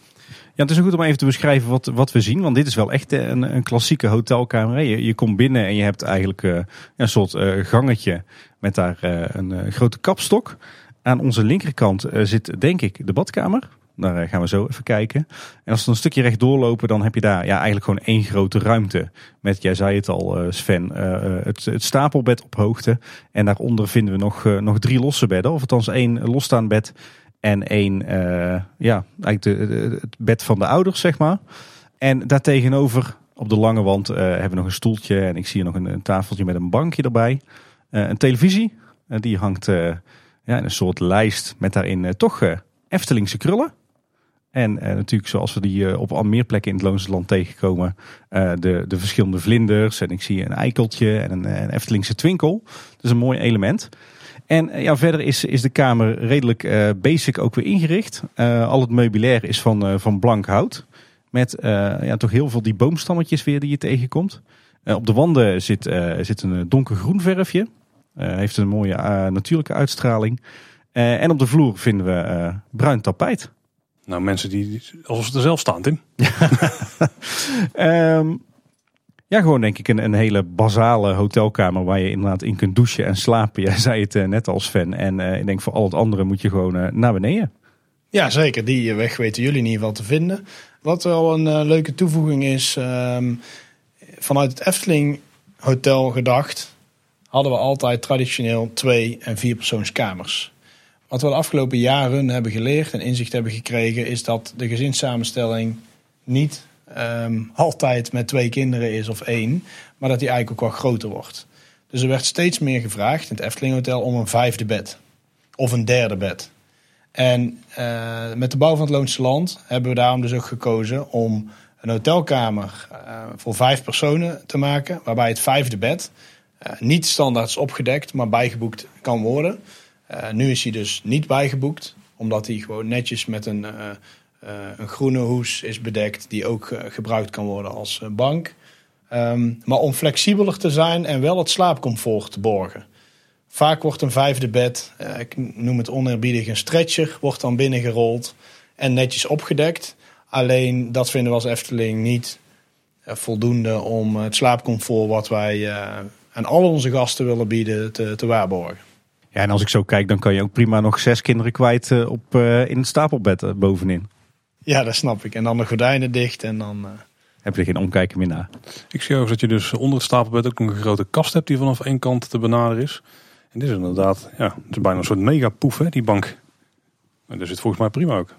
Ja, het is goed om even te beschrijven wat, wat we zien. Want dit is wel echt eh, een, een klassieke hotelkamer. Je, je komt binnen en je hebt eigenlijk eh, een soort eh, gangetje met daar een grote kapstok. Aan onze linkerkant zit denk ik de badkamer. Daar gaan we zo even kijken. En als we een stukje recht doorlopen, dan heb je daar ja, eigenlijk gewoon één grote ruimte. Met, jij zei het al Sven, het, het stapelbed op hoogte. En daaronder vinden we nog, nog drie losse bedden. Of althans één losstaand bed en één, eh, ja, eigenlijk het bed van de ouders, zeg maar. En daartegenover, op de lange wand, eh, hebben we nog een stoeltje. En ik zie hier nog een, tafeltje met een bankje erbij. Eh, een televisie, die hangt ja, in een soort lijst met daarin toch Eftelingse krullen. En natuurlijk zoals we die op al meer plekken in het Loonse Land tegenkomen. de, de verschillende vlinders. En ik zie een eikeltje en een, een Eftelingse twinkel. Dus een mooi element. En eh, ja, verder is, is de kamer redelijk eh, basic ook weer ingericht. Eh, al het meubilair is van, van blank hout. Met ja, toch heel veel die boomstammetjes weer die je tegenkomt. Op de wanden zit, zit een donkergroen verfje. Heeft een mooie natuurlijke uitstraling. En op de vloer vinden we bruin tapijt. Nou, mensen die, alsof ze er zelf staan, Tim. Ehm, Ja, gewoon denk ik een, een hele basale hotelkamer waar je inderdaad in kunt douchen en slapen. Jij zei het eh, net als fan. En eh, ik denk voor al het andere moet je gewoon eh, naar beneden. Ja, zeker. Die weg weten jullie in ieder geval te vinden. Wat wel een leuke toevoeging is, ehm, vanuit het Efteling Hotel gedacht, hadden we altijd traditioneel twee- en vierpersoonskamers. Wat we de afgelopen jaren hebben geleerd en inzicht hebben gekregen, is dat de gezinssamenstelling niet ehm, altijd met twee kinderen is of één, maar dat die eigenlijk ook wel groter wordt. Dus er werd steeds meer gevraagd in het Efteling Hotel om een vijfde bed of een derde bed. En eh, met de bouw van het Loonse Land hebben we daarom dus ook gekozen om een hotelkamer eh, voor vijf personen te maken, waarbij het vijfde bed eh, niet standaard is opgedekt, maar bijgeboekt kan worden. Nu is hij dus niet bijgeboekt, omdat hij gewoon netjes met een, een groene hoes is bedekt, die ook eh, gebruikt kan worden als eh, bank. Ehm, maar om flexibeler te zijn en wel het slaapcomfort te borgen. Vaak wordt een vijfde bed, eh, ik noem het oneerbiedig een stretcher, wordt dan binnengerold en netjes opgedekt. Alleen dat vinden we als Efteling niet eh, voldoende om het slaapcomfort wat wij eh, aan al onze gasten willen bieden te, te waarborgen. Ja, en als ik zo kijk, dan kan je ook prima nog zes kinderen kwijt eh, op, eh, in het stapelbed eh, bovenin. Ja, dat snap ik. En dan de gordijnen dicht en dan... eh, Heb je er geen omkijken meer naar. Ik zie ook dat je dus onder het stapelbed ook nog een grote kast hebt die vanaf één kant te benaderen is. En dit is inderdaad, ja, het is bijna een soort megapoef hè, die bank. En dat zit volgens mij prima ook.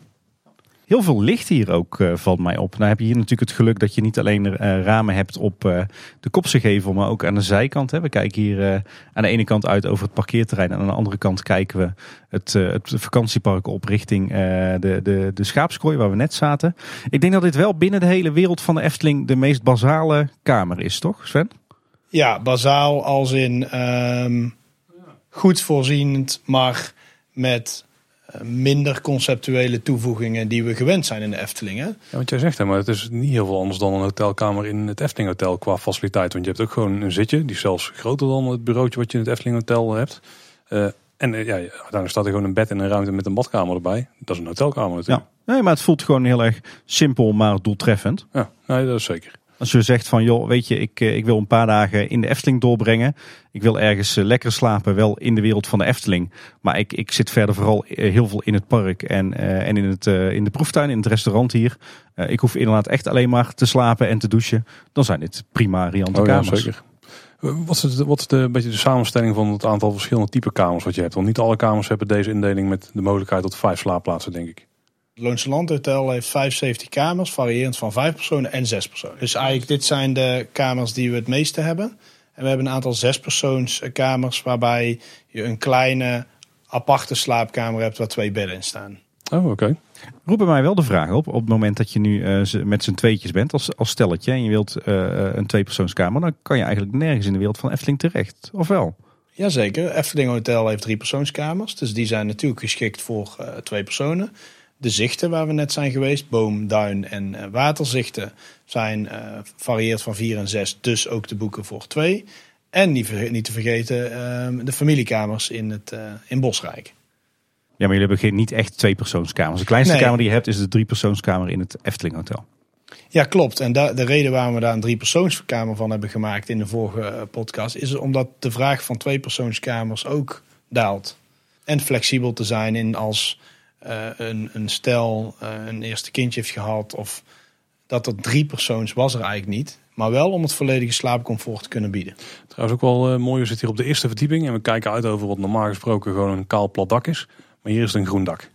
Heel veel licht hier ook, eh, valt mij op. Nou heb je hier natuurlijk het geluk dat je niet alleen eh, ramen hebt op eh, de kopse gevel, maar ook aan de zijkant. Hè. We kijken hier aan de ene kant uit over het parkeerterrein. En aan de andere kant kijken we het, het vakantiepark op richting de, de, de schaapskooi waar we net zaten. Ik denk dat dit wel binnen de hele wereld van de Efteling de meest basale kamer is, toch Sven? Ja, bazaal als in ehm, goed voorzienend, maar met minder conceptuele toevoegingen die we gewend zijn in de Efteling. Hè? Ja, want jij zegt hè, maar het is niet heel veel anders dan een hotelkamer in het Efteling Hotel qua faciliteit. Want je hebt ook gewoon een zitje, die is zelfs groter dan het bureautje wat je in het Efteling Hotel hebt. Eh, en eh, ja, uiteindelijk staat er gewoon een bed en een ruimte met een badkamer erbij. Dat is een hotelkamer natuurlijk. Nee, maar het voelt gewoon heel erg simpel, maar doeltreffend. Ja, nee, dat is zeker. Als je zegt van, joh, weet je, ik, eh, ik wil een paar dagen in de Efteling doorbrengen. Ik wil ergens eh, lekker slapen, wel in de wereld van de Efteling. Maar ik, ik zit verder vooral eh, heel veel in het park en, en in, het, in de proeftuin, in het restaurant hier. Ik hoef inderdaad echt alleen maar te slapen en te douchen. Dan zijn dit prima riante Oh ja, kamers. zeker. Eh, Wat is, het, wat is de, een beetje de samenstelling van het aantal verschillende type kamers wat je hebt? Want niet alle kamers hebben deze indeling met de mogelijkheid tot vijf slaapplaatsen, denk ik. Het Loonse Land Hotel heeft 75 kamers, variërend van 5 personen en 6 personen. Dus eigenlijk, dit zijn de kamers die we het meeste hebben. En we hebben een aantal zespersoonskamers waarbij je een kleine aparte slaapkamer hebt waar twee bedden in staan. Oh, oké. Roep bij mij wel de vraag op, op het moment dat je nu eh, z- met z'n tweetjes bent als, als stelletje. En je wilt eh, een tweepersoonskamer, dan kan je eigenlijk nergens in de wereld van Efteling terecht. Of wel? Jazeker, Efteling Hotel heeft drie persoonskamers. Dus die zijn natuurlijk geschikt voor eh, twee personen. De zichten waar we net zijn geweest, boom, duin en eh, waterzichten, zijn eh varieerd van vier en zes. Dus ook te boeken voor twee. En niet, niet te vergeten eh, de familiekamers in, het, eh, in Bosrijk. Ja, maar jullie hebben geen, niet echt tweepersoonskamers. De kleinste Nee. kamer die je hebt is de driepersoonskamer in het Efteling Hotel. Ja, klopt. En da- de reden waarom we daar een driepersoonskamer van hebben gemaakt in de vorige podcast, is omdat de vraag van tweepersoonskamers ook daalt. En flexibel te zijn in als eh, een, een stel eh, een eerste kindje heeft gehad, of dat er drie persoons was er eigenlijk niet. Maar wel om het volledige slaapcomfort te kunnen bieden. Trouwens ook wel eh, mooi, we zitten hier op de eerste verdieping en we kijken uit over wat normaal gesproken gewoon een kaal plat dak is. Maar hier is het een groen dak.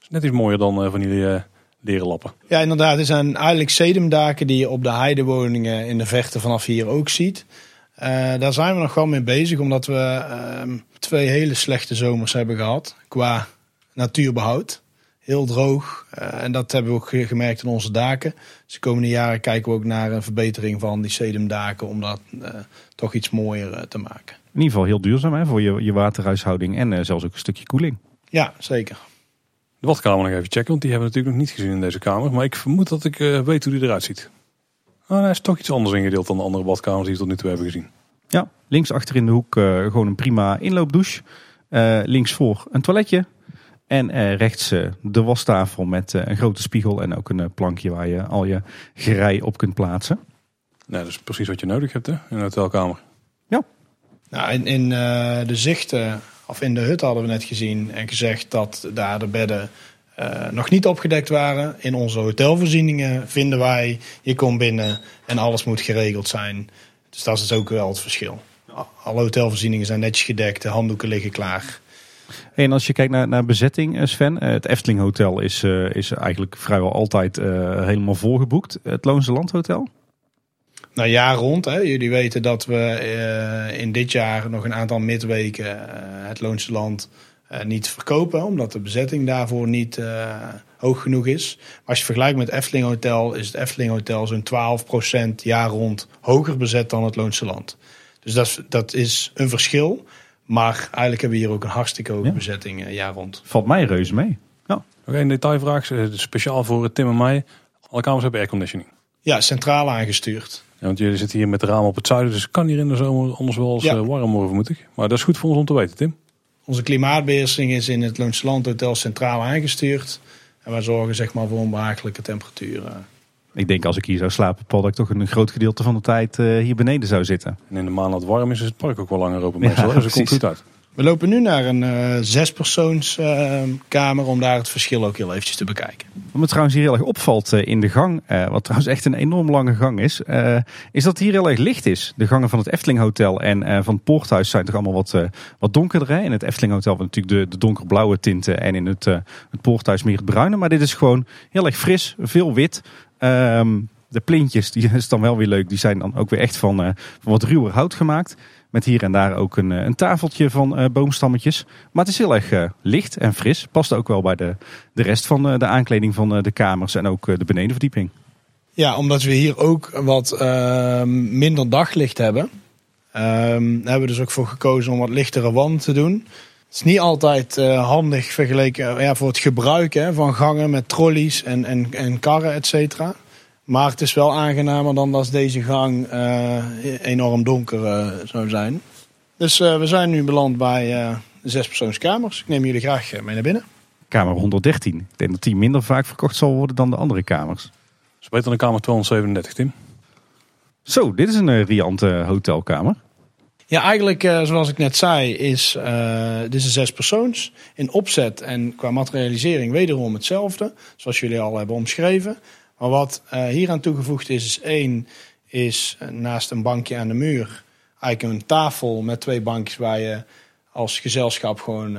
is net iets mooier dan van die leren lappen. Ja, inderdaad. Er zijn eigenlijk sedumdaken die je op de heidewoningen in de verte vanaf hier ook ziet. Daar zijn we nog wel mee bezig, omdat we ehm, twee hele slechte zomers hebben gehad qua natuurbehoud. Heel droog. Eh, en dat hebben we ook ge- gemerkt in onze daken. Dus de komende jaren kijken we ook naar een verbetering van die sedumdaken om dat eh, toch iets mooier eh, te maken. In ieder geval heel duurzaam hè, voor je, je waterhuishouding en zelfs ook een stukje koeling. Ja, zeker. De badkamer nog even checken, want die hebben we natuurlijk nog niet gezien in deze kamer. Maar ik vermoed dat ik eh, weet hoe die eruit ziet. Oh, hij is toch iets anders ingedeeld dan de andere badkamers die we tot nu toe hebben gezien. Ja, links achter in de hoek eh, gewoon een prima inloopdouche. Eh links voor een toiletje. En eh, rechts eh, de wastafel met eh, een grote spiegel en ook een plankje waar je al je gerei op kunt plaatsen. Nee, dat is precies wat je nodig hebt hè, in een hotelkamer. Nou, in, in eh, de zichten, of in de hut hadden we net gezien en gezegd dat daar de bedden eh, nog niet opgedekt waren. In onze hotelvoorzieningen vinden wij, je komt binnen en alles moet geregeld zijn. Dus dat is ook wel het verschil. Alle hotelvoorzieningen zijn netjes gedekt, de handdoeken liggen klaar. En als je kijkt naar, naar bezetting, eh, Sven. eh, Het Efteling Hotel is, eh, is eigenlijk vrijwel altijd helemaal volgeboekt. Het Loonse Land Hotel? Nou, jaar rond. Hè. Jullie weten dat we in dit jaar nog een aantal midweken het Loonse Land niet verkopen. Omdat de bezetting daarvoor niet hoog genoeg is. Maar als je vergelijkt met Efteling Hotel, is het Efteling Hotel zo'n 12% jaar rond hoger bezet dan het Loonse Land. Dus dat dat is een verschil. Maar eigenlijk hebben we hier ook een hartstikke hoge Ja. bezetting eh, jaar rond. Valt mij reuze mee. Ja. Nog één detailvraag, speciaal voor Tim en mij. Alle kamers hebben airconditioning. Ja, centraal aangestuurd. Ja, want jullie zitten hier met de ramen op het zuiden, dus het kan hier in de zomer anders wel eens Ja. eh, warm worden, vermoed ik. Maar dat is goed voor ons om te weten, Tim. Onze klimaatbeheersing is in het Loonse Land Hotel centraal aangestuurd. En wij zorgen zeg maar, voor een behagelijke temperatuur. Ik denk als ik hier zou slapen, Paul, dat ik toch een groot gedeelte van de tijd eh, hier beneden zou zitten. En in de maand dat het warm is, is het park ook wel langer open. Ja, meestal, dus het komt precies. goed uit. We lopen nu naar een eh zespersoonskamer om daar het verschil ook heel eventjes te bekijken. Wat me trouwens hier heel erg opvalt eh, in de gang, eh, wat trouwens echt een enorm lange gang is, eh, is dat het hier heel erg licht is. De gangen van het Efteling Hotel en eh, van het Poorthuis zijn toch allemaal wat, eh, wat donkerder. Hè? In het Efteling Hotel hebben we natuurlijk de, de donkerblauwe tinten en in het, eh, het Poorthuis meer het bruine. Maar dit is gewoon heel erg fris, veel wit. Ehm, de plintjes, die is dan wel weer leuk, die zijn dan ook weer echt van, eh, van wat ruwer hout gemaakt. Met hier en daar ook een, eh, een tafeltje van eh, boomstammetjes. Maar het is heel erg licht en fris. Past ook wel bij de, de rest van de aankleding van de kamers en ook de benedenverdieping. Ja, omdat we hier ook wat eh, minder daglicht hebben. ehm, hebben we dus ook voor gekozen om wat lichtere wanden te doen. Het is niet altijd eh, handig vergeleken eh, ja, voor het gebruik hè, van gangen met trolleys en, en, en karren, et cetera. Maar het is wel aangenamer dan als deze gang eh, enorm donker zou zijn. Dus eh, we zijn nu beland bij eh zespersoonskamers. Ik neem jullie graag mee naar binnen. Kamer 113. Ik denk dat die minder vaak verkocht zal worden dan de andere kamers. Dat is beter dan kamer 237, Tim. Zo, dit is een riante hotelkamer. Ja, eigenlijk eh, zoals ik net zei, is eh, dit is een zespersoons. In opzet en qua materialisering wederom hetzelfde. Zoals jullie al hebben omschreven. Maar wat eh, hier aan toegevoegd is, is één, is naast een bankje aan de muur eigenlijk een tafel met twee bankjes waar je als gezelschap gewoon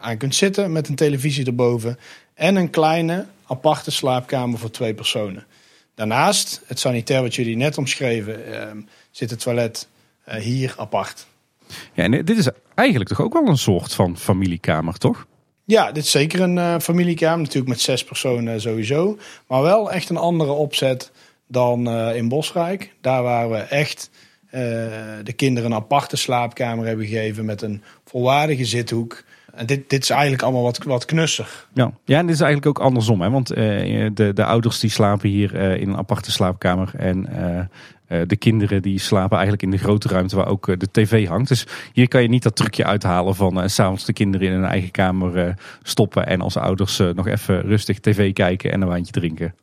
aan kunt zitten met een televisie erboven. En een kleine aparte slaapkamer voor twee personen. Daarnaast, het sanitair wat jullie net omschreven, eh, zit het toilet hier apart. Ja, en dit is eigenlijk toch ook wel een soort van familiekamer, toch? Ja, dit is zeker een eh, familiekamer. Natuurlijk met zes personen sowieso. Maar wel echt een andere opzet dan eh, in Bosrijk. Daar waar we echt eh, de kinderen een aparte slaapkamer hebben gegeven met een volwaardige zithoek. En dit, dit is eigenlijk allemaal wat, wat knusser. Ja. ja, en dit is eigenlijk ook andersom. Hè? Want eh, de, de ouders die slapen hier eh, in een aparte slaapkamer. En eh, eh, de kinderen die slapen eigenlijk in de grote ruimte waar ook eh, de tv hangt. Dus hier kan je niet dat trucje uithalen van eh, s s'avonds de kinderen in hun eigen kamer eh, stoppen. En als ouders eh, nog even rustig tv kijken en een wijntje drinken.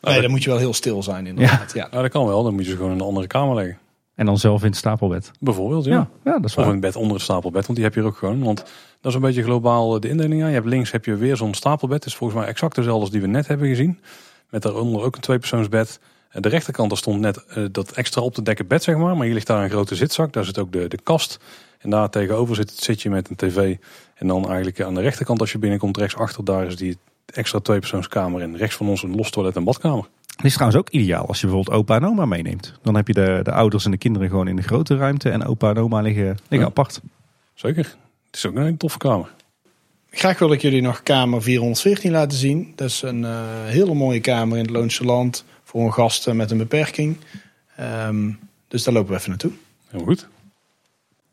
Nee, dan moet je wel heel stil zijn inderdaad. Ja. Ja, dat kan wel. Dan moet je ze gewoon in een andere kamer leggen. En dan zelf in het stapelbed. Bijvoorbeeld, ja. Ja, ja, dat is Of waar. een bed onder het stapelbed, want die heb je er ook gewoon. Want dat is een beetje globaal eh, de indeling. Ja. Je hebt links heb je weer zo'n stapelbed. Dat is volgens mij exact dezelfde als die we net hebben gezien. Met daaronder ook een tweepersoonsbed. En De rechterkant, daar stond net eh, dat extra op te dekken bed, zeg maar. Maar hier ligt daar een grote zitzak. Daar zit ook de, de kast. En daar tegenover zit het zitje met een tv. En dan eigenlijk aan de rechterkant, als je binnenkomt, rechtsachter, daar is die extra tweepersoonskamer. En rechts van ons een los toilet en badkamer. Het is trouwens ook ideaal als je bijvoorbeeld opa en oma meeneemt. Dan heb je de, de ouders en de kinderen gewoon in de grote ruimte. En opa en oma liggen, liggen Ja. apart. Zeker. Het is ook een toffe kamer. Graag wil ik jullie nog kamer 414 laten zien. Dat is een eh, hele mooie kamer in het Loonse Land. Voor een gast eh, met een beperking. Ehm, dus daar lopen we even naartoe. Heel goed.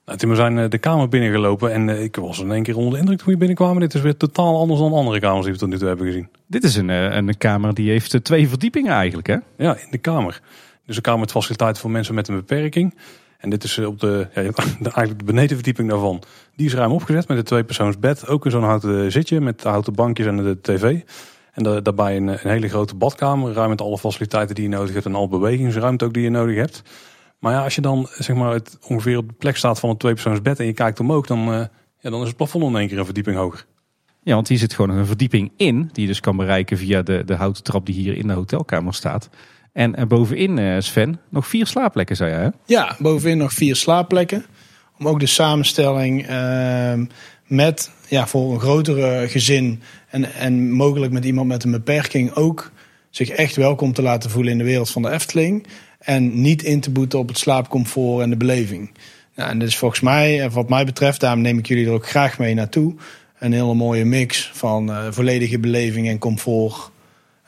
Nou, Tim, we zijn eh, de kamer binnengelopen en eh, ik was in één keer onder de indruk toen we binnenkwamen. Dit is weer totaal anders dan andere kamers die we tot nu toe hebben gezien. Dit is een, eh, een kamer die heeft twee verdiepingen eigenlijk. Hè? Ja, in de kamer. Dus een kamer met faciliteiten voor mensen met een beperking. En dit is op de, ja, de, eigenlijk de benedenverdieping daarvan. Die is ruim opgezet met een tweepersoonsbed. Ook in zo'n houten zitje met houten bankjes en de tv. En da- daarbij een, een hele grote badkamer, ruim met alle faciliteiten die je nodig hebt en alle bewegingsruimte ook die je nodig hebt. Maar ja, als je dan zeg maar het ongeveer op de plek staat van een tweepersoonsbed en je kijkt omhoog, dan, eh, ja, dan is het plafond in één keer een verdieping hoger. Ja, want hier zit gewoon een verdieping in, die je dus kan bereiken via de, de houten trap die hier in de hotelkamer staat. En eh, bovenin, eh, Sven, nog vier slaapplekken, zei je hè? Ja, bovenin nog vier slaapplekken. Om ook de samenstelling ehm, met ja, voor een grotere gezin en, en mogelijk met iemand met een beperking ook zich echt welkom te laten voelen in de wereld van de Efteling. En niet in te boeten op het slaapcomfort en de beleving. Nou, en dit is volgens mij, en wat mij betreft, daarom neem ik jullie er ook graag mee naartoe. Een hele mooie mix van eh, volledige beleving en comfort.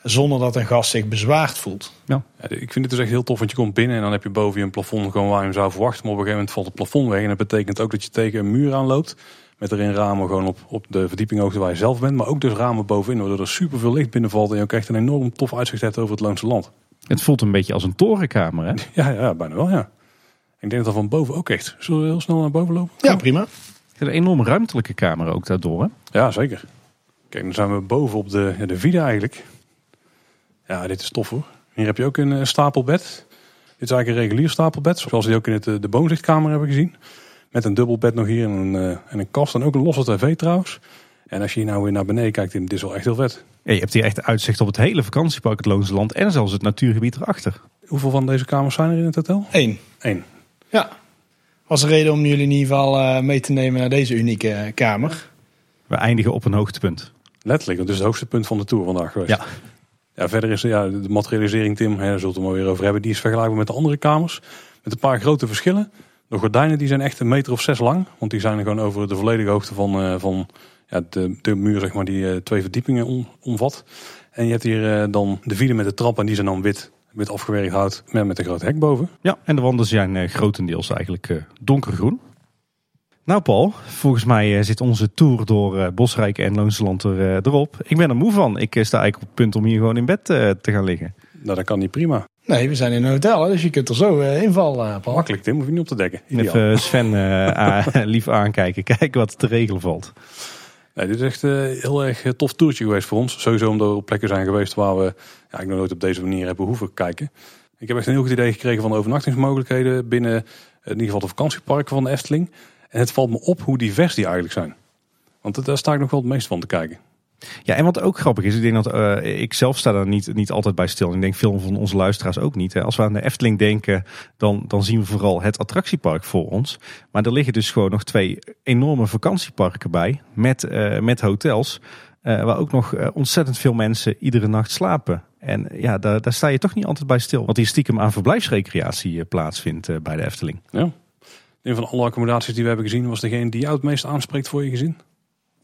Zonder dat een gast zich bezwaard voelt. Ja, ik vind het dus echt heel tof, want je komt binnen en dan heb je boven je een plafond gewoon waar je hem zou verwachten. Maar op een gegeven moment valt het plafond weg en dat betekent ook dat je tegen een muur aanloopt. Met erin ramen gewoon op, op de verdiepinghoogte waar je zelf bent, maar ook dus ramen bovenin, waardoor er super veel licht binnenvalt en je ook echt een enorm tof uitzicht hebt over het Loonse Land. Het voelt een beetje als een torenkamer hè? Ja, ja, bijna wel, ja. Ik denk dat dat van boven ook echt. Zullen we heel snel naar boven lopen? Ja, prima. Een enorm ruimtelijke kamer ook daardoor hè? Ja, zeker. Kijk, dan zijn we boven op de, ja, de vide eigenlijk. Ja, dit is tof hoor. Hier heb je ook een stapelbed. Dit is eigenlijk een regulier stapelbed, zoals we die ook in het, eh, de boomzichtkamer hebben gezien. Met een dubbelbed nog hier en een, eh, en een kast en ook een losse tv trouwens. En als je hier nou weer naar beneden kijkt, dit is wel echt heel vet. Ja, je hebt hier echt uitzicht op het hele vakantiepark, het Loonse Land en zelfs het natuurgebied erachter. Hoeveel van deze kamers zijn er in het hotel? Eén. Eén. Ja. Was een reden om jullie in ieder geval eh, mee te nemen naar deze unieke eh, kamer. We eindigen op een hoogtepunt. Letterlijk, dat is het hoogste punt van de tour vandaag geweest. Ja. Ja, verder is ja, de materialisering, Tim, hè, daar zullen we het maar weer over hebben. Die is vergelijkbaar met de andere kamers. Met een paar grote verschillen. De gordijnen die zijn echt een meter of zes lang. Want die zijn gewoon over de volledige hoogte van, eh, van ja, de, de muur, zeg maar, die eh, twee verdiepingen om- omvat. En je hebt hier eh, dan de vierde met de trap. En die zijn dan wit, wit afgewerkt hout met, met een groot hek boven. Ja, en de wanden zijn grotendeels eigenlijk donkergroen. Nou Paul, volgens mij zit onze tour door Bosrijk en Loonse Land er, erop. Ik ben er moe van. Ik sta eigenlijk op het punt om hier gewoon in bed te gaan liggen. Nou, dat kan niet prima. Nee, we zijn in een hotel, dus je kunt er zo eh, invallen, eh, Paul. Makkelijk, Tim, hoef je niet op te dekken. Ideaal. Even Sven eh, a- lief aankijken, kijken wat te regelen valt. Nee, dit is echt een heel erg tof toertje geweest voor ons. Sowieso omdat we op plekken zijn geweest waar we ja, ik nog nooit op deze manier hebben hoeven kijken. Ik heb echt een heel goed idee gekregen van de overnachtingsmogelijkheden binnen in ieder geval de vakantieparken van de Efteling. En het valt me op hoe divers die eigenlijk zijn. Want daar sta ik nog wel het meest van te kijken. Ja, en wat ook grappig is, ik denk dat eh, ik zelf sta daar niet, niet altijd bij stil. Ik denk veel van onze luisteraars ook niet. Als we aan de Efteling denken, dan, dan zien we vooral het attractiepark voor ons. Maar er liggen dus gewoon nog twee enorme vakantieparken bij. Met, eh, met hotels. eh, waar ook nog ontzettend veel mensen iedere nacht slapen. En ja, daar, daar sta je toch niet altijd bij stil. Wat hier stiekem aan verblijfsrecreatie plaatsvindt bij de Efteling. Ja. Een van alle accommodaties die we hebben gezien was degene die jou het meest aanspreekt voor je gezin.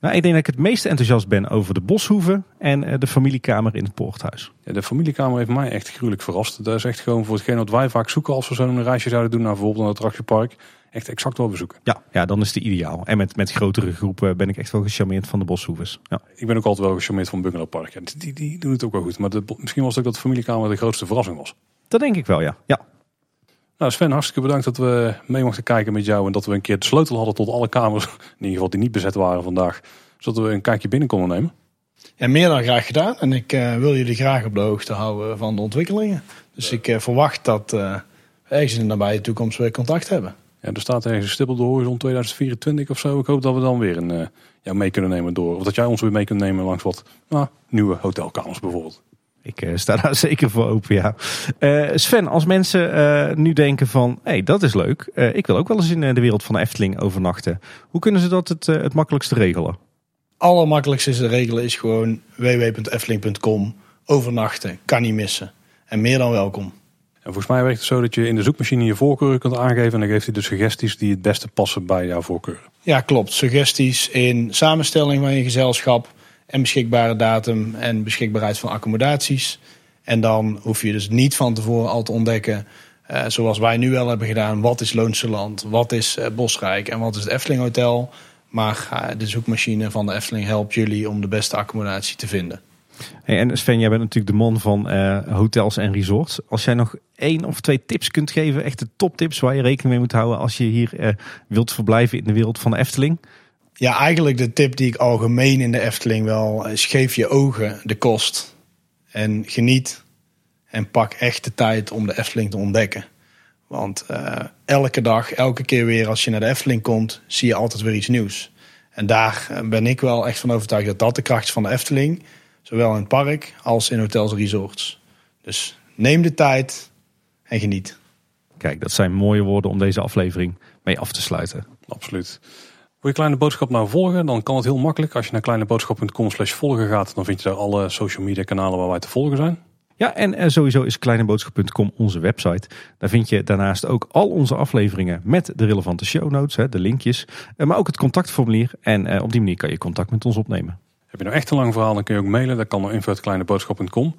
Nou, ik denk dat ik het meest enthousiast ben over de Boshoeven en eh, de familiekamer in het Poorthuis. Ja, de familiekamer heeft mij echt gruwelijk verrast. Dat is echt gewoon voor hetgeen wat wij vaak zoeken als we zo'n reisje zouden doen naar bijvoorbeeld een attractiepark. Echt exact wat we zoeken. Ja, ja, dan is het ideaal. En met, met grotere groepen ben ik echt wel gecharmeerd van de boshoeves. Ja. Ik ben ook altijd wel gecharmeerd van Bungalowpark. Ja, die, die doen het ook wel goed. Maar de, misschien was het ook dat de familiekamer de grootste verrassing was. Dat denk ik wel, ja. ja. Nou Sven, hartstikke bedankt dat we mee mochten kijken met jou. En dat we een keer de sleutel hadden tot alle kamers. In ieder geval die niet bezet waren vandaag. Zodat we een kijkje binnen konden nemen. Ja, meer dan graag gedaan. En ik eh, wil jullie graag op de hoogte houden van de ontwikkelingen. Dus ik eh, verwacht dat we ergens in de nabije toekomst weer contact hebben. Ja, er staat ergens een stip op de horizon 2024 of zo. Ik hoop dat we dan weer een, jou mee kunnen nemen door. Of dat jij ons weer mee kunt nemen langs wat nou, nieuwe hotelkamers bijvoorbeeld. Ik eh, sta daar zeker voor open, ja. Eh, Sven, als mensen eh, nu denken van, hé, hey, dat is leuk. Eh, ik wil ook wel eens in de wereld van de Efteling overnachten. Hoe kunnen ze dat het, het makkelijkste regelen? Allermakkelijkste is te regelen is gewoon www.efteling.com. Overnachten, kan niet missen. En meer dan welkom. En volgens mij werkt het zo dat je in de zoekmachine je voorkeuren kunt aangeven. En dan geeft hij de suggesties die het beste passen bij jouw voorkeuren. Ja, klopt. Suggesties in samenstelling van je gezelschap en beschikbare datum en beschikbaarheid van accommodaties. En dan hoef je dus niet van tevoren al te ontdekken, eh, zoals wij nu wel hebben gedaan, wat is Loonse Land, wat is eh, Bosrijk en wat is het Efteling Hotel. Maar de zoekmachine van de Efteling helpt jullie om de beste accommodatie te vinden. Hey, en Sven, jij bent natuurlijk de man van eh, hotels en resorts. Als jij nog één of twee tips kunt geven, echte toptips waar je rekening mee moet houden als je hier wilt verblijven in de wereld van de Efteling. Ja, eigenlijk de tip die ik algemeen in de Efteling wel is: geef je ogen de kost. En geniet en pak echt de tijd om de Efteling te ontdekken. Want uh, elke dag, elke keer weer als je naar de Efteling komt, zie je altijd weer iets nieuws. En daar ben ik wel echt van overtuigd dat dat de kracht is van de Efteling. Zowel in het park als in hotels en resorts. Dus neem de tijd en geniet. Kijk, dat zijn mooie woorden om deze aflevering mee af te sluiten. Absoluut. Wil je Kleine Boodschap nou volgen? Dan kan het heel makkelijk. Als je naar kleineboodschap.com slash volgen gaat, dan vind je daar alle social media kanalen waar wij te volgen zijn. Ja, en eh, sowieso is kleineboodschap.com onze website. Daar vind je daarnaast ook al onze afleveringen met de relevante show notes, de linkjes, eh, maar ook het contactformulier. En eh, op die manier kan je contact met ons opnemen. Heb je nou echt een lang verhaal, dan kun je ook mailen. Dat kan naar info.kleineboodschap.com.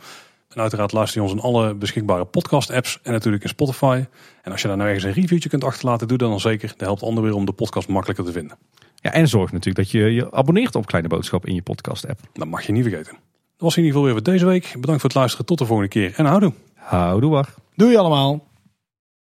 En uiteraard luister je ons in alle beschikbare podcast-apps en natuurlijk in Spotify. En als je daar nou ergens een reviewtje kunt achterlaten, doe dat dan zeker. Dat helpt anderen weer om de podcast makkelijker te vinden. Ja, en zorg natuurlijk dat je je abonneert op Kleine Boodschap in je podcast-app. Dat mag je niet vergeten. Dat was in ieder geval weer voor deze week. Bedankt voor het luisteren. Tot de volgende keer en houdoe. Houdoe, wacht. Doei allemaal.